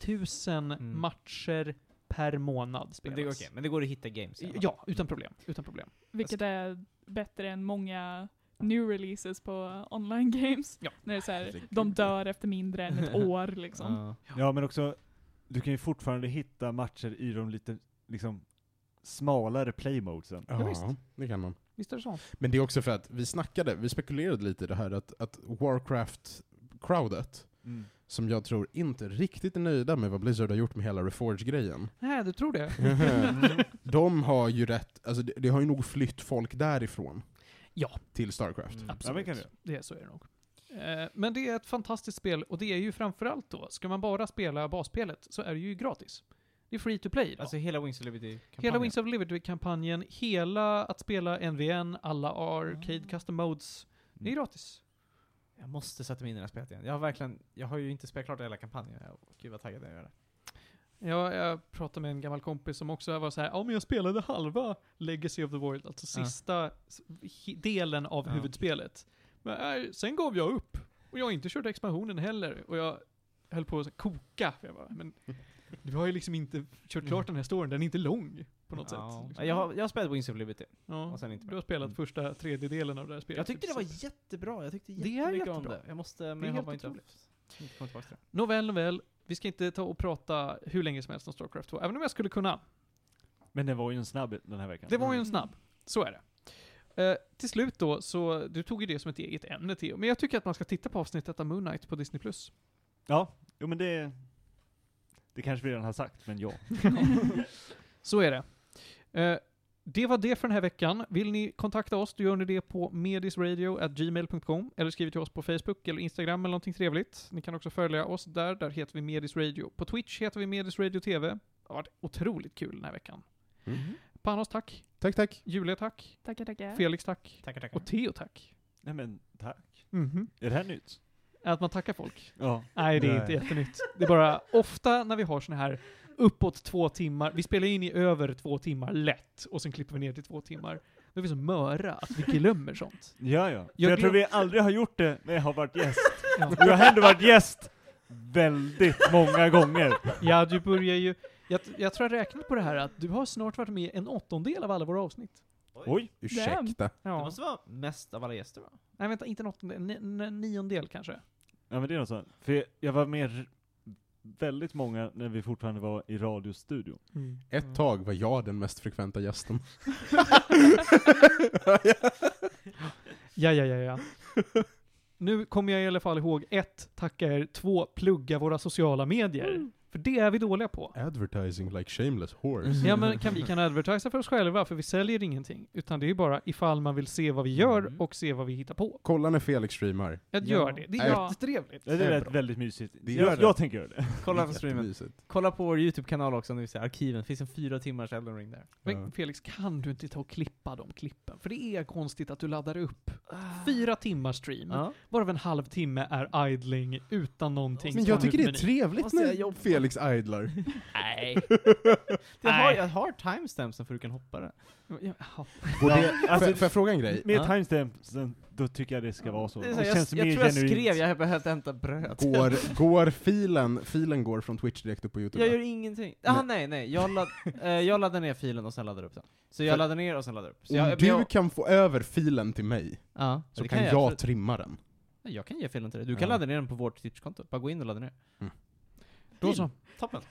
000 Mm. matcher per månad Men spelas. det, är okej, men det går att hitta games i alla. Ja, utan problem. Utan problem. Vilket är bättre än många new releases på online games. Ja. När det är så här, de dör efter mindre än ett år liksom. Ja. Ja men också, du kan ju fortfarande hitta matcher i de lite, liksom, smalare playmodesen. Ja, visst. det kan man. Visst är det så? Men det är också för att vi snackade, vi spekulerade lite i det här att, att Warcraft-crowdet, Mm. Som jag tror inte riktigt är nöjda med vad Blizzard har gjort med hela Reforge-grejen. Nej, du tror det? De har ju rätt, alltså det, det har ju nog flytt folk därifrån. Ja. Till Starcraft. Mm. Absolut. Ja, det. det är, så är det nog. Eh, Men det är ett fantastiskt spel, och det är ju framförallt då, ska man bara spela basspelet så är det ju gratis. Det är free to play idag. Alltså hela Wings of Liberty Hela Wings of Liberty-kampanjen, hela att spela NVN, alla Arcade Ah. Custom Modes, det är Mm. gratis. Jag måste sätta mig in i det här spelet igen. Jag har verkligen, jag har ju inte spelat klart hela kampanjen. Jag, gud vad taggad jag är det. Jag, jag pratade med en gammal kompis som också var så här, ja men jag spelade halva Legacy of the Void, alltså Ja. sista hi- delen av Ja. huvudspelet. Men äh, sen gav jag upp. Och jag har inte kört expansionen heller. Och jag höll på att koka. För jag bara, men du har ju liksom inte kört klart den här storyn, den är inte lång på något Ja. sätt. Liksom. Jag, har, jag har spelat Wings of Liberty. ja, och sen inte du har spelat Mm. första tredjedelen av det här spelet. Jag tyckte det var jättebra. Jag tyckte Det är jättemycket om jättebra. det. Jag måste, Det är men jag har bara inte kommit tillbaka till det. Nåväl, nåväl. Vi ska inte ta och prata hur länge som helst om Starcraft 2, även om jag skulle kunna. Men det var ju en snabb den här veckan. Det var ju en Mm. snabb. Så är det. Eh, till slut då, så du tog ju det som ett eget ämne Theo, men jag tycker att man ska titta på avsnittet av Moon Knight på Disney+. Plus. Ja, jo men det... Det kanske vi redan har sagt, men ja. Så är det. Eh, det var det för den här veckan. Vill ni kontakta oss, då gör ni det på medisradio.gmail.com eller skriv till oss på Facebook eller Instagram eller någonting trevligt. Ni kan också följa oss där, där heter vi Medis Radio. På Twitch heter vi Medis Radio TV. Det har varit otroligt kul den här veckan. Mm. Panos tack, Tack, tack. Julia tack, Tackar, tackar. Felix tack Tackar, tackar. och Theo tack. Nej men, tack. Mhm. Är det här nytt? Att man tackar folk. Ja. Nej, det är Nej. inte jättenytt. Det är bara ofta när vi har såna här uppåt två timmar, vi spelar in i över två timmar lätt, och sen klipper vi ner till två timmar. Då är vi så möra att vi glömmer sånt. Ja, ja. För Jag jag, tror vi aldrig har gjort det när jag har varit gäst. Ja. Och jag har ändå varit gäst väldigt många gånger. Ja, du börjar ju... Jag, jag tror jag räknat på det här att du har snart varit med en åttondel av alla våra avsnitt. Oj. Ursäkta. Det Ja. måste vara mest av alla gäster va? Nej, vänta, inte en åttondel, ni, niondel kanske. Ja men det är något sånt. För jag, var med väldigt många när vi fortfarande var i radiostudion. Ett tag var jag den mest frekventa gästen. Ja, ja, ja, ja. Nu kommer jag i alla fall ihåg ett, tacka er, två, plugga våra sociala medier. För det är vi dåliga på. Advertising like shameless horse. Ja men kan vi kan advertisa för oss själva, för vi säljer ingenting. Utan det är bara ifall man vill se vad vi gör Mm. och se vad vi hittar på. Kolla när Felix streamar. Jag Ja. gör det. Det är Ja. jättetrevligt. Ja, det Det är väldigt mysigt. Det gör Jag, det. jag tänker göra det. Kolla på streamen. Jättemysigt. Kolla på vår YouTube-kanal också, när vi ser arkiven. Det finns en fyra timmars Elden Ring där. Men Ja. Felix, kan du inte ta och klippa de klippen? För det är konstigt att du laddar upp fyra timmars stream, Ja. varav en halvtimme är idling utan någonting. Men jag tycker det är trevligt. trevligt Måste jag när jobba? Felix idlar. Nej. Det har, jag har timestampsen för du kan hoppa det. Jaha. Borde, Ja, alltså, får, får jag fråga en grej? Med Ja. timestampsen, då tycker jag det ska vara så. Det är Det, så här, jag, jag tror jag skrev, jag behövde hämta bröd. Går, går filen, filen går från Twitch direkt upp på Youtube? Jag gör ingenting. Ah, nej, nej. Jag, ladd, eh, jag laddar ner filen och sen laddar upp den. Så jag För- laddar ner och sen laddar upp. Så Om jag, men du jag, kan få över filen till mig, ja, så det kan jag, absolut. trimma den. Jag kan ge filen till dig. Du kan Ja. ladda ner den på vårt Twitch-konto. Bara gå in och ladda ner. Då så. Toppen.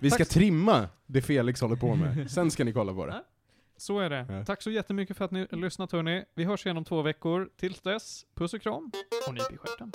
Vi ska trimma det Felix håller på med. Sen ska ni kolla på det. Så är det. Ja. Tack så jättemycket för att ni har lyssnat hörni. Vi hörs igen om två veckor. Tills dess, puss och kram och nyp i stjärten.